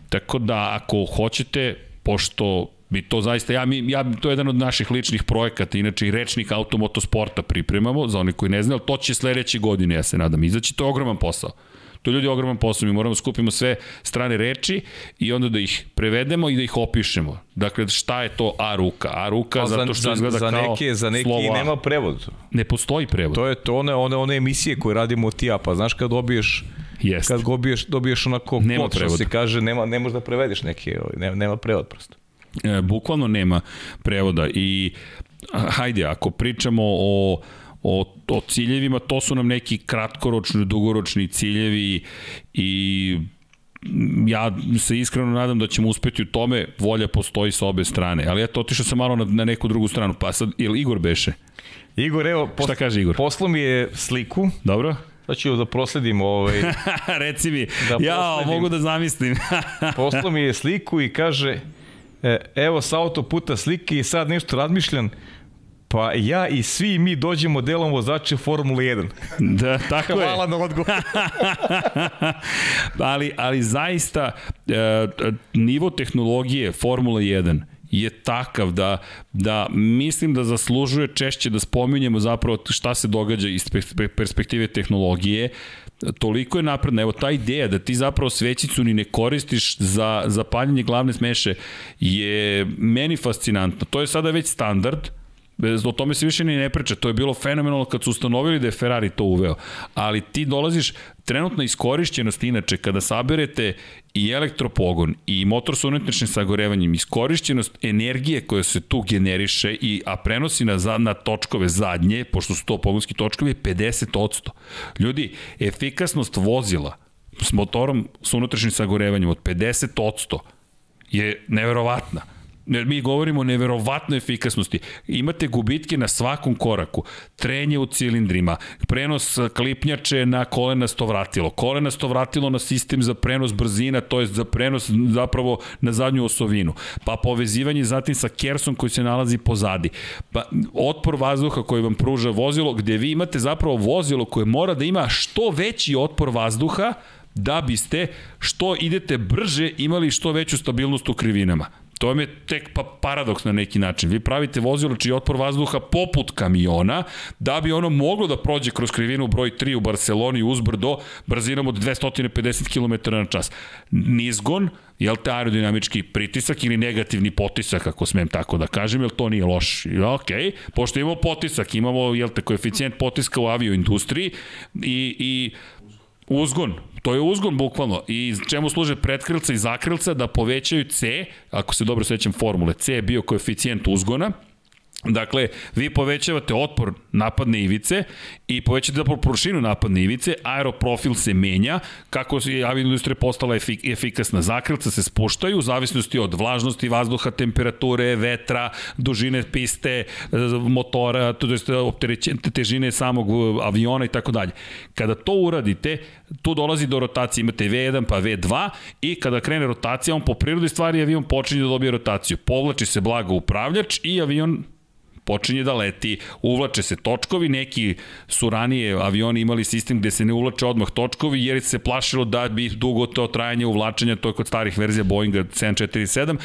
Tako da, ako hoćete, pošto bi to zaista, ja, mi, ja, to je jedan od naših ličnih projekata, inače i rečnik automotosporta pripremamo, za one koji ne znaju, to će sledeće godine, ja se nadam, izaći, to je ogroman posao. To je ljudi ogroman posao, mi moramo da skupimo sve strane reči i onda da ih prevedemo i da ih opišemo. Dakle, šta je to A ruka? A ruka pa zato što za, izgleda za kao neke, Za neke i nema prevod. Ne postoji prevod. To je to one, one, one emisije koje radimo ti ja, pa znaš kad dobiješ Jest. kad dobiješ, dobiješ onako nema kod, što se kaže, nema, ne možeš da prevedeš neke, ovaj, nema, nema prevod prosto. E, bukvalno nema prevoda i hajde, ako pričamo o o, o ciljevima, to su nam neki kratkoročni, dugoročni ciljevi i ja se iskreno nadam da ćemo uspeti u tome, volja postoji sa obe strane, ali eto, otišao sam malo na, na neku drugu stranu, pa sad, ili Igor beše? Igor, evo, pos, Šta kaže Igor? Poslo mi je sliku. Dobro. Sad ću da prosledim ovaj... *laughs* Reci mi, da ja mogu da zamislim. *laughs* poslo mi je sliku i kaže, E, evo sa autoputa slike i sad nešto razmišljam, Pa ja i svi mi dođemo delom vozače Formule 1. *laughs* Da, tako Hvala je. Hvala na odgovor. *laughs* ali, ali zaista e, nivo tehnologije Formule 1 je takav da, da mislim da zaslužuje češće da spominjemo zapravo šta se događa iz perspektive tehnologije, toliko je napredna. Evo, ta ideja da ti zapravo svećicu ni ne koristiš za, za paljenje glavne smeše je meni fascinantna. To je sada već standard, o tome se više ni ne priča. To je bilo fenomenalno kad su ustanovili da je Ferrari to uveo. Ali ti dolaziš, trenutna iskorišćenost inače, kada saberete i elektropogon i motor sa unutrašnjim sagorevanjem, iskorišćenost energije koja se tu generiše, i, a prenosi na, na točkove zadnje, pošto su to pogonski točkovi, 50%. Ljudi, efikasnost vozila s motorom sa unutrašnjim sagorevanjem od 50% je neverovatna. Mi govorimo o neverovatnoj efikasnosti. Imate gubitke na svakom koraku. Trenje u cilindrima, prenos klipnjače na kolenasto vratilo, kolenasto vratilo na sistem za prenos brzina, to je za prenos zapravo na zadnju osovinu. Pa povezivanje zatim sa kersom koji se nalazi pozadi. Pa otpor vazduha koji vam pruža vozilo, gde vi imate zapravo vozilo koje mora da ima što veći otpor vazduha da biste što idete brže imali što veću stabilnost u krivinama. To vam je tek pa paradoks na neki način. Vi pravite vozilo čiji otpor vazduha poput kamiona, da bi ono moglo da prođe kroz krivinu broj 3 u Barceloni uzbrdo brzinom od 250 km na čas. Nizgon, jel te aerodinamički pritisak ili negativni potisak, ako smem tako da kažem, jel to nije loš? Ok, pošto imamo potisak, imamo, jel te, koeficijent potiska u avioindustriji i, i uzgon, To je uzgon bukvalno. I čemu služe pretkrilca i zakrilca da povećaju C, ako se dobro sećam formule, C je bio koeficijent uzgona, Dakle, vi povećavate otpor napadne ivice i povećate zapravo površinu napadne ivice, aeroprofil se menja, kako je aviindustrija postala efik, efikasna, zakrilca se spuštaju u zavisnosti od vlažnosti vazduha, temperature, vetra, dužine piste, motora, to je težine samog aviona i tako dalje. Kada to uradite, tu dolazi do rotacije, imate V1 pa V2 i kada krene rotacija, on po prirodi stvari avion počinje da dobije rotaciju. Povlači se blago upravljač i avion počinje da leti, uvlače se točkovi, neki su ranije avioni imali sistem gde se ne uvlače odmah točkovi jer se plašilo da bi dugo to trajanje uvlačenja, to je kod starih verzija Boeinga 747,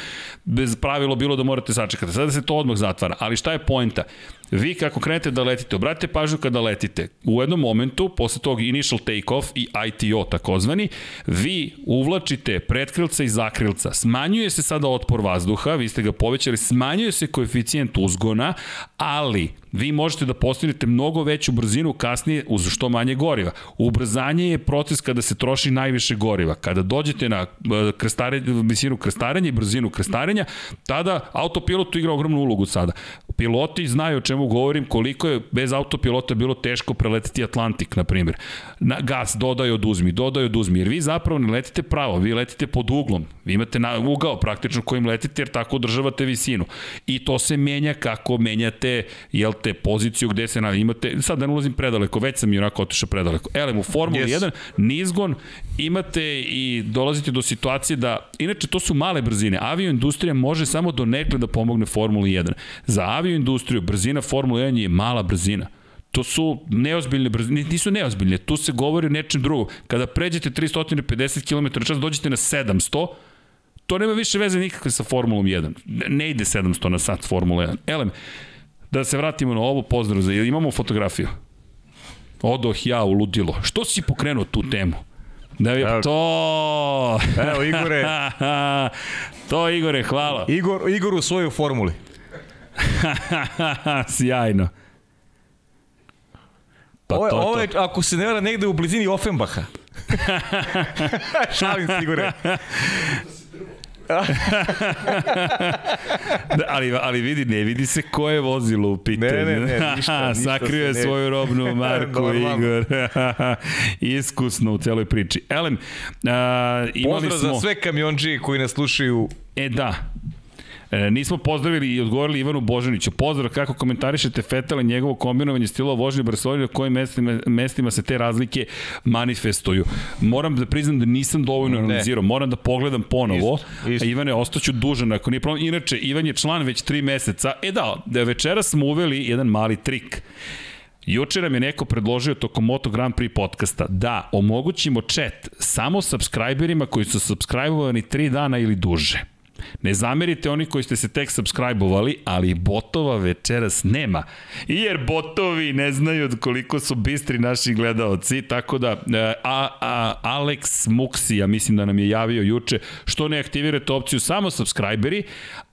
bez pravilo bilo da morate sačekati. Sada se to odmah zatvara, ali šta je poenta? Vi kako krenete da letite, obratite pažnju kada letite. U jednom momentu, posle tog initial take-off i ITO takozvani, vi uvlačite pretkrilca i zakrilca. Smanjuje se sada otpor vazduha, vi ste ga povećali, smanjuje se koeficijent uzgona, ali vi možete da postignete mnogo veću brzinu kasnije uz što manje goriva. Ubrzanje je proces kada se troši najviše goriva. Kada dođete na e, krestarenje, visinu krestarenja i brzinu krestarenja, tada autopilot igra ogromnu ulogu sada. Piloti znaju o čemu govorim, koliko je bez autopilota bilo teško preletiti Atlantik, na primjer. Na, gas dodaj oduzmi, dodaj oduzmi, jer vi zapravo ne letite pravo, vi letite pod uglom. Vi imate na, ugao praktično kojim letite, jer tako održavate visinu. I to se menja kako menjate, jel te, poziciju gde se na, imate, sad da ne ulazim predaleko, već sam i onako otišao predaleko. Elem, u Formuli yes. 1, nizgon, imate i dolazite do situacije da, inače to su male brzine, avioindustrija može samo do nekle da pomogne Formuli 1. Za avioindustriju brzina Formula 1 je mala brzina. To su neozbiljne brzine, nisu neozbiljne, tu se govori o nečem drugom. Kada pređete 350 km čas, dođete na 700, to nema više veze nikakve sa Formulom 1. Ne ide 700 na sat Formula 1. Elem, Da se vratimo na ovo, pozdrav za... Imamo fotografiju. Odoh ja u ludilo. Što si pokrenuo tu temu? Da je Evo, to... Evo, Igore. *laughs* to, Igore, hvala. Igor, Igor u svojoj formuli. *laughs* Sjajno. Pa ovo, to, ovo je, ako se ne vara, negde u blizini Offenbacha. *laughs* Šalim se, Igore. Da, ali, ali vidi, ne vidi se ko je vozilo u pitanju. Ne, ne, ne, *laughs* ništa, ništa Sakrio je svoju robnu *laughs* marku, Igor. *laughs* Iskusno u celoj priči. Elem, a, imali Pozdrav smo... za sve kamionđije koji nas slušaju. E da, E, nismo pozdravili i odgovorili Ivanu Božaniću. Pozdrav kako komentarišete Fetela i njegovo kombinovanje stilova vožnje u Barceloni, na kojim mestima, mestima se te razlike manifestuju. Moram da priznam da nisam dovoljno analizirao, moram da pogledam ponovo. Isto, isto. Ivane, ostaću dužan ako nije problem. Inače, Ivan je član već tri meseca. E da, da večera smo uveli jedan mali trik. Juče nam je neko predložio tokom Moto Grand Prix podcasta da omogućimo chat samo subscriberima koji su subscribovani 3 dana ili duže. Ne zamerite oni koji ste se tek subscribe-ovali, ali botova večeras nema. Jer botovi ne znaju koliko su bistri naši gledaoci, tako da e, a, a, Alex Muksi, ja mislim da nam je javio juče, što ne aktivirate opciju samo subscriberi,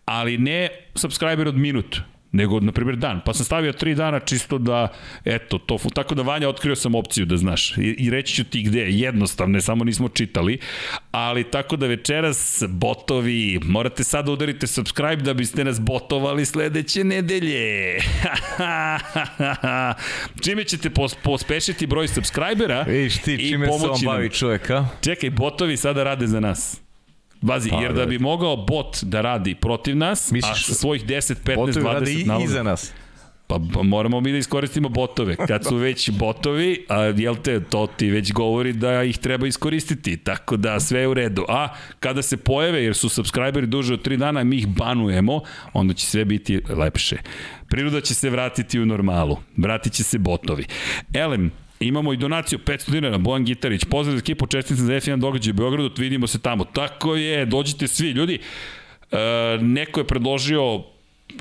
ali ne subscriber od minut nego, na primjer, dan. Pa sam stavio tri dana čisto da, eto, to, tako da Vanja otkrio sam opciju da znaš. I, i reći ću ti gde, jednostavne, samo nismo čitali, ali tako da večeras botovi, morate sad udarite subscribe da biste nas botovali sledeće nedelje. *laughs* čime ćete pos, pospešiti broj subscribera Viš ti, čime se on bavi čovjek, a? Čekaj, botovi sada rade za nas. Bazi, pa, jer da bi mogao bot da radi protiv nas, Misliš, a svojih 10, 15, 20 rade i, i za nas. Pa, pa moramo mi da iskoristimo botove. Kad su već botovi, a jel te, to ti već govori da ih treba iskoristiti. Tako da sve je u redu. A kada se pojave, jer su subscriberi duže od 3 dana, mi ih banujemo, onda će sve biti lepše. Priroda će se vratiti u normalu. Vratit će se botovi. Elem, Imamo i donaciju 500 dinara, Bojan Gitarić. Pozdrav za ekipu, čestitam za F1 događaj u Beogradu, vidimo se tamo. Tako je, dođite svi. Ljudi, e, neko je predložio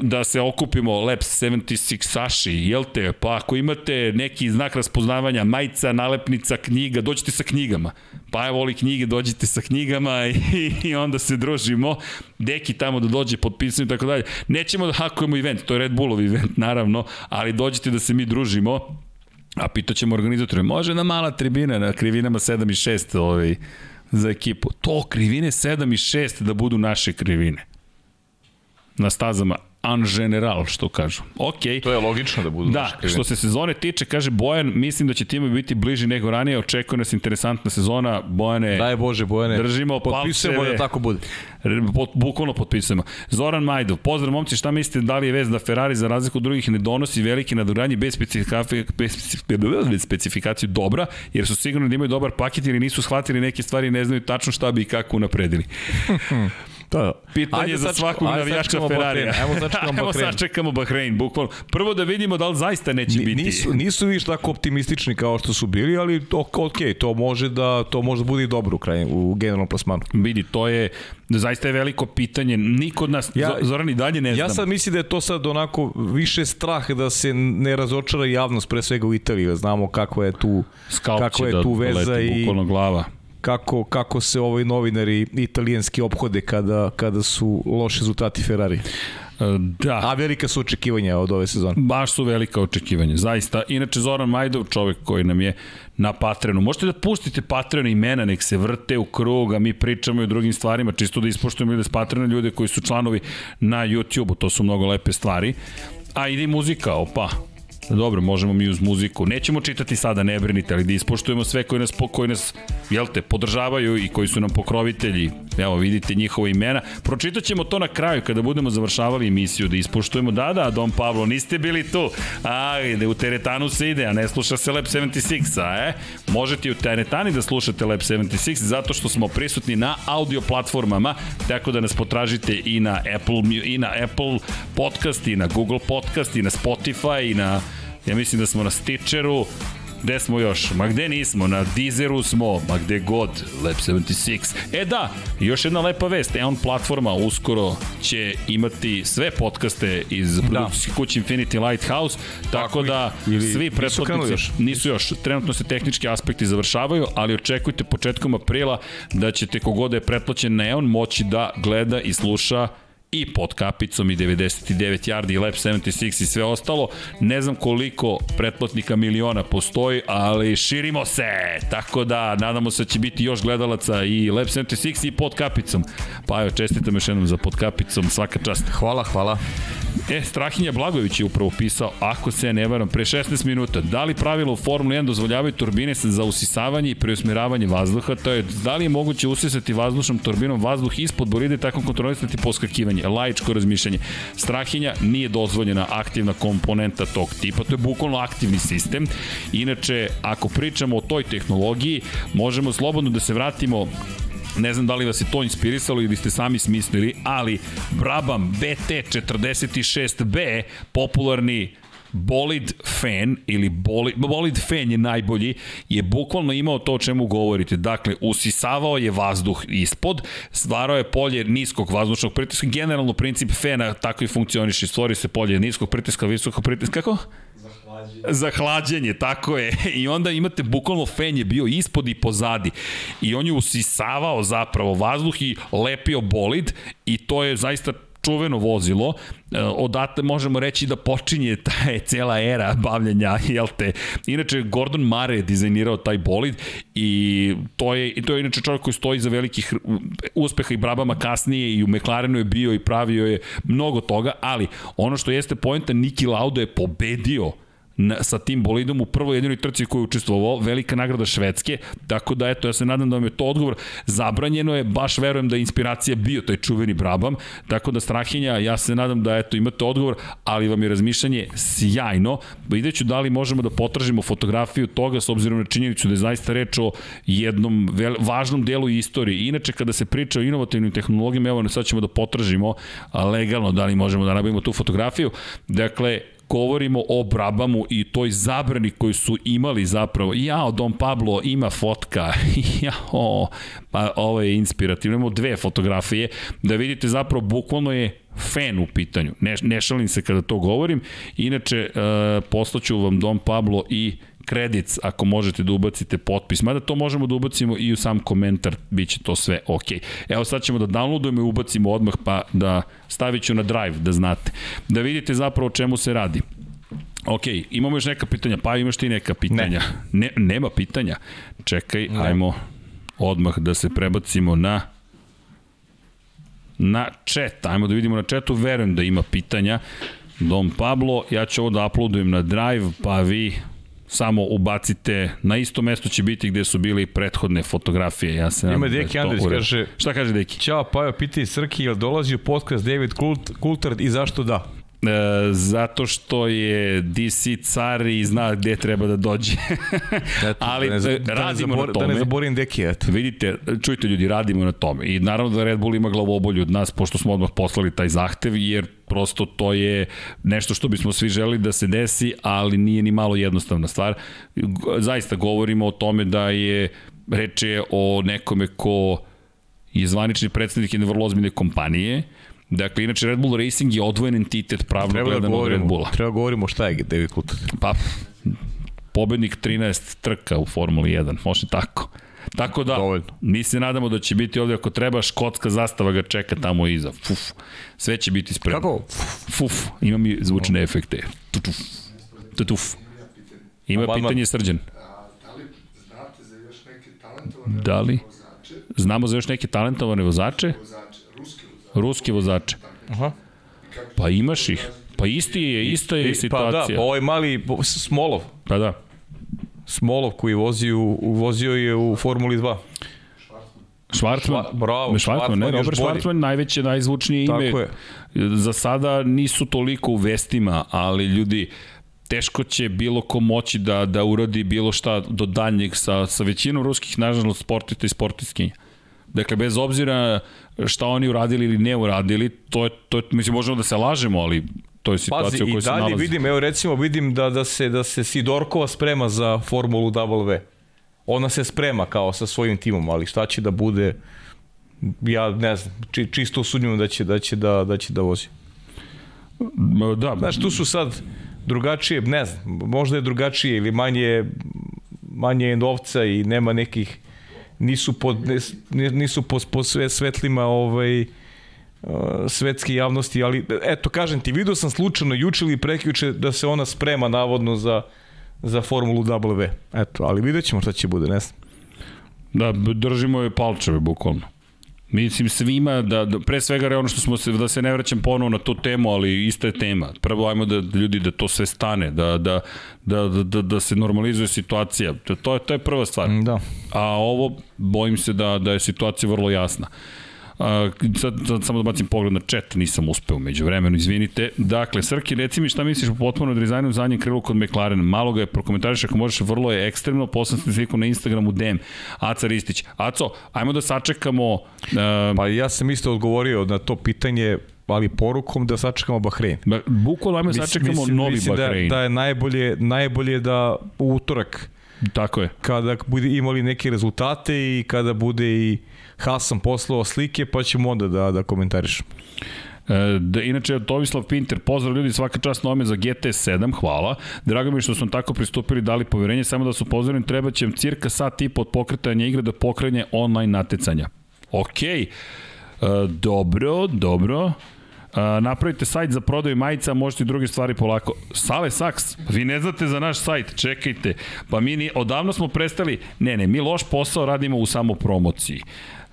da se okupimo Labs 76 Saši, jel te? Pa ako imate neki znak raspoznavanja, majica, nalepnica, knjiga, dođite sa knjigama. Pa evo voli knjige, dođite sa knjigama i, *laughs* i onda se družimo. Deki tamo da dođe, potpisano i tako dalje. Nećemo da hakujemo event, to je Red Bullov event, naravno, ali dođite da se mi družimo A pitaćemo organizatore, može na mala tribina, na krivinama 7 i 6 ovaj, za ekipu. To krivine 7 i 6 da budu naše krivine. Na stazama en general, što kažu. Ok. To je logično da budu Da, što se sezone tiče, kaže Bojan, mislim da će timovi biti bliži nego ranije, očekuje nas interesantna sezona. Bojane, Daj Bože, Bojane. Držimo Potpisujemo da tako bude. Pot, bukvalno potpisujemo. Zoran Majdov, pozdrav momci, šta mislite da li je vez da Ferrari za razliku od drugih ne donosi velike nadogradnje bez, specifikacije, bez specifikaciju dobra, jer su sigurno da imaju dobar paket ili nisu shvatili neke stvari i ne znaju tačno šta bi i kako unapredili. *laughs* To Pitanje ajde za svakog navijača Ferrarija. Evo sačekamo Bahrein. Evo sačekamo *laughs* Bahrein, bukvalno. Prvo da vidimo da li zaista neće biti. Nisu, nisu viš tako optimistični kao što su bili, ali to, ok, to može da to može da bude i dobro u, kraju, u generalnom plasmanu. Vidi, to je zaista je veliko pitanje. Niko od nas, ja, Zoran i dalje ne znam. Ja sad mislim da je to sad onako više strah da se ne razočara javnost, pre svega u Italiji, znamo kako je tu, Skalp kako je da tu veza i glava kako, kako se ovi novinari italijanski obhode kada, kada su loši rezultati Ferrari. Da. A velika su očekivanja od ove sezone. Baš su velika očekivanja, zaista. Inače, Zoran Majdov, čovek koji nam je na Patreonu. Možete da pustite Patreon imena, nek se vrte u krug, a mi pričamo i o drugim stvarima, čisto da ispoštujemo i da Patreona ljude koji su članovi na YouTube-u, to su mnogo lepe stvari. A ide muzika, opa, Dobro, možemo mi uz muziku. Nećemo čitati sada, ne brinite, ali da ispoštujemo sve koji nas, koji nas jel te, podržavaju i koji su nam pokrovitelji. Evo, vidite njihova imena. Pročitat ćemo to na kraju kada budemo završavali emisiju, da ispoštujemo. Da, da, Dom Pavlo, niste bili tu. A, ide, u teretanu se ide, a ne sluša se Lab 76, a e? Možete i u teretani da slušate Lab 76, zato što smo prisutni na audio platformama, tako da nas potražite i na Apple, i na Apple podcast, i na Google podcast, i na Spotify, i na Ja mislim da smo na Stitcheru, Gde smo još? Ma gde nismo? Na Deezeru smo, ma gde god, Lab 76. E da, još jedna lepa vest, Eon platforma uskoro će imati sve podcaste iz da. produkcijske da. kuće Infinity Lighthouse, tako, tako da ili, svi pretplatnici još. nisu još, trenutno se tehnički aspekti završavaju, ali očekujte početkom aprila da ćete kogod da je pretplaćen na Eon moći da gleda i sluša i pod kapicom i 99 yardi i lap 76 i sve ostalo. Ne znam koliko pretplatnika miliona postoji, ali širimo se. Tako da nadamo se da će biti još gledalaca i lap 76 i pod kapicom. Pa evo, čestitam još jednom za pod kapicom, svaka čast. Hvala, hvala. E, Strahinja Blagović je upravo pisao, ako se ne varam, pre 16 minuta, da li pravilo u Formula 1 dozvoljavaju turbine za usisavanje i preusmjeravanje vazduha, to je da li je moguće usisati vazdušnom turbinom vazduh ispod boride i tako kontrolisati poskakivanje, laičko razmišljanje. Strahinja nije dozvoljena aktivna komponenta tog tipa, to je bukvalno aktivni sistem. Inače, ako pričamo o toj tehnologiji, možemo slobodno da se vratimo Ne znam da li vas je to inspirisalo ili ste sami smislili, ali Brabham BT46B, popularni bolid fan ili bolid, bolid fan je najbolji, je bukvalno imao to o čemu govorite. Dakle, usisavao je vazduh ispod, stvarao je polje niskog vazdušnog pritiska. Generalno princip fena tako i funkcioniše. Stvori se polje niskog pritiska, visokog pritiska. Kako? Za hlađenje, tako je. *laughs* I onda imate bukvalno fen je bio ispod i pozadi. I on je usisavao zapravo vazduh i lepio bolid i to je zaista čuveno vozilo, e, odatle možemo reći da počinje *laughs* ta je cela era bavljanja, jel te? Inače, Gordon Mare je dizajnirao taj bolid i to je, to je inače čovjek koji stoji za velikih uspeha i brabama kasnije i u McLarenu je bio i pravio je mnogo toga, ali ono što jeste poenta, Niki Lauda je pobedio na, sa tim bolidom u prvoj jedinoj trci koju je učestvovao, velika nagrada Švedske, tako da eto, ja se nadam da vam je to odgovor. Zabranjeno je, baš verujem da je inspiracija bio taj čuveni Brabham, tako da Strahinja, ja se nadam da eto, imate odgovor, ali vam je razmišljanje sjajno. Vidjet ću da li možemo da potražimo fotografiju toga s obzirom na činjenicu da je zaista reč o jednom vel, važnom delu istorije. Inače, kada se priča o inovativnim tehnologijama, evo sad ćemo da potražimo legalno da li možemo da nabavimo tu fotografiju. Dakle, govorimo o Brabamu i toj zabrani koju su imali zapravo. Jao, Don Pablo ima fotka. *laughs* Jao, pa ovo je inspirativno. Imamo dve fotografije da vidite zapravo bukvalno je fan u pitanju. Ne, ne šalim se kada to govorim. Inače, uh, poslaću vam Don Pablo i kredit, ako možete da ubacite potpis, mada to možemo da ubacimo i u sam komentar, bit će to sve ok. Evo sad ćemo da downloadujemo i ubacimo odmah, pa da stavit ću na drive, da znate. Da vidite zapravo o čemu se radi. Ok, imamo još neka pitanja, pa imaš ti neka pitanja. Ne. ne nema pitanja. Čekaj, ne. ajmo odmah da se prebacimo na na chat. Ajmo da vidimo na chatu, verujem da ima pitanja. Dom Pablo, ja ću ovo da uploadujem na drive, pa vi samo ubacite, na isto mesto će biti gde su bili prethodne fotografije. Ja se Ima da Deki Andrić, kaže... Šta kaže Deki? Ćao, pa evo, piti Srki, jel dolazi u podcast David Kult, Coulthard i zašto da? E, zato što je DC car i zna gde treba da dođe. *laughs* eto, Ali da ne, da radimo zabor, na tome. Da ne zaborim deki, eto. Vidite, čujte ljudi, radimo na tome. I naravno da Red Bull ima glavobolju od nas, pošto smo odmah poslali taj zahtev, jer prosto to je nešto što bismo svi želi da se desi, ali nije ni malo jednostavna stvar. Zaista govorimo o tome da je reč je o nekome ko je zvanični predstavnik jedne vrlo ozbiljne kompanije, Dakle, inače Red Bull Racing je odvojen entitet pravno treba da gledano od Red Bulla. Treba da govorimo šta je David Coulthard. Pa, pobednik 13 trka u Formuli 1, može tako. Tako da, Dovoljno. mi se nadamo da će biti ovde, ako treba, škotska zastava ga čeka tamo iza. Fuf. Sve će biti spremno. Kako? Fuf. Ima mi zvučne no. efekte. Tutuf. Tutuf. Ima Obama. pitanje srđan. Da li znate za još neke talentovane da li? vozače? Znamo za još neke talentovane vozače? Vozače, ruske vozače. Aha. Pa imaš ih. Pa isti je, ista je situacija. Pa da, ovaj mali Smolov. Pa da. Smolov koji vozi u, vozio je u Formuli 2. Švartman, Šva, bravo, Švartman, ne, Robert Švartman, najveće, najzvučnije ime. Tako je. Za sada nisu toliko u vestima, ali ljudi, teško će bilo ko moći da, da uradi bilo šta do daljnjeg sa, sa većinom ruskih, nažalost, sportista i sportistkinja. Dakle, bez obzira šta oni uradili ili ne uradili, to je, to je, mislim, možemo da se lažemo, ali to je situacija u kojoj se nalazi. i dalje vidim, evo recimo vidim da, da, se, da se Sidorkova sprema za Formulu W. Ona se sprema kao sa svojim timom, ali šta će da bude, ja ne znam, či, čisto usudnjamo da će da, će da, da će da vozi. Da. Znaš, tu su sad drugačije, ne znam, možda je drugačije ili manje, manje je novca i nema nekih, nisu pod, nisu po, po sve svetlima ovaj, Uh, svetske javnosti, ali eto, kažem ti, vidio sam slučajno juče ili prekjuče da se ona sprema navodno za, za Formulu W. Eto, ali vidjet ćemo šta će bude, ne znam. Da, držimo je palčeve, bukvalno. Mislim svima da, da pre svega ono što smo se da se ne vraćam ponovo na tu temu, ali ista je tema. Prvo ajmo da, da ljudi da to sve stane, da da da da, da, se normalizuje situacija. To to je to je prva stvar. Da. A ovo bojim se da da je situacija vrlo jasna. Uh, A, sad, sad samo da bacim pogled na chat, nisam uspeo među vremenu, izvinite. Dakle, Srki, reci mi šta misliš o potpuno dizajnu zadnjem krilu kod McLaren? Malo ga je prokomentariš ako možeš, vrlo je ekstremno, poslan sam sliku na Instagramu DM, Aca Ristić. Aco, ajmo da sačekamo... Uh, pa ja sam isto odgovorio na to pitanje, ali porukom da sačekamo Bahrein. Ba, bukvalno ajmo da sačekamo mislim, novi mislim da- Bahrein. Da, da je najbolje, najbolje da u utorak Tako je. Kada bude imali neke rezultate i kada bude i Hasan poslao slike, pa ćemo onda da, da komentarišemo. E, da, inače, Tovislav Pinter, pozdrav ljudi, svaka čast na ome za GT7, hvala. Drago mi je što smo tako pristupili, dali poverenje, samo da su pozdravim, treba će cirka sat i po od pokretanja igre da pokrene online natecanja. Okej, okay. e, dobro, dobro. A, napravite sajt za prodaju majica, možete i druge stvari polako. Sale Saks, vi ne znate za naš sajt, čekajte. Pa mi ni, odavno smo prestali, ne, ne, mi loš posao radimo u samopromociji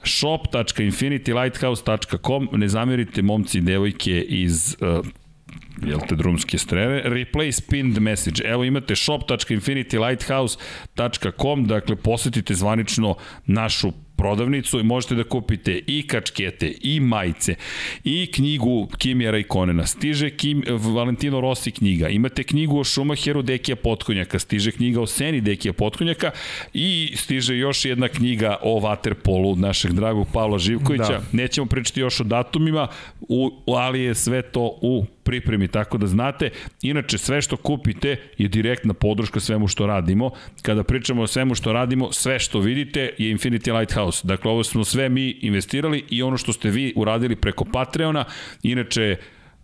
shop.infinitylighthouse.com ne zamerite momci i devojke iz uh, jel te drumske streve, replace pinned message. Evo imate shop.infinitylighthouse.com, dakle posetite zvanično našu prodavnicu i možete da kupite i kačkete, i majice, i knjigu Kimija Rajkonena. Stiže Kim, Valentino Rossi knjiga. Imate knjigu o Šumacheru Dekija Potkonjaka. Stiže knjiga o Seni Dekija Potkonjaka i stiže još jedna knjiga o Waterpolu našeg dragog Pavla Živkovića. Da. Nećemo pričati još o datumima, u, ali je sve to u pripremi, tako da znate. Inače, sve što kupite je direktna podrška svemu što radimo. Kada pričamo o svemu što radimo, sve što vidite je Infinity Lighthouse. Dakle, ovo smo sve mi investirali i ono što ste vi uradili preko Patreona. Inače,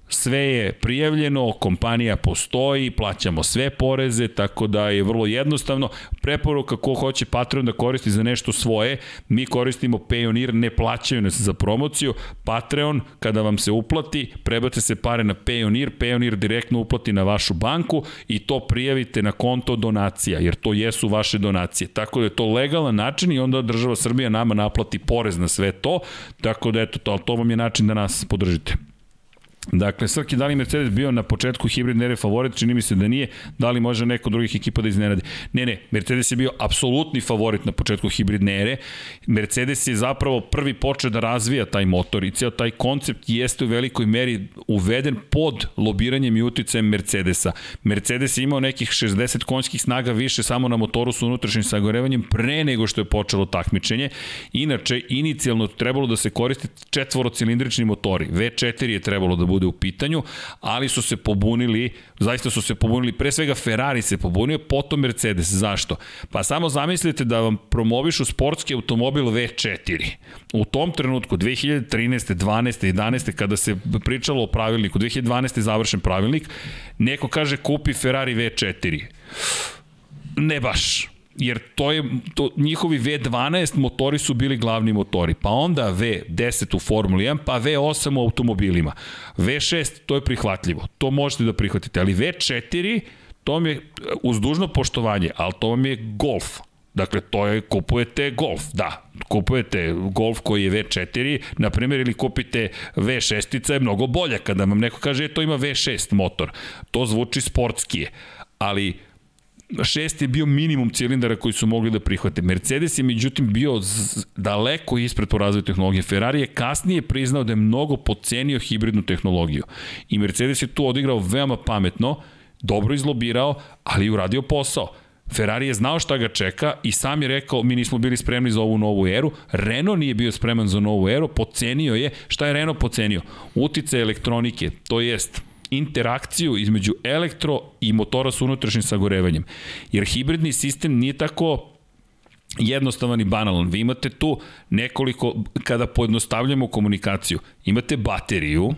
sve je prijavljeno, kompanija postoji, plaćamo sve poreze, tako da je vrlo jednostavno. Preporuka ko hoće Patreon da koristi za nešto svoje, mi koristimo Payoneer, ne plaćaju nas za promociju. Patreon, kada vam se uplati, prebate se pare na Payoneer, Payoneer direktno uplati na vašu banku i to prijavite na konto donacija, jer to jesu vaše donacije. Tako da je to legalan način i onda država Srbija nama naplati porez na sve to, tako da eto, to, to vam je način da nas podržite. Dakle, Srki, da li Mercedes bio na početku hibridne ere favorit? Čini mi se da nije. Da li može neko drugih ekipa da iznenadi? Ne, ne, Mercedes je bio apsolutni favorit na početku hibridne ere. Mercedes je zapravo prvi počeo da razvija taj motor i cijel taj koncept jeste u velikoj meri uveden pod lobiranjem i uticajem Mercedesa. Mercedes je imao nekih 60 konjskih snaga više samo na motoru sa unutrašnjim sagorevanjem pre nego što je počelo takmičenje. Inače, inicijalno trebalo da se koristi četvorocilindrični motori. V4 je trebalo da bude bude u pitanju, ali su se pobunili, zaista su se pobunili, pre svega Ferrari se pobunio, potom Mercedes. Zašto? Pa samo zamislite da vam promovišu sportski automobil V4. U tom trenutku, 2013. 12. 11. kada se pričalo o pravilniku, 2012. je završen pravilnik, neko kaže kupi Ferrari V4. Ne baš jer to je to njihovi V12 motori su bili glavni motori, pa onda V10 u Formuli 1, pa V8 u automobilima. V6 to je prihvatljivo. To možete da prihvatite, ali V4 to mi je uz dužno poštovanje, ali to vam je golf. Dakle, to je, kupujete golf, da, kupujete golf koji je V4, na primjer, ili kupite V6, je mnogo bolja kada vam neko kaže, e, to ima V6 motor. To zvuči sportskije, ali šest je bio minimum cilindara koji su mogli da prihvate. Mercedes je međutim bio daleko ispred po razvoju tehnologije. Ferrari je kasnije priznao da je mnogo pocenio hibridnu tehnologiju. I Mercedes je tu odigrao veoma pametno, dobro izlobirao, ali i uradio posao. Ferrari je znao šta ga čeka i sam je rekao mi nismo bili spremni za ovu novu eru. Renault nije bio spreman za novu eru, pocenio je. Šta je Renault pocenio? Utice elektronike, to jest interakciju između elektro i motora sa unutrašnjim sagorevanjem. Jer hibridni sistem nije tako jednostavan i banalan. Vi imate tu nekoliko, kada pojednostavljamo komunikaciju, imate bateriju,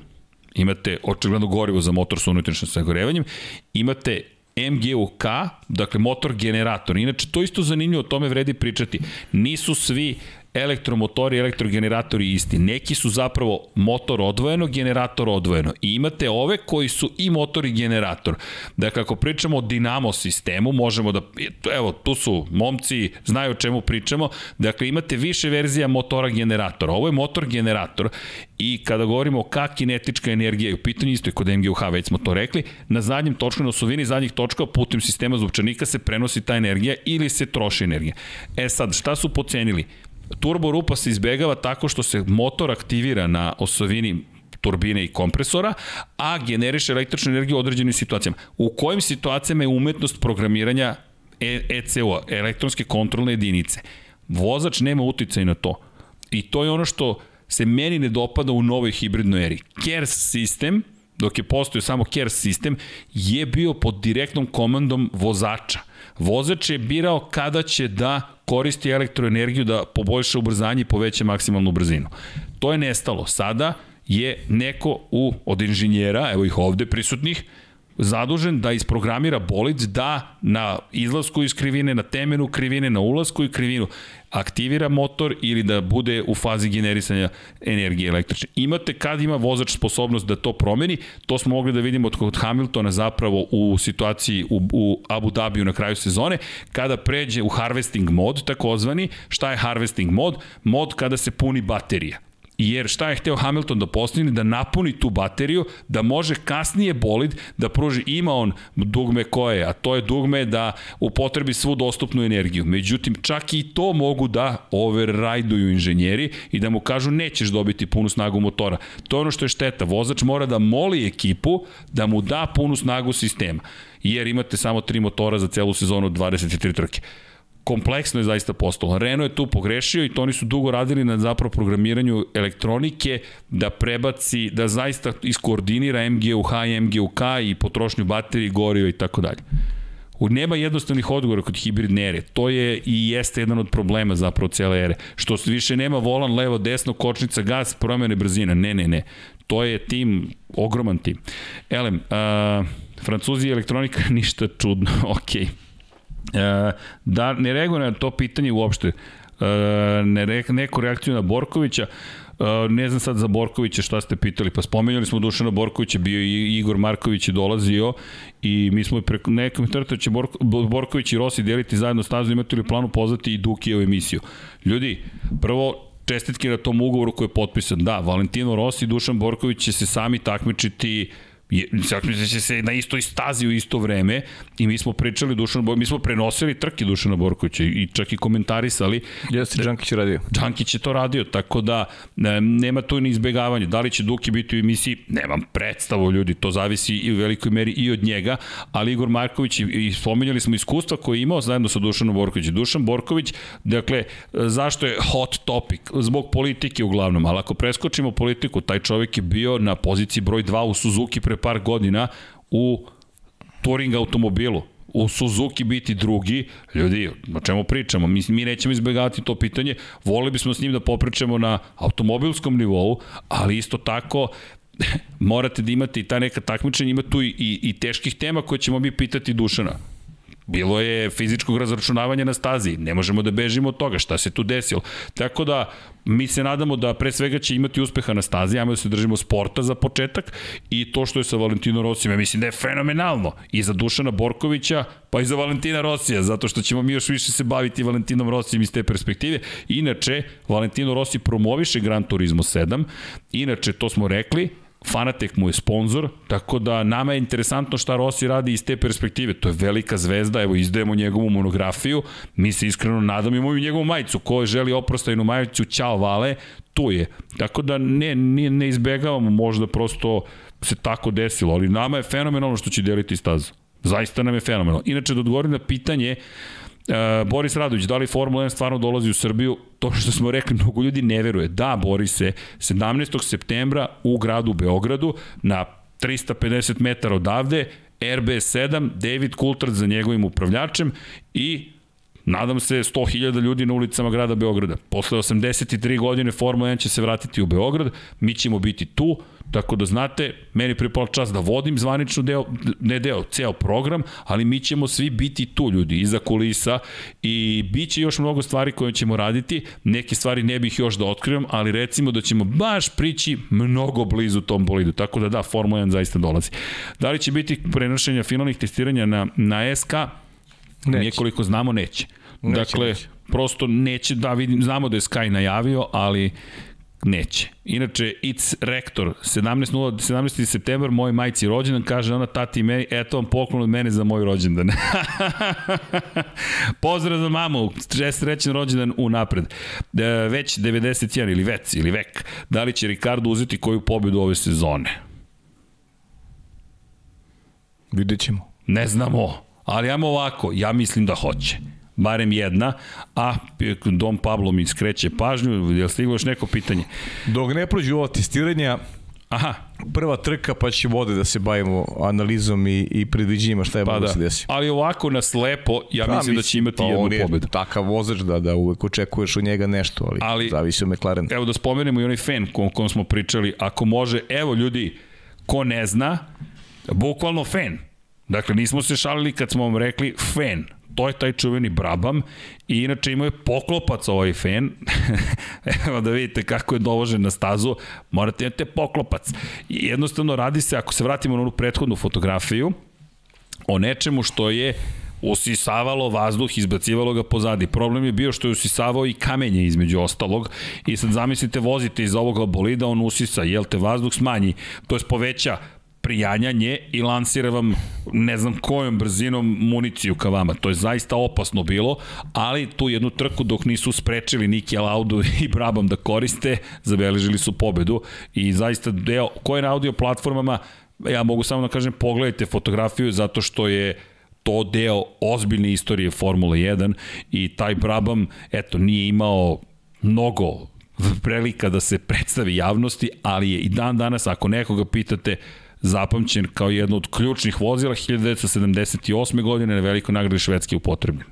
imate očigledno gorivo za motor sa unutrašnjim sagorevanjem, imate MGUK, dakle motor generator. Inače, to isto zanimljivo, o tome vredi pričati. Nisu svi elektromotori, elektrogeneratori isti. Neki su zapravo motor odvojeno, generator odvojeno. I imate ove koji su i motor i generator. Dakle, ako pričamo o dinamo sistemu, možemo da, evo, tu su momci, znaju o čemu pričamo. Dakle, imate više verzija motora generatora. Ovo je motor generator i kada govorimo ka kinetička energija, u pitanju isto je kod MGUH, već smo to rekli, na zadnjem točku, na osovini zadnjih točka putem sistema zupčanika se prenosi ta energija ili se troši energija. E sad, šta su pocenili? Turbo rupa se izbegava tako što se motor aktivira na osovini turbine i kompresora, a generiše električnu energiju u određenim situacijama. U kojim situacijama je umetnost programiranja ECO, elektronske kontrolne jedinice? Vozač nema uticaj na to. I to je ono što se meni ne dopada u novoj hibridnoj eri. KERS sistem, dok je postojao samo KERS sistem, je bio pod direktnom komandom vozača. Vozač je birao kada će da koristi elektroenergiju da poboljša ubrzanje i poveća maksimalnu brzinu. To je nestalo. Sada je neko u, od inženjera, evo ih ovde prisutnih, zadužen da isprogramira bolid da na izlasku iz krivine, na temenu krivine, na ulasku i krivinu aktivira motor ili da bude u fazi generisanja energije električne. Imate kad ima vozač sposobnost da to promeni, to smo mogli da vidimo od Hamiltona zapravo u situaciji u, u Abu Dhabiju na kraju sezone, kada pređe u harvesting mod, takozvani, šta je harvesting mod? Mod kada se puni baterija Jer šta je hteo Hamilton da postigne? Da napuni tu bateriju, da može kasnije bolid da pruži, ima on dugme koje, a to je dugme da upotrebi svu dostupnu energiju. Međutim, čak i to mogu da overrajduju inženjeri i da mu kažu nećeš dobiti punu snagu motora. To je ono što je šteta. Vozač mora da moli ekipu da mu da punu snagu sistema. Jer imate samo tri motora za celu sezonu 23 trke kompleksno je zaista postalo. Renault je tu pogrešio i to oni su dugo radili na zapravo programiranju elektronike da prebaci, da zaista iskoordinira MGUH i MGUK i potrošnju baterije, goriva i tako dalje. Nema jednostavnih odgovora kod hibridne ere. To je i jeste jedan od problema zapravo cele ere. Što više nema volan levo, desno, kočnica, gas, promene brzina. Ne, ne, ne. To je tim, ogroman tim. Elem, uh, Francuzi i elektronika *laughs* ništa čudno, *laughs* okej. Okay da ne reaguje na to pitanje uopšte. E, ne re, neku reakciju na Borkovića, Uh, ne znam sad za Borkovića šta ste pitali, pa spomenuli smo Dušana Borkovića, bio i Igor Marković je dolazio i mi smo preko nekom trta će Borko, Borković i Rossi deliti zajedno stazu, imate li planu pozvati i Dukijevu emisiju. Ljudi, prvo čestitke na tom ugovoru koji je potpisan. Da, Valentino Rossi i Dušan Borković će se sami takmičiti uh, će se na istoj stazi u isto vreme i mi smo pričali Dušan mi smo prenosili trke Dušana Borkovića i čak i komentarisali. Jeste, Đankić je radio. Đankić je to radio, tako da nema tu ni izbegavanja. Da li će Duki biti u emisiji? Nemam predstavu ljudi, to zavisi i u velikoj meri i od njega, ali Igor Marković i spominjali smo iskustva koje je imao zajedno sa Dušanom Borkovićem. Dušan Borković, dakle, zašto je hot topic? Zbog politike uglavnom, ali ako preskočimo politiku, taj čovjek je bio na poziciji broj 2 u Suzuki pre par godina u touring automobilu u Suzuki biti drugi, ljudi, o čemu pričamo? Mi, mi nećemo izbegavati to pitanje, volili bismo s njim da popričamo na automobilskom nivou, ali isto tako *laughs* morate da imate i ta neka takmičenja, ima tu i, i, i teških tema koje ćemo mi pitati Dušana. Bilo je fizičkog razračunavanja na stazi, ne možemo da bežimo od toga, šta se tu desilo. Tako da, mi se nadamo da pre svega će imati uspeha na stazi, ajmo da se držimo sporta za početak i to što je sa Valentino Rosijem, ja mislim da je fenomenalno i za Dušana Borkovića, pa i za Valentina Rosija, zato što ćemo mi još više se baviti Valentinom Rosijem iz te perspektive. Inače, Valentino Rossi promoviše Gran Turismo 7, inače, to smo rekli, Fanatek mu je sponsor, tako da nama je interesantno šta Rossi radi iz te perspektive. To je velika zvezda, evo izdajemo njegovu monografiju, mi se iskreno nadamo i moju njegovu majicu, ko želi oprostajnu majicu, čao Vale, tu je. Tako da ne, ne, ne izbegavamo, možda prosto se tako desilo, ali nama je fenomenalno što će deliti stazu. Zaista nam je fenomenalno. Inače, da odgovorim na pitanje, E, Boris Radović, da li Formula 1 stvarno dolazi u Srbiju? To što smo rekli, mnogo ljudi ne veruje. Da, Borise, 17. septembra u gradu Beogradu na 350 metara odavde, RB7, David Coulthard za njegovim upravljačem i Nadam se 100.000 ljudi na ulicama grada Beograda. Posle 83 godine Formula 1 će se vratiti u Beograd, mi ćemo biti tu, tako da znate, meni pripala čas da vodim zvanično deo, ne deo, ceo program, ali mi ćemo svi biti tu ljudi, iza kulisa i bit će još mnogo stvari koje ćemo raditi, neke stvari ne bih još da otkrivam, ali recimo da ćemo baš prići mnogo blizu tom bolidu, tako da da, Formula 1 zaista dolazi. Da li će biti prenošenja finalnih testiranja na, na SK? Neće. Nije koliko znamo, neće. neće dakle, neće. prosto neće, da vidim, znamo da je Sky najavio, ali neće. Inače, It's Rektor, 17. 17. september, moj majci rođendan, kaže ona, tati meni, eto vam poklon od mene za moj rođendan. *laughs* Pozdrav za mamu, srećan rođendan u napred. E, već 91 ili vec ili vek. Da li će Ricardo uzeti koju pobedu ove sezone? Vidjet ćemo. Ne znamo. Ali ajmo ovako, ja mislim da hoće barem jedna, a Dom Pablo mi skreće pažnju, je li stiglo još neko pitanje? Dok ne prođu ova testiranja, Aha. Prva trka pa će vode da se bavimo analizom i, i predviđenjima šta je pa mogu da. da. se desi. Ali ovako na slepo, ja pa, mislim da će imati pa jednu pobedu. takav vozač da, da uvek očekuješ od njega nešto, ali, ali zavisi od McLaren. Evo da spomenemo i onaj fan kom, kom smo pričali, ako može, evo ljudi, ko ne zna, bukvalno fan, Dakle, nismo se šalili kad smo vam rekli fen, to je taj čuveni Brabham i inače imao je poklopac ovaj fen. *laughs* Evo da vidite kako je dovožen na stazu, morate imate poklopac. I jednostavno radi se, ako se vratimo na onu prethodnu fotografiju, o nečemu što je usisavalo vazduh, izbacivalo ga pozadi. Problem je bio što je usisavao i kamenje između ostalog i sad zamislite vozite iz ovog bolida, on usisa, jel te vazduh smanji, to je poveća prijanjanje i lansira vam ne znam kojom brzinom municiju ka vama. To je zaista opasno bilo, ali tu jednu trku dok nisu sprečili Niki Laudu *laughs* i Brabham da koriste, zabeležili su pobedu i zaista deo, ko je na audio platformama, ja mogu samo da kažem pogledajte fotografiju zato što je to deo ozbiljne istorije Formule 1 i taj Brabham, eto, nije imao mnogo prelika da se predstavi javnosti, ali je i dan danas, ako nekoga pitate, zapamćen kao jedno od ključnih vozila 1978. godine na velikoj nagradi Švedske upotrebljen.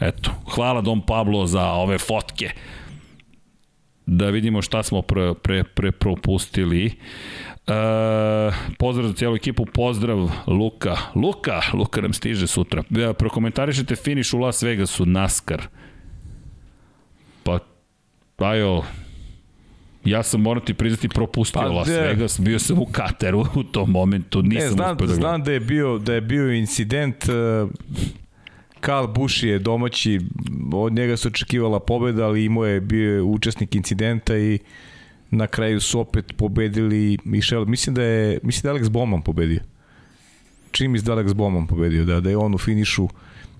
Eto, hvala Dom Pablo za ove fotke. Da vidimo šta smo pre, pre, pre propustili. E, pozdrav za cijelu ekipu, pozdrav Luka. Luka, Luka nam stiže sutra. Prokomentarišete finiš u Las Vegasu, NASCAR. Pa, ajo, Ja sam, moram ti priznati, propustio pa, Las Vegas, bio sam u Kateru u tom momentu, nisam ne, znam, da znam da je bio, da je bio incident, uh, Karl Busch je domaći, od njega se očekivala pobeda, ali imao je, bio je učesnik incidenta i na kraju su opet pobedili Michel, mislim da je, mislim da je Alex Bowman pobedio. Čini mi se da Alex Bowman pobedio, da, da je on u finišu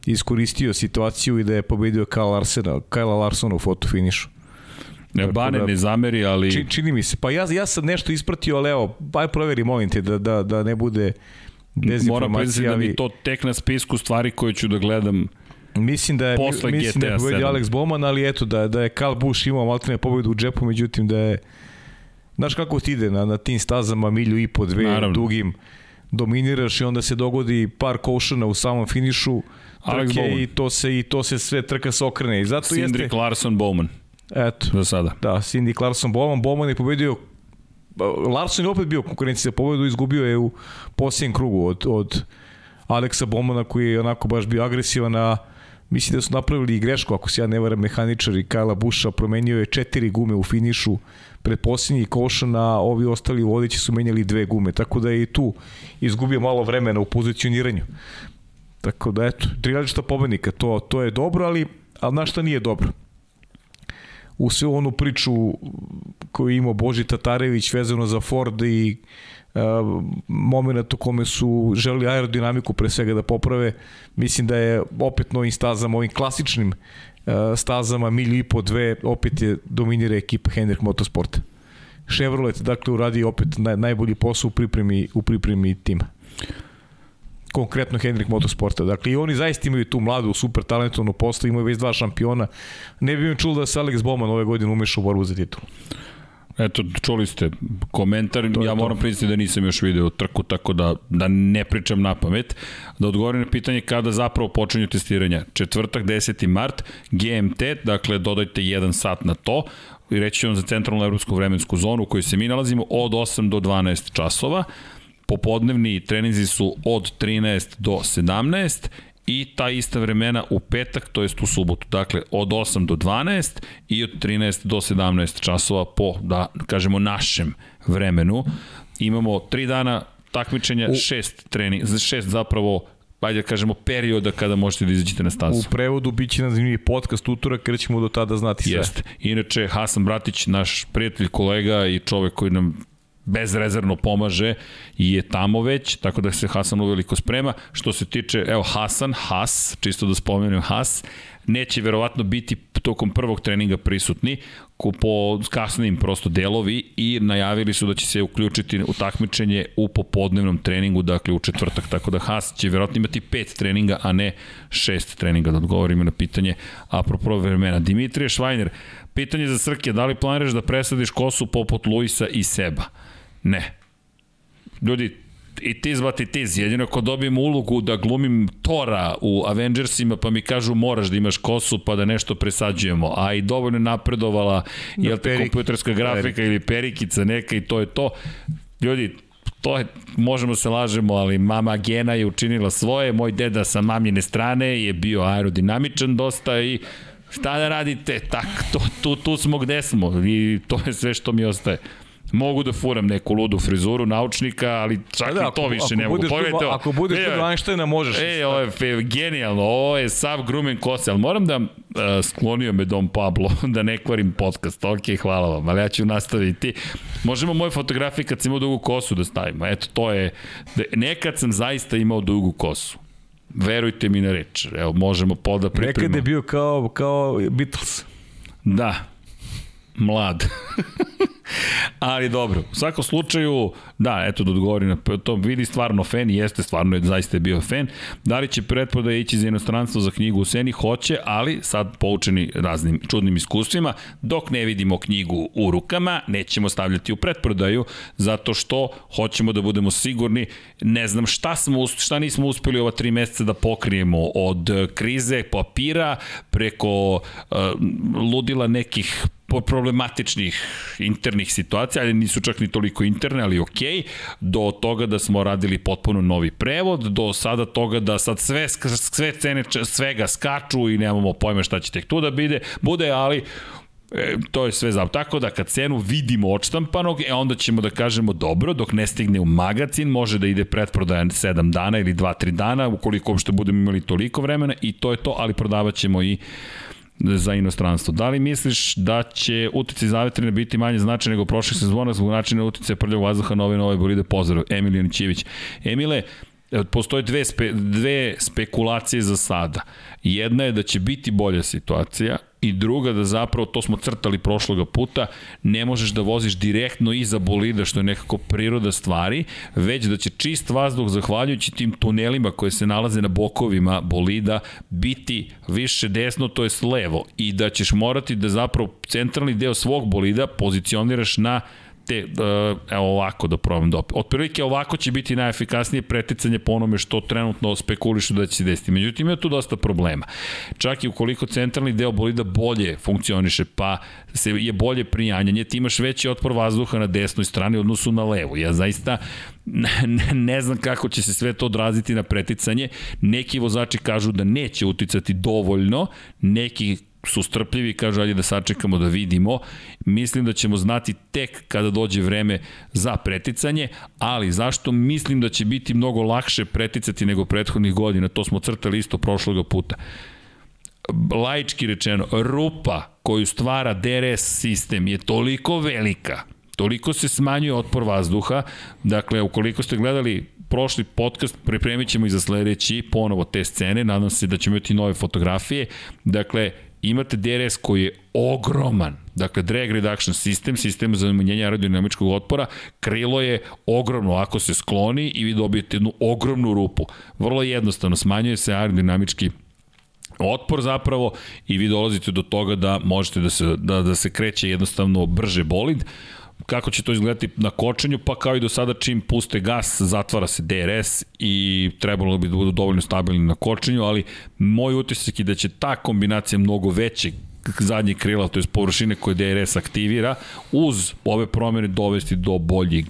iskoristio situaciju i da je pobedio Kyle Larsona, Kyle Larsona u fotofinišu. Ne, Bane da, ne zameri, ali... Čini, čini mi se. Pa ja, ja sam nešto ispratio, ali evo, baj proveri, molim te, da, da, da ne bude dezinformacija. Moram priznati da mi to tek na spisku stvari koje ću da gledam Mislim da je Posle mislim GTA da je pobedio Alex Bowman, ali eto da da je Karl Busch imao maltene pobedu u džepu, međutim da je Znaš kako ti ide na, na tim stazama milju i po dve Naravno. dugim dominiraš i onda se dogodi par košana u samom finišu trke i to se i to se sve trka se okrene i zato Cindric jeste Larson Bowman Eto. Za sada. Da, Cindy Clarkson Bowman. Bowman je pobedio Larson je opet bio konkurencija za pobedu, izgubio je u posljednjem krugu od, od Aleksa Bomana koji je onako baš bio agresivan, a mislim da su napravili i grešku, ako se ja ne varam, mehaničar i Kajla Buša promenio je četiri gume u finišu pred posljednji košan, a ovi ostali vodeći su menjali dve gume, tako da je i tu izgubio malo vremena u pozicioniranju. Tako da eto, tri različita pobednika, to, to je dobro, ali, ali na šta nije dobro? U sve onu priču koju ima Boži Tatarević vezano za Ford i uh, moment u kome su želi aerodinamiku pre svega da poprave, mislim da je opet novim stazama, ovim klasičnim uh, stazama, milju i po dve, opet je dominira ekipa Hendrik Motorsport. Chevrolet, dakle, uradi opet naj, najbolji posao u pripremi, u pripremi tima konkretno Hendrik Motorsporta. Dakle, i oni zaista imaju tu mladu, super talentovnu poslu, imaju već dva šampiona. Ne bih im čuo da se Alex Bowman ove godine umeša u borbu za titul. Eto, čuli ste komentar, to ja moram priznati da nisam još video trku, tako da, da ne pričam na pamet. Da odgovorim na pitanje kada zapravo počinju testiranja. Četvrtak, 10. mart, GMT, dakle dodajte jedan sat na to, i reći ću vam za centralnu evropsku vremensku zonu u kojoj se mi nalazimo od 8 do 12 časova popodnevni treninzi su od 13 do 17 i ta ista vremena u petak, to jest u subotu. Dakle, od 8 do 12 i od 13 do 17 časova po, da kažemo, našem vremenu. Imamo tri dana takmičenja, šest trening, šest zapravo ajde da kažemo, perioda kada možete da izađete na stazu. U prevodu biće na zanimljivi podcast utorak, jer ćemo do tada znati sve. Jeste. Inače, Hasan Bratić, naš prijatelj, kolega i čovek koji nam bezrezervno pomaže i je tamo već, tako da se Hasan uveliko sprema. Što se tiče, evo Hasan, Has, čisto da spomenem Has, neće verovatno biti tokom prvog treninga prisutni po kasnim prosto delovi i najavili su da će se uključiti u takmičenje u popodnevnom treningu, dakle u četvrtak, tako da Haas će verovatno imati pet treninga, a ne šest treninga, da odgovorimo na pitanje apropo vremena. Dimitrije Švajner, pitanje za Srke, da li planiraš da presadiš kosu poput Luisa i Seba? Ne. Ljudi, i tiz bati tiz, jedino ako dobijem ulogu da glumim Tora u Avengersima pa mi kažu moraš da imaš kosu pa da nešto presađujemo, a i dovoljno napredovala, da, jel te kompjuterska grafika perik. ili perikica neka i to je to. Ljudi, to je, možemo se lažemo, ali mama Gena je učinila svoje, moj deda sa mamine strane je bio aerodinamičan dosta i šta da radite, tak, to, tu, tu smo gde smo i to je sve što mi ostaje. Mogu da furam neku ludu frizuru naučnika, ali čak da, i to više ne mogu. Pogledajte ovo. Ako budeš kod Einsteina možeš. E, ovo je fe, genijalno, ovo je sav grumen kose, ali moram da uh, sklonio me Dom Pablo, *laughs* da ne kvarim podcast. Ok, hvala vam, ali ja ću nastaviti. Možemo moje fotografije kad sam imao dugu kosu da stavimo. Eto, to je, da, nekad sam zaista imao dugu kosu. Verujte mi na reč. Evo, možemo poda pripremamo. Nekad je bio kao, kao Beatles. Da, mlad. *laughs* Ali dobro, u svakom slučaju, da, eto da odgovori na to, vidi stvarno fan, jeste stvarno, je, zaista je bio fan. Da li će pretpoda ići za inostranstvo za knjigu u Seni? Hoće, ali sad poučeni raznim čudnim iskustvima, dok ne vidimo knjigu u rukama, nećemo stavljati u pretprodaju, zato što hoćemo da budemo sigurni, ne znam šta, smo, šta nismo uspeli ova tri meseca da pokrijemo od krize papira preko uh, ludila nekih problematičnih internih situacija, ali nisu čak ni toliko interne, ali ok, do toga da smo radili potpuno novi prevod, do sada toga da sad sve, sve cene svega skaču i nemamo pojma šta će tek tu da bide, bude, ali E, to je sve zav. Tako da kad cenu vidimo odštampanog, e onda ćemo da kažemo dobro, dok ne stigne u magazin, može da ide pretprodaja 7 dana ili 2-3 dana, ukoliko uopšte budemo imali toliko vremena i to je to, ali prodavat ćemo i za inostranstvo. Da li misliš da će utice zavetrine biti manje značaj nego prošle sezona zbog načina utice prljavog vazduha nove nove bolide? Pozdrav, Emilijan Ićivić. Emile, postoje dve, spe, dve spekulacije za sada. Jedna je da će biti bolja situacija i druga da zapravo, to smo crtali prošloga puta, ne možeš da voziš direktno iza bolida, što je nekako priroda stvari, već da će čist vazduh, zahvaljujući tim tunelima koje se nalaze na bokovima bolida, biti više desno, to je levo, i da ćeš morati da zapravo centralni deo svog bolida pozicioniraš na te, uh, evo ovako da probam da otprilike ovako će biti najefikasnije preticanje po onome što trenutno spekulišu da će se desiti. Međutim, ima tu dosta problema. Čak i ukoliko centralni deo bolida bolje funkcioniše, pa se je bolje prijanjanje, ti imaš veći otpor vazduha na desnoj strani odnosu na levu. Ja zaista *laughs* ne znam kako će se sve to odraziti na preticanje. Neki vozači kažu da neće uticati dovoljno, neki su strpljivi, kažu ajde da sačekamo da vidimo. Mislim da ćemo znati tek kada dođe vreme za preticanje, ali zašto mislim da će biti mnogo lakše preticati nego prethodnih godina, to smo crtali isto prošloga puta. Laički rečeno, rupa koju stvara DRS sistem je toliko velika, toliko se smanjuje otpor vazduha, dakle, ukoliko ste gledali prošli podcast, pripremit ćemo i za sledeći ponovo te scene, nadam se da ćemo imati nove fotografije, dakle, imate DRS koji je ogroman, dakle drag reduction sistem, sistem za umanjenje aerodinamičkog otpora, krilo je ogromno ako se skloni i vi dobijete jednu ogromnu rupu. Vrlo jednostavno, smanjuje se aerodinamički otpor zapravo i vi dolazite do toga da možete da se, da, da se kreće jednostavno brže bolid. Kako će to izgledati na kočenju? Pa kao i do sada čim puste gas, zatvara se DRS i trebalo bi da budu dovoljno stabilni na kočenju, ali moj utisak je da će ta kombinacija mnogo većeg zadnjih krila, to je površine koje DRS aktivira, uz ove promene dovesti do boljeg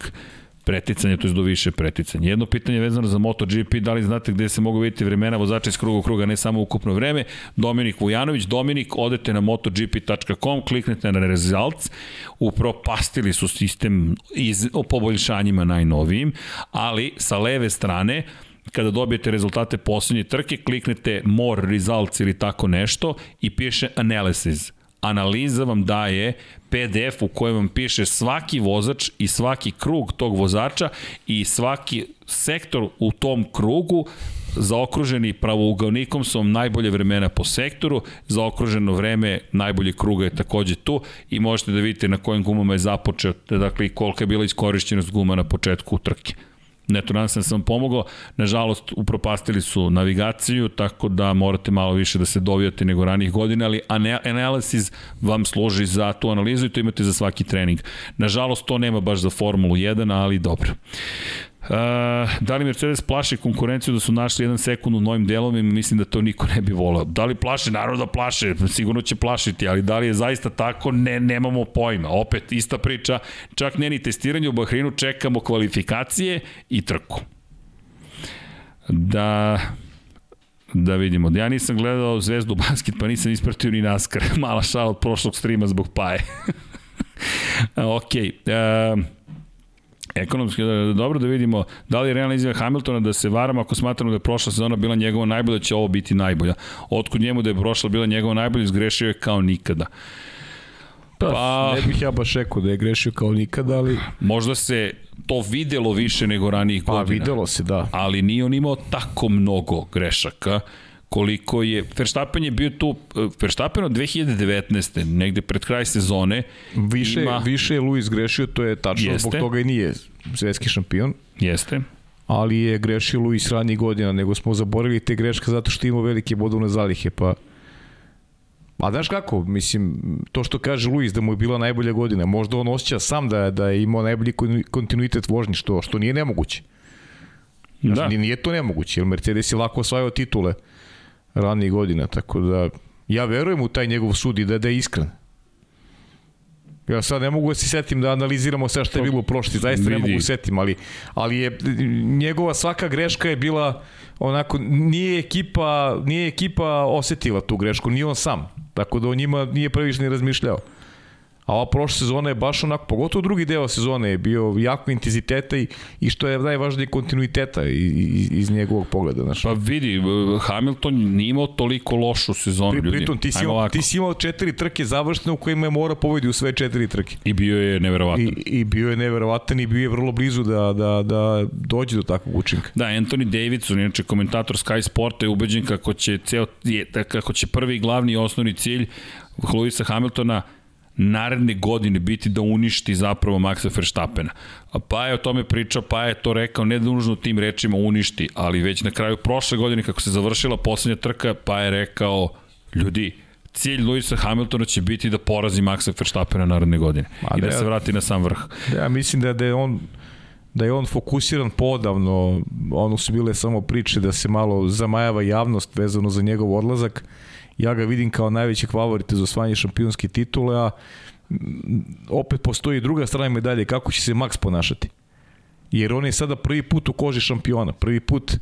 preticanje, to je do više preticanja. Jedno pitanje vezano za MotoGP, da li znate gde se mogu vidjeti vremena vozača iz kruga u kruga, ne samo ukupno vreme. Dominik Vujanović, Dominik, odete na motogp.com, kliknete na results, upropastili su sistem iz, o poboljšanjima najnovijim, ali sa leve strane, kada dobijete rezultate poslednje trke, kliknete more results ili tako nešto i piše analysis analiza vam daje PDF u kojem vam piše svaki vozač i svaki krug tog vozača i svaki sektor u tom krugu zaokruženi pravougalnikom su vam najbolje vremena po sektoru, zaokruženo vreme najbolje kruga je takođe tu i možete da vidite na kojim gumama je započeo, dakle kolika je bila iskorišćenost guma na početku trke. Neto nadam sam sam pomogao. Nažalost, upropastili su navigaciju, tako da morate malo više da se dovijate nego ranih godina, ali Analysis vam služi za tu analizu i to imate za svaki trening. Nažalost, to nema baš za Formulu 1, ali dobro. Da li Mercedes plaši konkurenciju da su našli jedan sekund u novim delovima, mislim da to niko ne bi volao. Da li plaše? Naravno da plaše, sigurno će plašiti, ali da li je zaista tako, ne, nemamo pojma. Opet, ista priča, čak ne ni testiranje u Bahreinu, čekamo kvalifikacije i trku. Da, da vidimo. Ja nisam gledao Zvezdu basket, pa nisam ispratio ni naskar. *laughs* Mala šala od prošlog streama zbog paje. *laughs* ok. Uh, ekonomski da, dobro da vidimo da li je realna izjava Hamiltona da se varamo ako smatramo da je prošla sezona bila njegova najbolja, da će ovo biti najbolja. Otkud njemu da je prošla bila njegova najbolja, izgrešio je kao nikada. Pa, pa, ne bih ja baš rekao da je grešio kao nikada, ali... Možda se to videlo više nego ranijih pa, godina. Pa videlo se, da. Ali nije on imao tako mnogo grešaka koliko je Verstappen je bio tu Verstappen od 2019. negde pred kraj sezone više ima... više je Luis grešio to je tačno Jeste. zbog toga i nije svetski šampion Jeste ali je grešio Luis ranijih godina nego smo zaboravili te greške zato što ima velike bodovne zalihe pa A znaš kako, mislim, to što kaže Luis da mu je bila najbolja godina, možda on osjeća sam da, da je imao najbolji kontinuitet vožnji, što, što nije nemoguće. Znaš, da. Nije to nemoguće, jer Mercedes je lako osvajao titule ranih godina, tako da ja verujem u taj njegov sud i da, da je iskren. Ja sad ne mogu da se setim da analiziramo sve što je bilo prošli, zaista ne mogu setim, ali, ali je njegova svaka greška je bila onako, nije ekipa, nije ekipa osetila tu grešku, nije on sam. Tako da o njima nije previše ni razmišljao. A ova prošla sezona je baš onako, pogotovo drugi deo sezone je bio jako intenziteta i, i što je najvažnije kontinuiteta iz, iz njegovog pogleda. Znaš. Pa vidi, Hamilton nije imao toliko lošu sezonu Pri, ljudi. Pritom ti si, imao, ti si imao četiri trke završene u kojima je mora pobedi u sve četiri trke. I bio je neverovatan. I, i bio je neverovatan i bio je vrlo blizu da, da, da dođe do takvog učinka. Da, Anthony Davidson, inače komentator Sky Sporta je ubeđen kako će, ceo, kako će prvi glavni i osnovni cilj Luisa Hamiltona naredne godine biti da uništi zapravo Maxa Verstappena. Pa je o tome pričao, pa je to rekao, ne da nužno tim rečima uništi, ali već na kraju prošle godine kako se završila poslednja trka, pa je rekao, ljudi, cilj Luisa Hamiltona će biti da porazi Maxa Verstappena naredne godine Ma, i da, da se vrati na sam vrh. Da, ja mislim da, da je on da je on fokusiran podavno, ono su bile samo priče da se malo zamajava javnost vezano za njegov odlazak, ja ga vidim kao najvećeg favorita za osvajanje šampionske titule, a opet postoji druga strana medalje, kako će se Max ponašati. Jer on je sada prvi put u koži šampiona, prvi put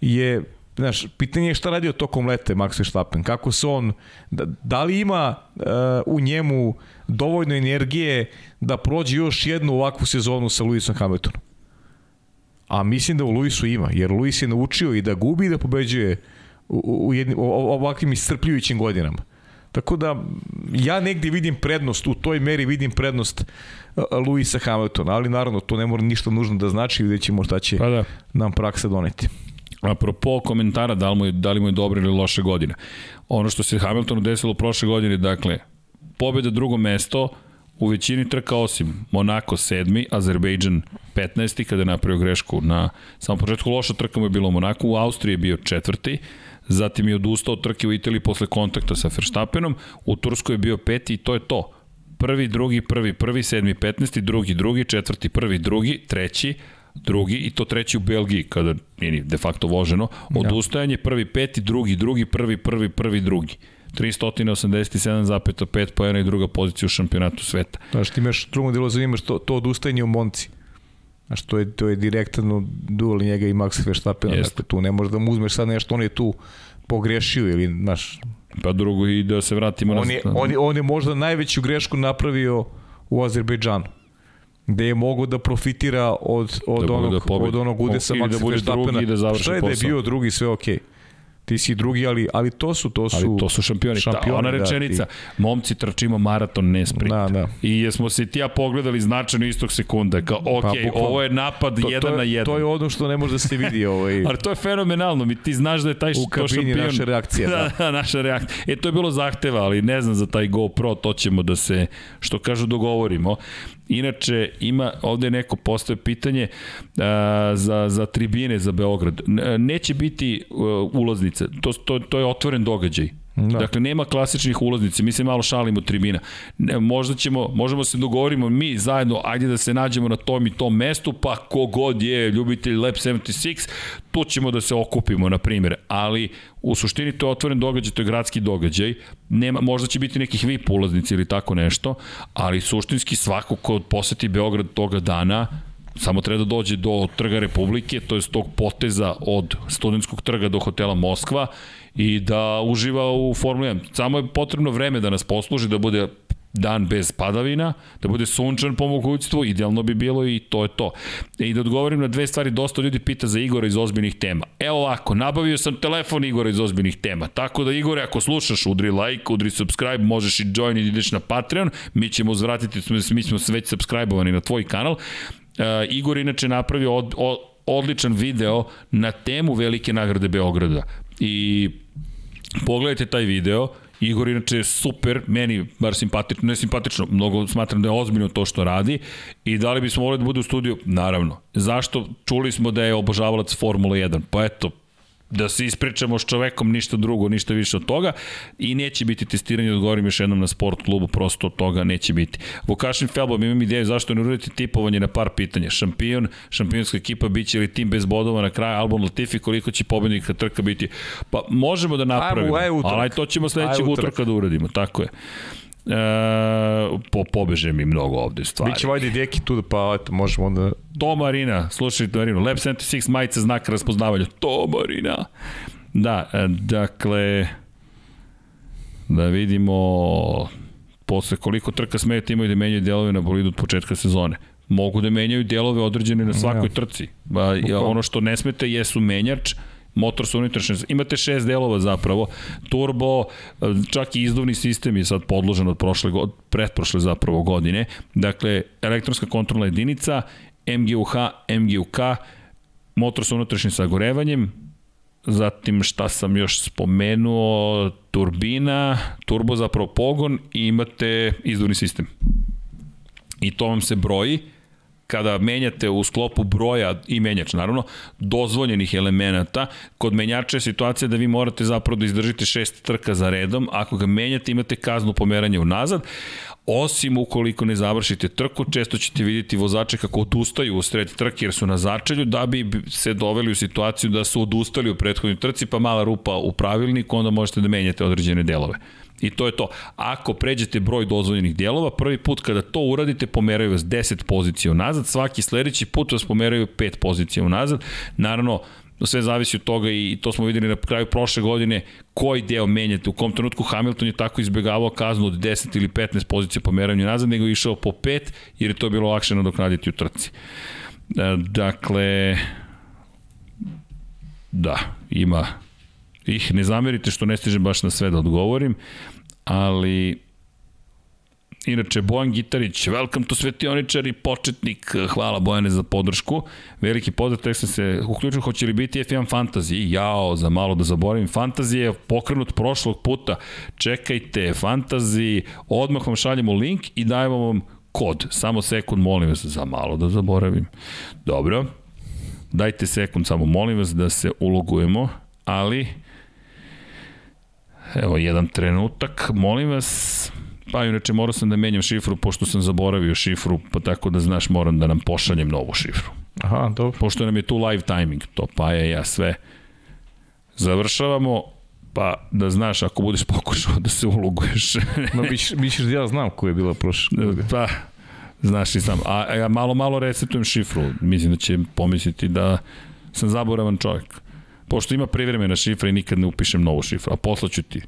je Znaš, pitanje je šta radio tokom lete Max Verstappen, kako se on, da, da li ima uh, u njemu dovoljno energije da prođe još jednu ovakvu sezonu sa Lewisom Hamiltonom. A mislim da u Lewisu ima, jer Lewis je naučio i da gubi i da pobeđuje uh, u, u, jednim, ovakvim iscrpljujućim godinama. Tako da ja negde vidim prednost, u toj meri vidim prednost Luisa Hamiltona, ali naravno to ne mora ništa nužno da znači, vidjet ćemo šta će pa da. nam praksa doneti. Apropo komentara da li, mu je, da li mu je dobra ili loša godina. Ono što se Hamiltonu desilo prošle godine, dakle, pobjeda drugo mesto, u većini trka osim Monako 7. Azerbejdžan 15. kada je napravio grešku na samom početku loša trka mu je bilo u Monaku, u Austriji je bio četvrti, zatim je odustao od trke u Italiji posle kontakta sa Verstappenom, u Turskoj je bio peti i to je to. Prvi, drugi, prvi, prvi, sedmi, petnesti, drugi, drugi, četvrti, prvi, drugi, treći, drugi i to treći u Belgiji kada nije de facto voženo, da. odustajanje prvi, peti, drugi, drugi, prvi, prvi, prvi, drugi. 387,5 pojena i druga pozicija u šampionatu sveta. Znaš, ti imaš drugo delo zanimaš to, to odustajanje u Monci. Znaš, to je, to je direktno duel njega i Max Verstappen, dakle tu ne možeš da mu uzmeš sad nešto, on je tu pogrešio ili, znaš... Pa drugo i da se vratimo on je, na... On je, on je možda najveću grešku napravio u Azerbejdžanu. Gde je mogo da profitira od, od, da onog, da od onog udesa Maxa da Verstappena. Da Šta je da je bio drugi, sve okej. Okay ti si drugi, ali, ali to su, to su... Ali to su šampioni. šampioni Ta, ona da, rečenica, da, ti... momci trčimo maraton, ne sprint. Da, da. I jesmo se ti ja pogledali značajno istog sekunda, kao, ok, pa, ovo je napad to, jedan to je, na jedan. To je ono što ne može da se vidi. Ovaj... *laughs* ali to je fenomenalno, mi ti znaš da je taj U kabini naša reakcija. *laughs* Da. da, naša reakcija. E, to je bilo zahteva, ali ne znam za taj GoPro, to ćemo da se, što kažu, dogovorimo. Inače, ima, ovde neko postoje pitanje a, za, za tribine za Beograd. Neće biti uh, ulaznice, to, to, to je otvoren događaj. Da. Dakle, nema klasičnih ulaznica, mi se malo šalimo tribina. Ne, možda ćemo, možemo se dogovorimo mi zajedno, ajde da se nađemo na tom i tom mestu, pa kogod je ljubitelj Lab 76, tu ćemo da se okupimo, na primjer. Ali u suštini to je otvoren događaj, to je gradski događaj. Nema, možda će biti nekih VIP ulaznica ili tako nešto, ali suštinski svako ko poseti Beograd toga dana, samo treba da dođe do Trga Republike, to je tog poteza od studentskog trga do hotela Moskva i da uživa u Formuli 1. Samo je potrebno vreme da nas posluži, da bude dan bez padavina, da bude sunčan po mogućstvu, idealno bi bilo i to je to. I da odgovorim na dve stvari, dosta ljudi pita za Igora iz ozbiljnih tema. Evo ovako, nabavio sam telefon Igora iz ozbiljnih tema, tako da Igore, ako slušaš, udri like, udri subscribe, možeš i join i ideš na Patreon, mi ćemo uzvratiti, mi smo već subscribe-ovani na tvoj kanal. Uh, Igor inače napravio od, od, odličan video na temu Velike nagrade Beograda. I pogledajte taj video, Igor inače je super, meni bar simpatično, ne simpatično, mnogo smatram da je ozbiljno to što radi i da li bismo volili da bude u studiju? Naravno. Zašto? Čuli smo da je obožavalac Formula 1, pa eto, da se ispričamo s čovekom, ništa drugo, ništa više od toga i neće biti testiranje, odgovorim još jednom na sport klubu, prosto od toga neće biti. Vukašin Felbom, imam ideju zašto ne uraditi tipovanje na par pitanja. Šampion, šampionska ekipa, bit će li tim bez bodova na kraju, Albon Latifi, koliko će pobednika trka biti. Pa možemo da napravimo, ajmo, ajmo ali to ćemo sledećeg utorka da uradimo, tako je. E, po, pobeže mi mnogo ovde stvari. Biće vajde djeki tu, pa eto, možemo onda... To Marina, slušajte Marinu, Lab 76 majica znak raspoznavanja. To Marina. Da, e, dakle, da vidimo posle koliko trka smeju imaju da menjaju delove na bolidu od početka sezone. Mogu da menjaju delove određene na svakoj ja. trci. Ba, ono što ne smete jesu menjač, motor sa unutrašnje, imate šest delova zapravo, turbo, čak i izduvni sistem je sad podložen od prošle, od pretprošle zapravo godine, dakle, elektronska kontrolna jedinica, MGUH, MGUK, motor sa unutrašnjim sagorevanjem, zatim šta sam još spomenuo, turbina, turbo zapravo pogon i imate izduvni sistem. I to vam se broji, kada menjate u sklopu broja i menjač, naravno, dozvoljenih elemenata, kod menjača je situacija da vi morate zapravo da izdržite šest trka za redom, ako ga menjate imate kaznu pomeranja unazad, osim ukoliko ne završite trku, često ćete vidjeti vozače kako odustaju u sred trke jer su na začelju, da bi se doveli u situaciju da su odustali u prethodnoj trci, pa mala rupa u pravilniku, onda možete da menjate određene delove. I to je to. Ako pređete broj dozvoljenih dijelova, prvi put kada to uradite, pomeraju vas 10 pozicija unazad, svaki sledeći put vas pomeraju 5 pozicija unazad. Naravno, sve zavisi od toga i to smo videli na kraju prošle godine koji deo menjate. U kom trenutku Hamilton je tako izbegavao kaznu od 10 ili 15 pozicija pomeranja nazad, nego je išao po 5 jer je to bilo lakše nadoknaditi u trci. E, dakle, da, ima ih ne zamerite što ne stižem baš na sve da odgovorim, ali Inače, Bojan Gitarić, welcome to svetioničar i početnik. Hvala Bojane za podršku. Veliki pozdrav, tek sam se uključio, hoće li biti F1 Fantasy? Jao, za malo da zaboravim. Fantasy je pokrenut prošlog puta. Čekajte, Fantasy, odmah vam šaljemo link i dajemo vam kod. Samo sekund, molim vas, za malo da zaboravim. Dobro. Dajte sekund, samo molim vas da se ulogujemo, ali Evo, jedan trenutak, molim vas. Pa inače morao sam da menjam šifru pošto sam zaboravio šifru, pa tako da znaš moram da nam pošaljem novu šifru. Aha, dobro. Pošto nam je tu live timing, to pa je ja sve. Završavamo, pa da znaš ako budeš *laughs* pokušao da se uloguješ. no, biš, bićeš da ja znam ko je bila prošla. Pa, znaš i sam. A ja malo, malo resetujem šifru. Mislim da će pomisliti da sam zaboravan čovjek pošto ima privremena šifra i nikad ne upišem novu šifru, a poslaću ti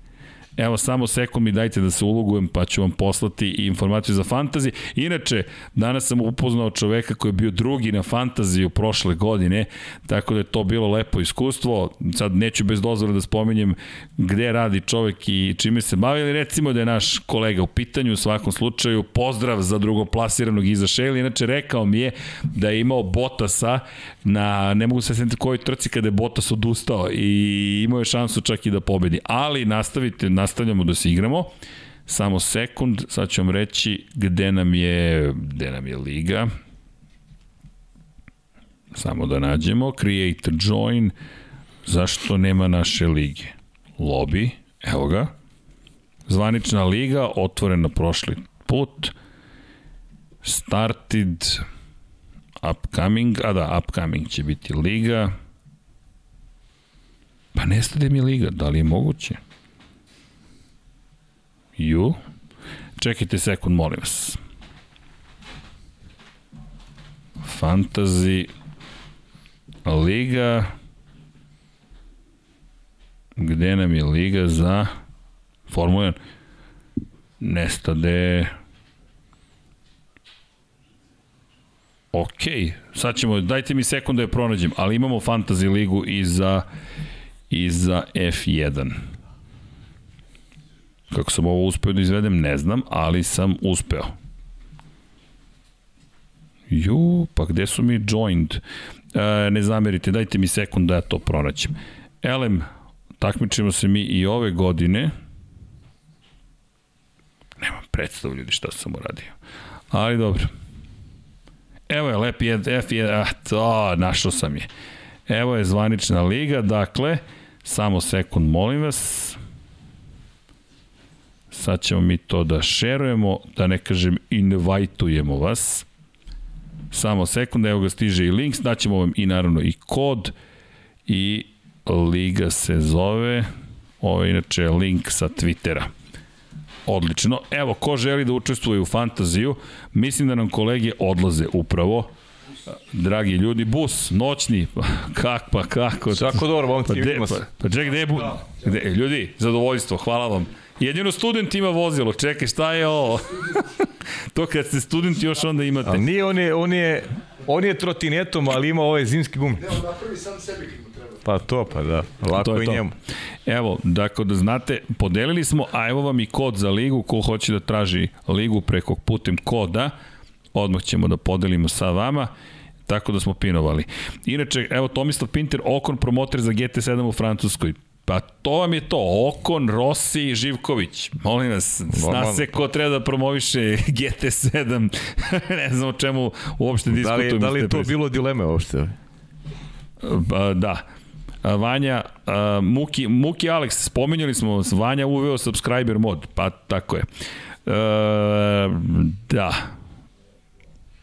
Evo samo sekund mi dajte da se ulogujem pa ću vam poslati informaciju za fantazi. Inače, danas sam upoznao čoveka koji je bio drugi na fantaziju prošle godine, tako da je to bilo lepo iskustvo. Sad neću bez dozvora da spominjem gde radi čovek i čime se bavi, ali recimo da je naš kolega u pitanju u svakom slučaju. Pozdrav za drugoplasiranog Iza Šeli. Inače, rekao mi je da je imao Botasa na, ne mogu se sjetiti kojoj trci kada je Botas odustao i imao je šansu čak i da pobedi. Ali nastavite, nastavljamo da se igramo. Samo sekund, sad ću vam reći gde nam je, gde nam je liga. Samo da nađemo. Create join. Zašto nema naše lige? Lobby. Evo ga. zvanična liga, otvorena prošli put. Started upcoming, a da, upcoming će biti liga. Pa nestade mi liga, da li je moguće? Ju. Čekajte sekund, molim vas. Fantasy Liga gde nam je liga za Formula 1 nestade ok, sad ćemo, dajte mi sekund da je pronađem, ali imamo Fantasy ligu i za i za F1 kako sam ovo uspeo da izvedem ne znam, ali sam uspeo Ju, pa gde su mi joined? E, ne zamerite, dajte mi sekund da ja to pronaćem. Elem, takmičimo se mi i ove godine. Nemam predstavu ljudi šta sam uradio. Ali dobro. Evo je lep je, F je, ah, to, našao sam je. Evo je zvanična liga, dakle, samo sekund, molim vas. Sad ćemo mi to da šerujemo, da ne kažem invajtujemo vas. Samo sekund, evo ga stiže i link, daćemo vam i naravno i kod i liga se zove, ovo je inače link sa Twittera. Odlično. Evo, ko želi da učestvuje u fantaziju, mislim da nam kolege odlaze upravo. Dragi ljudi, bus, noćni, *laughs* kak pa kako. Svako dobro, momci, pa, vidimo se. pa, pa gde je bu... Gde, ljudi, zadovoljstvo, hvala vam. Jedino student ima vozilo, čekaj, šta je ovo? *laughs* to kad ste student još onda imate. A nije, on je, on je, on je trotinetom, ali ima ove zimske gume. Ne, on napravi sam sebi treba. Pa to, pa da, lako to je i to. njemu. Evo, dakle da znate, podelili smo, a evo vam i kod za ligu, ko hoće da traži ligu preko putem koda, odmah ćemo da podelimo sa vama, tako da smo pinovali. Inače, evo Tomislav Pinter, Okon promoter za GT7 u Francuskoj. Pa to vam je to, Okon, Rossi i Živković. Molim vas, zna se ko treba da promoviše *laughs* GT7. *laughs* ne znam o čemu uopšte Da diskutujemo. li, da li je to bilo dileme uopšte? Ba, da. A, Vanja, a, Muki, Muki Alex, spomenjali smo, Vanja uveo subscriber mod, pa tako je. E, da.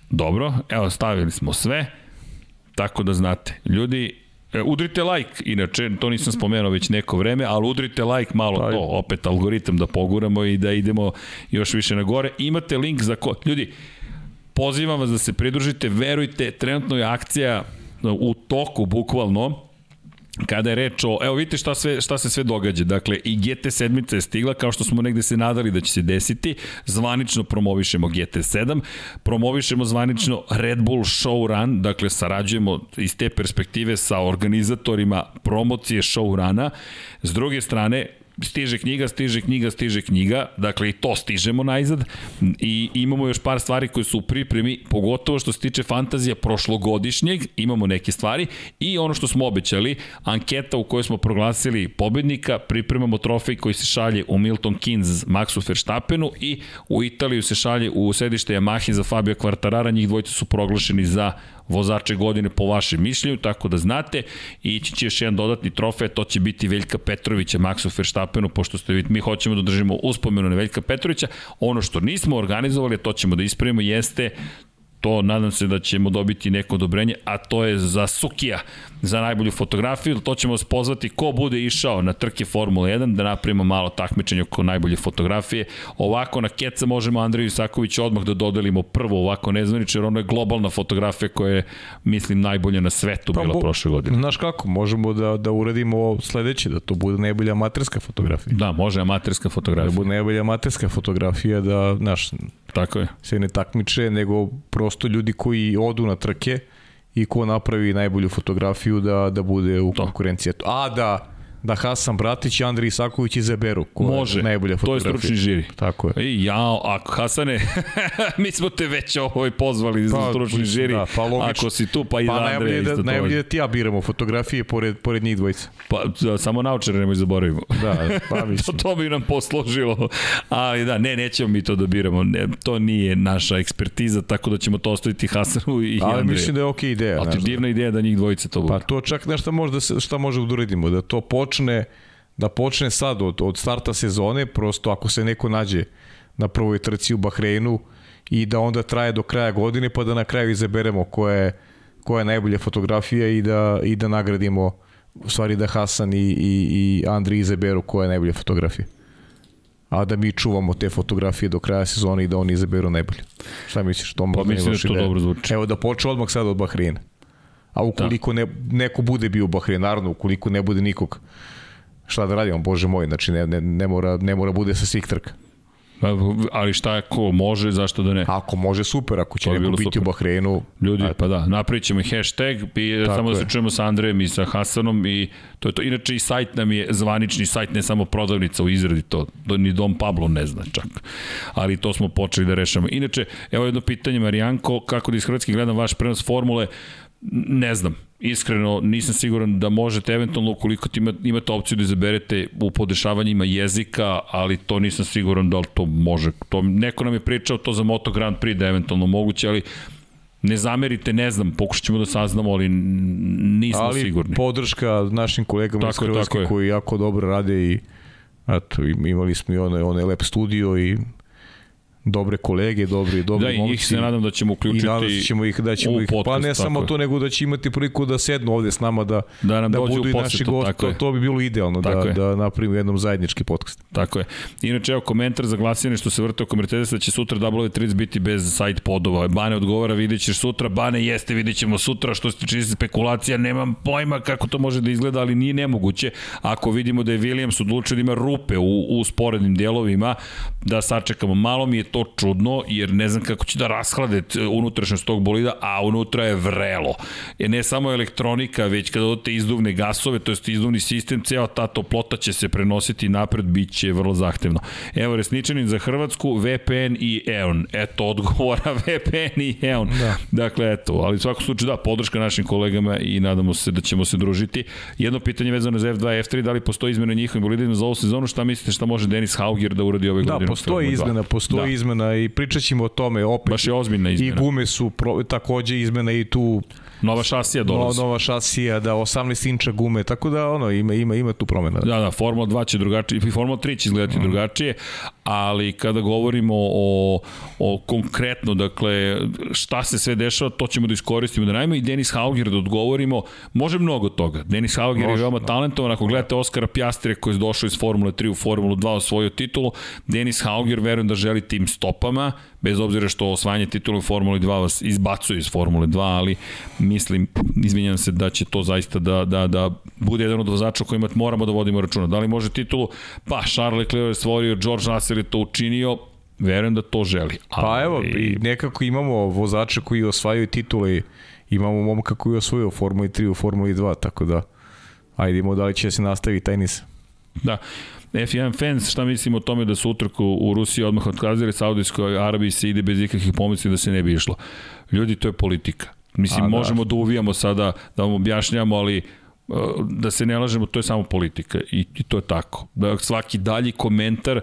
Dobro, evo stavili smo sve, tako da znate. Ljudi, udrite like, inače, to nisam spomenuo već neko vreme, ali udrite like malo Pa, to, opet algoritam da poguramo i da idemo još više na gore. Imate link za ko... Ljudi, pozivam vas da se pridružite, verujte, trenutno je akcija u toku, bukvalno, kada je reč o, evo vidite šta, sve, šta se sve događa, dakle i GT7 je stigla kao što smo negde se nadali da će se desiti, zvanično promovišemo GT7, promovišemo zvanično Red Bull Show Run, dakle sarađujemo iz te perspektive sa organizatorima promocije Show Runa, s druge strane stiže knjiga, stiže knjiga, stiže knjiga, dakle i to stižemo najzad. I imamo još par stvari koje su u pripremi, pogotovo što se tiče fantazija prošlogodišnjeg, imamo neke stvari. I ono što smo obećali, anketa u kojoj smo proglasili pobednika, pripremamo trofej koji se šalje u Milton Keynes Maxu Verstappenu i u Italiju se šalje u sedište Yamahe za Fabio Quartarara, njih dvojice su proglašeni za vozače godine po vašem mišljenju, tako da znate, ići će još jedan dodatni trofej, to će biti Veljka Petrovića, Maxu Verstappenu, pošto ste vidite, mi hoćemo da držimo uspomenu na Veljka Petrovića. Ono što nismo organizovali, to ćemo da ispravimo, jeste to nadam se da ćemo dobiti neko odobrenje, a to je za Sukija, za najbolju fotografiju, to ćemo vas pozvati ko bude išao na trke Formula 1, da napravimo malo takmičenje oko najbolje fotografije. Ovako na keca možemo Andreju Isakoviću odmah da dodelimo prvo ovako nezvanično, jer ono je globalna fotografija koja je, mislim, najbolja na svetu bila bo- prošle godine. Znaš kako, možemo da, da uradimo sledeće, da to bude najbolja amaterska fotografija. Da, može amaterska Da fotografija. bude najbolja amaterska fotografija, da, znaš, Tako je. se ne takmiče, nego prosto ljudi koji odu na trke i ko napravi najbolju fotografiju da, da bude u To. konkurenciji. A da, da Hasan Bratić i Andrij Isaković izaberu ko Može. je najbolja To je fotografija. stručni žiri. Tako je. I ja, ako Hasane, *laughs* mi smo te već ovaj pozvali za Pa, stručni žiri. da, pa logično. ako si tu, pa i Pa za najbolje da, to najbolje da ti ja biramo fotografije pored, pored njih dvojica. Pa, da, samo naučare nemoj zaboravimo. Da, pa *laughs* to, mislim. to bi nam poslužilo. Ali da, ne, nećemo mi to da biramo. Ne, to nije naša ekspertiza, tako da ćemo to ostaviti Hasanu i Ali Andreju. mislim da je okej ideja. Ali ti znaš, divna ideja da njih dvojice to bude. Pa to čak nešto može da se, šta može da uradimo, da to počne da počne sad od, od starta sezone, prosto ako se neko nađe na prvoj trci u Bahreinu i da onda traje do kraja godine pa da na kraju izaberemo koja je, koja je najbolja fotografija i da, i da nagradimo u stvari da Hasan i, i, i Andri izaberu koja je najbolja fotografija a da mi čuvamo te fotografije do kraja sezone i da oni izaberu najbolje. Šta misliš? To Pa mislim da to dobro zvuči. Evo da počne odmah sad od Bahreina. A ukoliko ne, neko bude bio u naravno, ukoliko ne bude nikog, šta da radimo, bože moj, znači ne, ne, ne, mora, ne mora bude sa svih trka. Ali šta je ko može, zašto da ne? Ako može, super, ako će To bi neko biti super. u Bahreinu, Ljudi, eto. pa da, napravit ćemo i hashtag i Tako samo da se je. čujemo sa Andrejem i sa Hasanom i to je to. Inače i sajt nam je zvanični sajt, ne samo prodavnica u izradi to, do, ni Dom Pablo ne zna čak. Ali to smo počeli da rešamo. Inače, evo jedno pitanje, Marijanko, kako da iz Hrvatske gledam vaš prenos formule, ne znam, iskreno nisam siguran da možete eventualno ukoliko ti ima, imate opciju da izaberete u podešavanjima jezika, ali to nisam siguran da li to može. To, neko nam je pričao to za Moto Grand Prix da je eventualno moguće, ali ne zamerite, ne znam, pokušat ćemo da saznamo, ali nismo ali sigurni. podrška našim kolegama Tako iz Hrvatske koji jako dobro rade i eto, im- imali smo i onaj, onaj lep studio i dobre kolege, dobri, dobri Da, i momci. njih se nadam da ćemo I uključiti nadam se ćemo ih da ćemo ih pa podcast, ne samo je. to nego da će imati priliku da sednu ovde s nama da Da nam da budu i naši gosti to, to bi bilo idealno Tako da je. da napravimo jednom zajednički podcast. Tako je. Inače, evo komentar za glasine što se vrte oko Mercedesa da će sutra W30 biti bez side podova. Bane odgovara, vidjet ćeš sutra. Bane jeste, vidjet ćemo sutra. Što se tiče spekulacija, nemam pojma kako to može da izgleda, ali nije nemoguće. Ako vidimo da je Williams odlučio da ima rupe u, u sporednim delovima, da sačekamo. Malo mi je to čudno, jer ne znam kako će da rashlade unutrašnjost tog bolida, a unutra je vrelo. Je ne samo elektronika, već kada odete izduvne gasove, to jest izduvni sistem, ceo ta toplota će se prenositi napred, bit će vrlo zahtevno. Evo, resničanin za Hrvatsku, VPN i EON. Eto, odgovora *laughs* VPN i EON. Da. Dakle, eto, ali u svakom slučaju da, podrška našim kolegama i nadamo se da ćemo se družiti. Jedno pitanje vezano za F2 i F3, da li postoji izmena njihovim bolidima za ovu sezonu, šta mislite šta može Denis Hauger da uradi ove Da, godine? u postoji Formula 2? izmena, postoji Da. Izmena i pričat ćemo o tome opet. Baš je ozbiljna I izmena. gume su pro, takođe izmena i tu Nova šasija no, dolazi. nova šasija, da 18 inča gume, tako da ono ima ima ima tu promena. Da, da, Formula 2 će drugačije, i Formula 3 će izgledati mm. drugačije, ali kada govorimo o, o konkretno, dakle, šta se sve dešava, to ćemo da iskoristimo da najmo i Denis Hauger da odgovorimo, može mnogo toga. Denis Hauger Može, je veoma da. talentovan, ako gledate Oskara Pjastre koji je došao iz Formule 3 u Formulu 2 osvojio titulu, Denis Hauger verujem da želi tim stopama, bez obzira što osvajanje titula u Formuli 2 vas izbacuje iz Formule 2, ali mislim, izvinjam se da će to zaista da, da, da bude jedan od vozača kojima moramo da vodimo računa. Da li može titulu? Pa, Charles Leclerc je stvorio, George Russell je to učinio, verujem da to želi. Ali, Pa evo, i nekako imamo vozače koji osvajaju titule, imamo momka koji je osvojio Formuli 3, u Formuli 2, tako da ajde idemo da li će se nastaviti taj niz. Da. F1 fans, šta mislimo o tome da su utrku u Rusiji odmah otkazali, Saudijskoj Arabiji se ide bez ikakvih pomisli da se ne bi išlo. Ljudi, to je politika. Mislim, A, da. možemo da uvijamo sada, da vam objašnjamo, ali uh, da se ne lažemo, to je samo politika i, i to je tako. Da svaki dalji komentar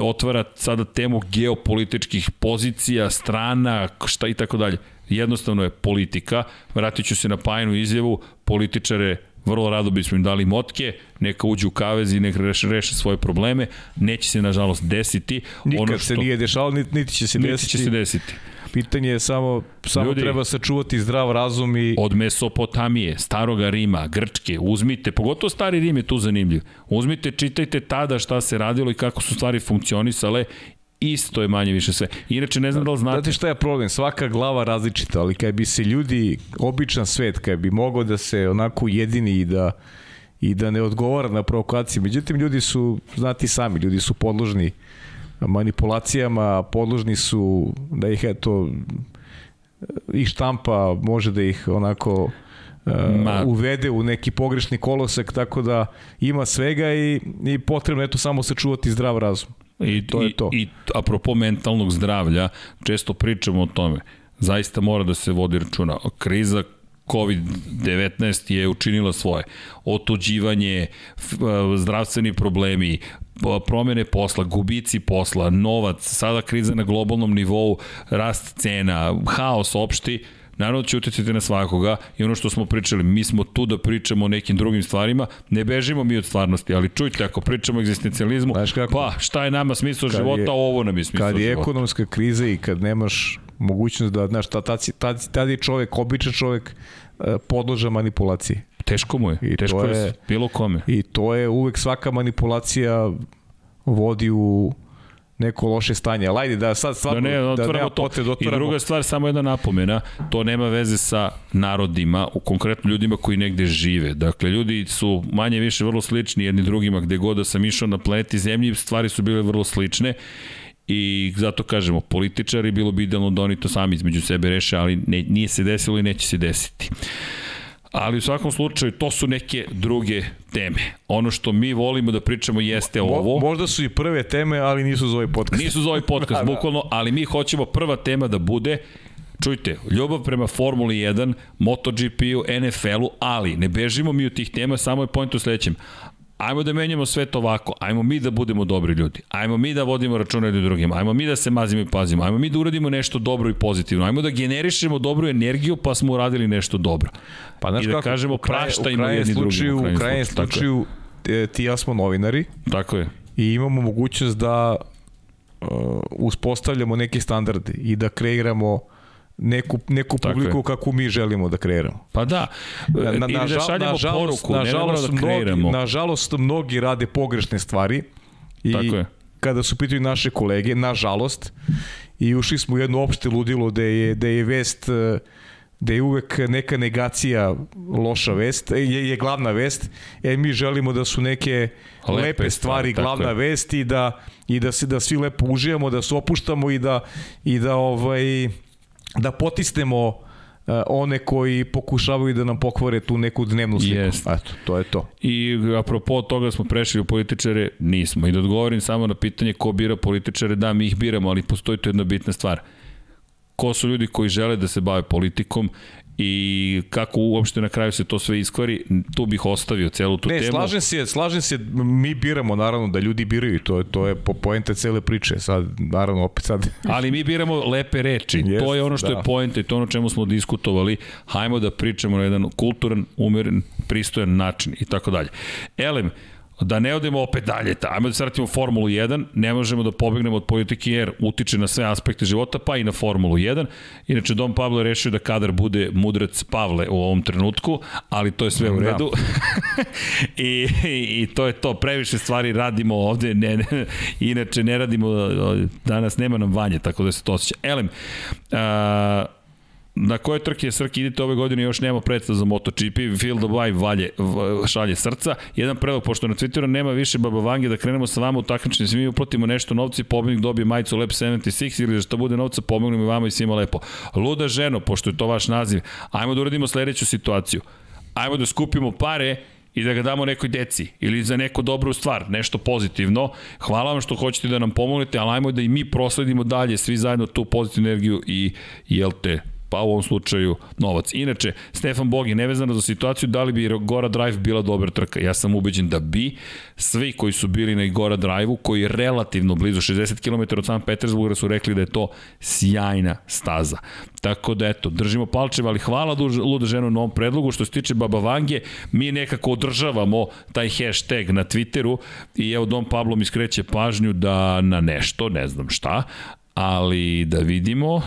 otvara sada temu geopolitičkih pozicija, strana, šta i tako dalje. Jednostavno je politika. Vratit ću se na pajnu izjavu, političare vrlo rado bismo im dali motke, neka uđu u kavez i neka reše, reše svoje probleme. Neće se, nažalost, desiti. Nikad ono što... se nije dešavalo, niti, niti će se niti desiti. će se desiti. Pitanje je samo, samo Ljudi- treba sačuvati zdrav razum i Od Mesopotamije, Staroga Rima, Grčke, uzmite, pogotovo Stari Rim je tu zanimljiv. Uzmite, čitajte tada šta se radilo i kako su stvari funkcionisale isto je manje više sve. Inače, ne znam da li znate, Znate šta je problem? Svaka glava različita, ali kad bi se ljudi, običan svet, kad bi mogao da se onako ujedini i da i da ne odgovara na provokacije. Međutim, ljudi su, znati sami, ljudi su podložni manipulacijama, podložni su da ih eto i štampa može da ih onako Ma- Ma, uvede u neki pogrešni kolosek, tako da ima svega i, i potrebno je to samo sačuvati zdrav razum. I, to je i, to. I apropo mentalnog zdravlja, često pričamo o tome. Zaista mora da se vodi računa. Kriza COVID-19 je učinila svoje. Otuđivanje, zdravstveni problemi, promene posla, gubici posla, novac, sada kriza na globalnom nivou, rast cena, haos opšti, naravno će uticati na svakoga i ono što smo pričali, mi smo tu da pričamo o nekim drugim stvarima, ne bežimo mi od stvarnosti, ali čujte, ako pričamo o egzistencializmu, Znaš kako? pa šta je nama smisao Kad života, je- ovo nam je smisao Kad je života. ekonomska kriza i kad nemaš mogućnost da, znaš, tad, tad, tad, tad je čovek, običan čovek, e, podložan manipulaciji. Teško mu je, I teško je- je bilo kome. I to je uvek svaka manipulacija vodi u neko loše stanje. Ali ajde da sad Da stvarno ne, da, otvaramo nema to. potrebe da I otvaramo. druga stvar, samo jedna napomena, to nema veze sa narodima, u konkretno ljudima koji negde žive. Dakle, ljudi su manje više vrlo slični jedni drugima, gde god da sam išao na planeti Zemlji, stvari su bile vrlo slične i zato kažemo, političari bilo bi idealno da oni to sami između sebe reše, ali ne, nije se desilo i neće se desiti. Ali u svakom slučaju to su neke druge teme. Ono što mi volimo da pričamo jeste ovo. Mo, možda su i prve teme, ali nisu za ovaj podcast. Nisu za ovaj podcast, *laughs* Da, da. bukvalno, ali mi hoćemo prva tema da bude Čujte, ljubav prema Formuli 1, MotoGP-u, NFL-u, ali ne bežimo mi od tih tema, samo je point u sledećem. Ajmo da menjamo sve to ovako, ajmo mi da budemo dobri ljudi, ajmo mi da vodimo računa jedni drugim, ajmo mi da se mazimo i pazimo, ajmo mi da uradimo nešto dobro i pozitivno, ajmo da generišemo dobru energiju pa smo uradili nešto dobro. Pa znaš I da kako, kažemo kraj- praštajmo krajnjem jedni slučaju, u krajnjem slučaju, slučaju e, ti ja smo novinari Tako je. i imamo mogućnost da uh, uspostavljamo neke standarde i da kreiramo neku, neku Tako publiku je. kakvu mi želimo da kreiramo. Pa da, Na, na, ili da žal- šaljemo poruku, ne da kreiramo. mnogi, nažalost, mnogi rade pogrešne stvari i Tako je. kada su pitaju naše kolege, nažalost, i ušli smo u jedno opšte ludilo da je, da je vest eh, da je uvek neka negacija loša vest, e, je, je glavna vest, e mi želimo da su neke Lepe lepe, stvari, glavna je. vest i da, i da se da svi lepo uživamo, da se opuštamo i da, i da ovaj da potisnemo uh, one koji pokušavaju da nam pokvare tu neku dnevnu sliku. Jest. Eto, to je to. I apropo toga smo prešli u političare, nismo. I da odgovorim samo na pitanje ko bira političare, da, mi ih biramo, ali postoji tu jedna bitna stvar. Ko su ljudi koji žele da se bave politikom i kako uopšte na kraju se to sve iskvari, tu bih ostavio celu tu Ne, temu. slažem se, slažem se, mi biramo naravno da ljudi biraju, to je to je po poenta cele priče. Sad naravno opet sad *laughs* Ali mi biramo lepe reči. Jest, to je ono što da. je poenta i to ono čemu smo diskutovali. Hajmo da pričamo na jedan kulturan, umeren, pristojan način i tako dalje. Elem, da ne odemo opet dalje, ta, ajmo da se vratimo u Formulu 1, ne možemo da pobegnemo od politike jer utiče na sve aspekte života, pa i na Formulu 1. Inače, Dom Pablo je rešio da kadar bude mudrac Pavle u ovom trenutku, ali to je sve u Da. redu. *laughs* I, I to je to, previše stvari radimo ovde, ne, ne, inače ne radimo, danas nema nam vanje, tako da se to osjeća. Elem, a, na koje trke Srki idete ove godine još nema predstav za MotoGP, Field of Life valje, šalje srca. Jedan predlog, pošto na Twitteru nema više Baba Vange, da krenemo sa vama u takmičenju, svi mi uplatimo nešto novci, pobednik dobije majicu Lep 76 ili da što bude novca, pomognemo i vama i svima lepo. Luda ženo, pošto je to vaš naziv, ajmo da uradimo sledeću situaciju. Ajmo da skupimo pare i da ga damo nekoj deci ili za neku dobru stvar, nešto pozitivno. Hvala vam što hoćete da nam pomognete, ali ajmo da i mi prosledimo dalje svi zajedno tu pozitivnu energiju i jel te pa u ovom slučaju novac. Inače, Stefan Bogi, nevezano za situaciju, da li bi Gora Drive bila dobra trka? Ja sam ubeđen da bi. Svi koji su bili na Gora Drive-u, koji je relativno blizu 60 km od San Petersburga, su rekli da je to sjajna staza. Tako da eto, držimo palčeve, ali hvala Luda ženu na ovom predlogu. Što se tiče Baba Vange, mi nekako održavamo taj hashtag na Twitteru i evo Dom Pablo mi skreće pažnju da na nešto, ne znam šta, ali da vidimo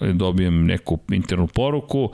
dobijem neku internu poruku.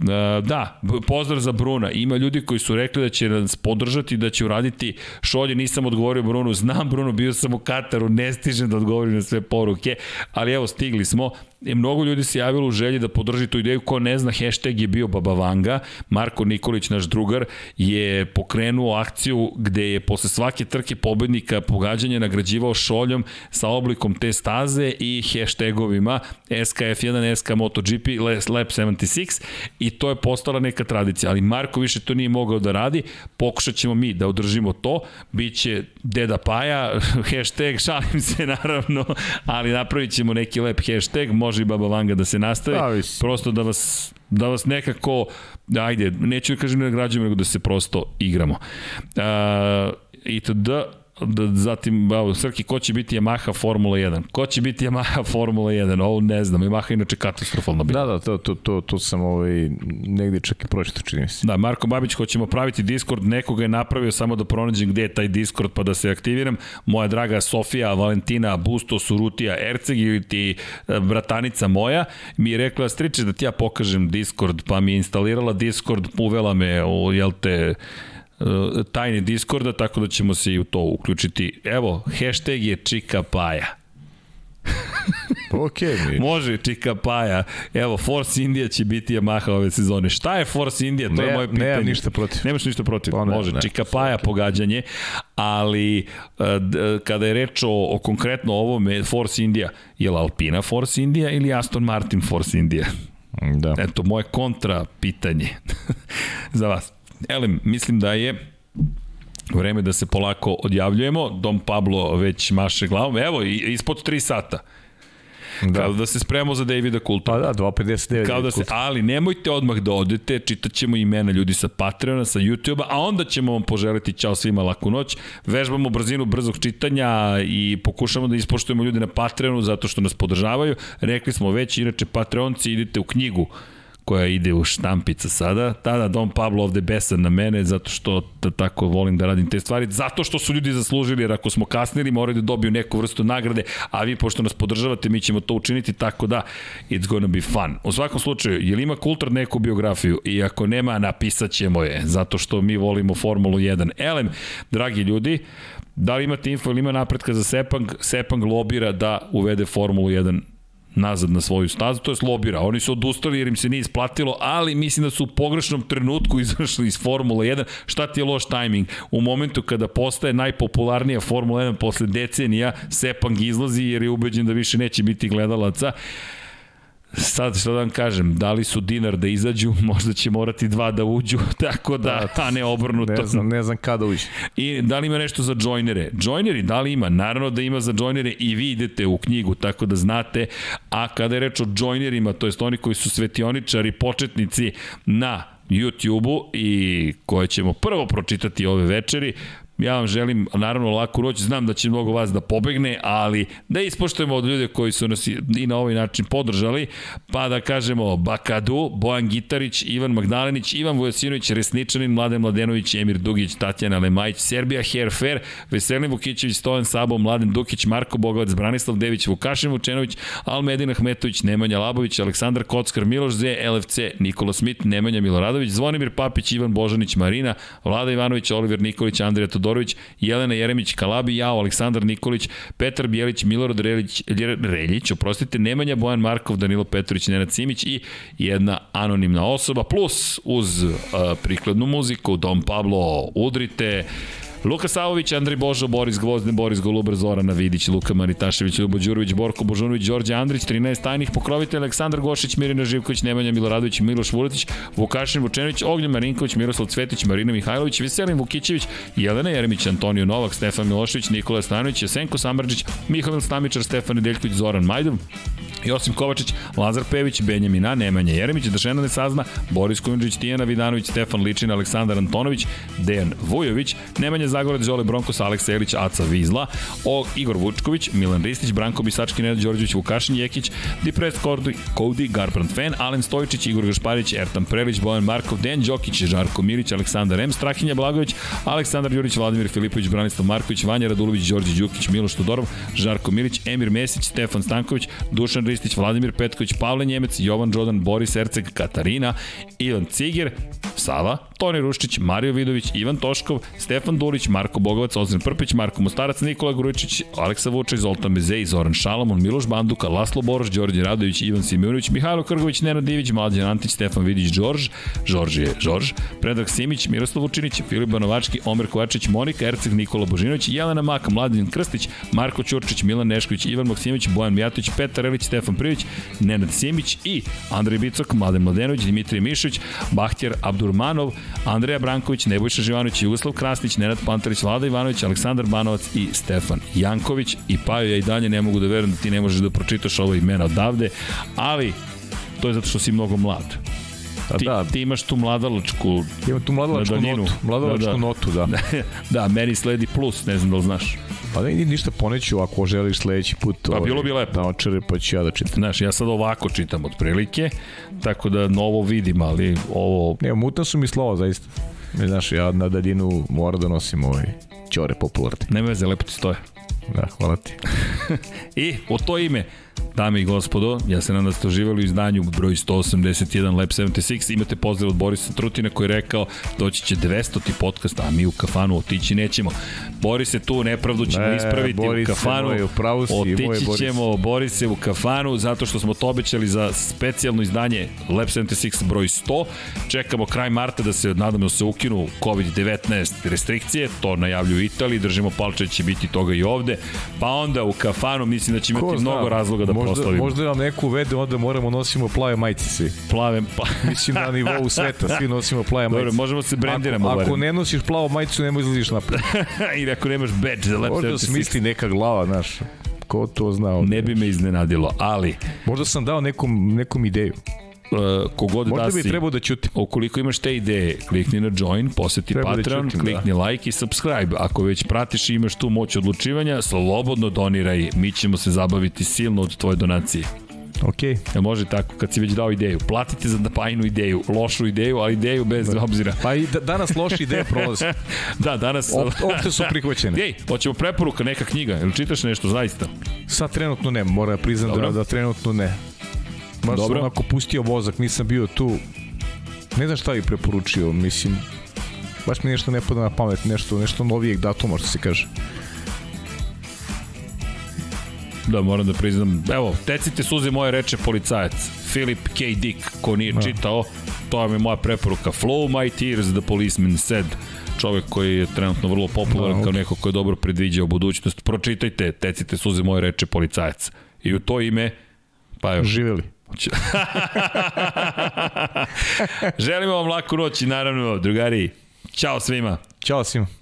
E, Da, pozdrav za Bruna. Ima ljudi koji su rekli da će nas podržati, da će uraditi šolje. Nisam odgovorio Brunu, znam Bruno, bio sam u Kataru, ne stižem da odgovorim na sve poruke, ali evo, stigli smo. I mnogo ljudi se javilo u želji da podrži tu ideju. Ko ne zna, hashtag je bio Baba Vanga. Marko Nikolić, naš drugar, je pokrenuo akciju gde je posle svake trke pobednika pogađanja nagrađivao šoljom sa oblikom te staze i hashtagovima SKF1, SK MotoGP, Lap 76 i to je postala neka tradicija. Ali Marko više to nije mogao da radi. Pokušat ćemo mi da održimo to. Biće Deda Paja, *laughs* hashtag, šalim se naravno, ali napravit ćemo neki lep hashtag, može i Baba Vanga da se nastavi. Da, visi. Prosto da vas da vas nekako, ajde, neću da kažem da nagrađujemo, nego da se prosto igramo. Uh, itd. Da, zatim, evo, Srki, ko će biti Yamaha Formula 1? Ko će biti Yamaha *laughs* Formula 1? Ovo ne znam, Yamaha inače katastrofalno bila. Da, da, to, to, to, to sam ovaj, negde čak i pročito, čini mi se. Da, Marko Babić, hoćemo praviti Discord, nekoga je napravio samo da pronađem gde je taj Discord pa da se aktiviram. Moja draga Sofija, Valentina, Busto, Surutija, Erceg ili ti e, bratanica moja mi je rekla, striče da ti ja pokažem Discord, pa mi je instalirala Discord, uvela me u, jel te, tajni Discorda, tako da ćemo se i u to uključiti. Evo, hashtag je Čika Paja. Ok, *laughs* mi. Može, Čika Paja. Evo, Force India će biti Yamaha ove sezone. Šta je Force India? To Ne- je moje pitanje. nemam ništa protiv. Nemaš ništa protiv. Pa ne, Može, ne. Čika Paja pogađanje, ali e, d- kada je reč o, o konkretno ovome Force India, je li Alpina Force India ili Aston Martin Force India? Da. Eto, moje kontra pitanje *laughs* za vas. Elem, mislim da je vreme da se polako odjavljujemo. Dom Pablo već maše glavom. Evo, ispod 3 sata. Da. Kao da se spremamo za Davida Kulta. Pa da, 2.59. Kao da se, ali nemojte odmah da odete, čitat ćemo imena ljudi sa Patreona, sa YouTube-a, a onda ćemo vam poželiti čao svima laku noć. Vežbamo brzinu brzog čitanja i pokušamo da ispoštujemo ljude na Patreonu zato što nas podržavaju. Rekli smo već, inače Patreonci idite u knjigu koja ide u štampica sada. Tada Don Pablo ovde besan na mene zato što t- tako volim da radim te stvari. Zato što su ljudi zaslužili jer ako smo kasnili moraju da dobiju neku vrstu nagrade, a vi pošto nas podržavate mi ćemo to učiniti tako da it's gonna be fun. U svakom slučaju, je li ima Kultar neku biografiju? I ako nema, napisat ćemo je, zato što mi volimo Formulu 1. Elem, dragi ljudi, da li imate info ili ima napretka za Sepang? Sepang lobira da uvede Formulu 1 nazad na svoju stazu, to je lobira. Oni su odustali jer im se nije isplatilo, ali mislim da su u pogrešnom trenutku *laughs* izašli iz Formula 1. Šta ti je loš tajming? U momentu kada postaje najpopularnija Formula 1 posle decenija, Sepang izlazi jer je ubeđen da više neće biti gledalaca. Sad što da vam kažem, da li su dinar da izađu, *laughs* možda će morati dva da uđu, *laughs* tako da, a ne obrnuto. Ne znam, ne znam kada uđe. I da li ima nešto za joinere? Joineri, da li ima? Naravno da ima za joinere i vi idete u knjigu, tako da znate. A kada je reč o joinerima, to jest oni koji su svetioničari, početnici na YouTube-u i koje ćemo prvo pročitati ove večeri, Ja vam želim, naravno, laku noć, znam da će mnogo vas da pobegne, ali da ispoštujemo od ljude koji su nas i na ovaj način podržali, pa da kažemo Bakadu, Bojan Gitarić, Ivan Magdalenić, Ivan Vujasinović, Resničanin, Mladen Mladenović, Emir Dugić, Tatjana Lemajić, Serbija, Hair Fair, Veselin Vukićević, Stojan Sabo, Mladen Dukić, Marko Bogovac, Branislav Dević, Vukašin Vučenović, Almedin Ahmetović, Nemanja Labović, Aleksandar Kockar, Miloš Z, LFC, Nikola Smit, Nemanja Miloradović, Zvonimir Papić, Ivan Božanić, Marina, Vlada Ivanović, Oliver Nikolić, Andrija Todorović, Jelena Jeremić, Kalabi, Jao, Aleksandar Nikolić, Petar Bijelić, Milorad Relić, Reljić, oprostite, Nemanja Bojan Markov, Danilo Petrović, Nenad Simić i jedna anonimna osoba, plus uz uh, prikladnu muziku, Dom Pablo, Udrite, Luka Savović, Andrej Božo, Boris Gvozden, Boris Golubar, Zorana Vidić, Luka Maritašević, Ljubo Đurović, Borko Božunović, Đorđe Andrić, 13 tajnih pokrovitelja, Aleksandar Gošić, Mirina Živković, Nemanja Miloradović, Miloš Vuletić, Vukašin Vučenović, Ognjen Marinković, Miroslav Cvetić, Marina Mihajlović, Veselin Vukićević, Jelena Jeremić, Antonio Novak, Stefan Milošević, Nikola Stanović, Jesenko Samrđić, Mihail Stamičar, Stefan Nedeljković, Zoran Majdov, Josim Kovačić, Lazar Pević, Benjamina, Nemanja Jeremić, Dašena Nesazna, Boris Kujundžić, Tijana Vidanović, Stefan Ličin, Aleksandar Antonović, Dejan Vujović, Nemanja Zagorac, Zole Bronkos, Aleksa Elić, Aca Vizla, o, Igor Vučković, Milan Ristić, Branko Bisački, Nenad Đorđević, Vukašin Jekić, Dipres Cody, Cody, Garbrand Fan, Alen Stojičić, Igor Gašparić, Ertan Prelić, Bojan Markov, Dejan Đokić, Žarko Milić, Aleksandar M, Strahinja Blagović, Aleksandar Đurić, Vladimir Filipović, Branislav Marković, Vanja Radulović, Đorđe Đukić, Miloš Todorov, Žarko Milić, Emir Mesić, Stefan Stanković, Dušan Ristić, Vladimir Petković, Pavle Njemec, Jovan Đodan, Boris Erceg, Katarina, Ivan Ciger, Sava, Toni Ruščić, Mario Vidović, Ivan Toškov, Stefan Dulić, Marko Bogovac, Ozren Prpić, Marko Mostarac, Nikola Grujičić, Aleksa Vučić, Zoltan Bezej, Zoran Šalamon, Miloš Banduka, Laslo Boroš, Đorđe Radović, Ivan Simeunović, Mihajlo Krgović, Nenad Divić, Mlađan Antić, Stefan Vidić, Đorž, Žorž je Žorž, Predrag Simić, Miroslav Vučinić, Filip Banovački, Omer Kovačić, Monika Erceg, Nikola Božinović, Jelena Mak, Mladen Krstić, Marko Ćurčić, Milan Nešković, Ivan Maksimović, Bojan Mijatović, Petar Elić, Stefan Privić, Nenad Simić i Andrej Bicok, Mladen Mladenović, Dimitrij Mišović, Bahtjer Abdurmanov, Andreja Branković, Nebojša Živanović, Jugoslav Krasnić, Nenad Pantarić, Vlada Ivanović, Aleksandar Banovac i Stefan Janković. I Paju, ja i dalje ne mogu da verujem da ti ne možeš da pročitaš ovo imena odavde, ali to je zato što si mnogo mlad. A ti, da. ti imaš tu mladalačku Imam tu mladalačku notu. Mladalačku Da, da. notu, da. *laughs* da, meni sledi plus, ne znam da li znaš. Pa ne, ništa poneću ako želiš sledeći put. Pa, ovaj, bilo bi lepo. Da očere, pa ću ja da čitam. Znaš, ja sad ovako čitam otprilike, tako da novo vidim, ali ovo... Ne, mutna su mi slova, zaista. Ne, znaš, ja na daljinu moram da nosim ovaj ćore popularne. Nema veze, lepo ti stoje. Da, hvala ti. *laughs* I u to ime, dame i gospodo, ja se nadam da ste uživali u izdanju broj 181 Lab 76. Imate pozdrav od Borisa Trutina koji je rekao doći će 200 ti podcast, a mi u kafanu otići nećemo. Borise, tu nepravdu ćemo Ne, ispraviti Borise, u kafanu. moj, u pravu si, moj otići Boris. ćemo Borise u kafanu zato što smo to obećali za specijalno izdanje Lab 76 broj 100. Čekamo kraj marta da se, nadamo da se ukinu COVID-19 restrikcije, to najavljuju Italiji, držimo palče će biti toga i ovde, pa onda u kafanu mislim da će imati Ko zna, mnogo razloga da možda. Možda nam neko uvede, onda moramo nosimo plave majice svi. Plave, pa... Mislim na nivou sveta, svi nosimo plave majice. Dobro, možemo se brendiramo. Ako, ako ne nosiš plavu majicu, nemoj izlaziš napred. *laughs* Ili ako nemaš badge za Lab Možda 76. smisli neka glava, znaš. Ko to zna? ovde? Ne bi me iznenadilo, ali Možda sam dao nekom, nekom ideju. Uh, kogod Možda da bi si, trebao da ćutim. ukoliko imaš te ideje, klikni na join, poseti Treba da Patreon, ćutim, klikni like i subscribe. Ako već pratiš i imaš tu moć odlučivanja, slobodno doniraj, mi ćemo se zabaviti silno od tvoje donacije. Ok. Jel može tako, kad si već dao ideju? Platite za dapajnu ideju, lošu ideju, ali ideju bez obzira. Pa i da, danas loše ideje prolaze. *laughs* Da, danas... Op, opšte su prihvaćene. Ej, hoćemo preporuka, neka knjiga, ili čitaš nešto zaista? Sad trenutno ne, mora priznam Dobro. da, da trenutno ne. Baš Dobro. sam onako pustio vozak, nisam bio tu. Ne znam šta bi preporučio, mislim, baš mi nešto ne pada na pamet, nešto, nešto novijeg datuma, što se kaže. Da, moram da priznam. Evo, tecite suze moje reče policajac. Philip K. Dick, ko nije Da. čitao, to vam je moja preporuka. Flow my tears, the policeman said. Čovek koji je trenutno vrlo popularan Da, kao neko ko je dobro predviđao budućnost. Pročitajte, tecite suze moje reče policajac. I u to ime, pa još. Živeli. *laughs* Želimo vam laku noć i naravno, drugari, Ćao svima. Ćao svima.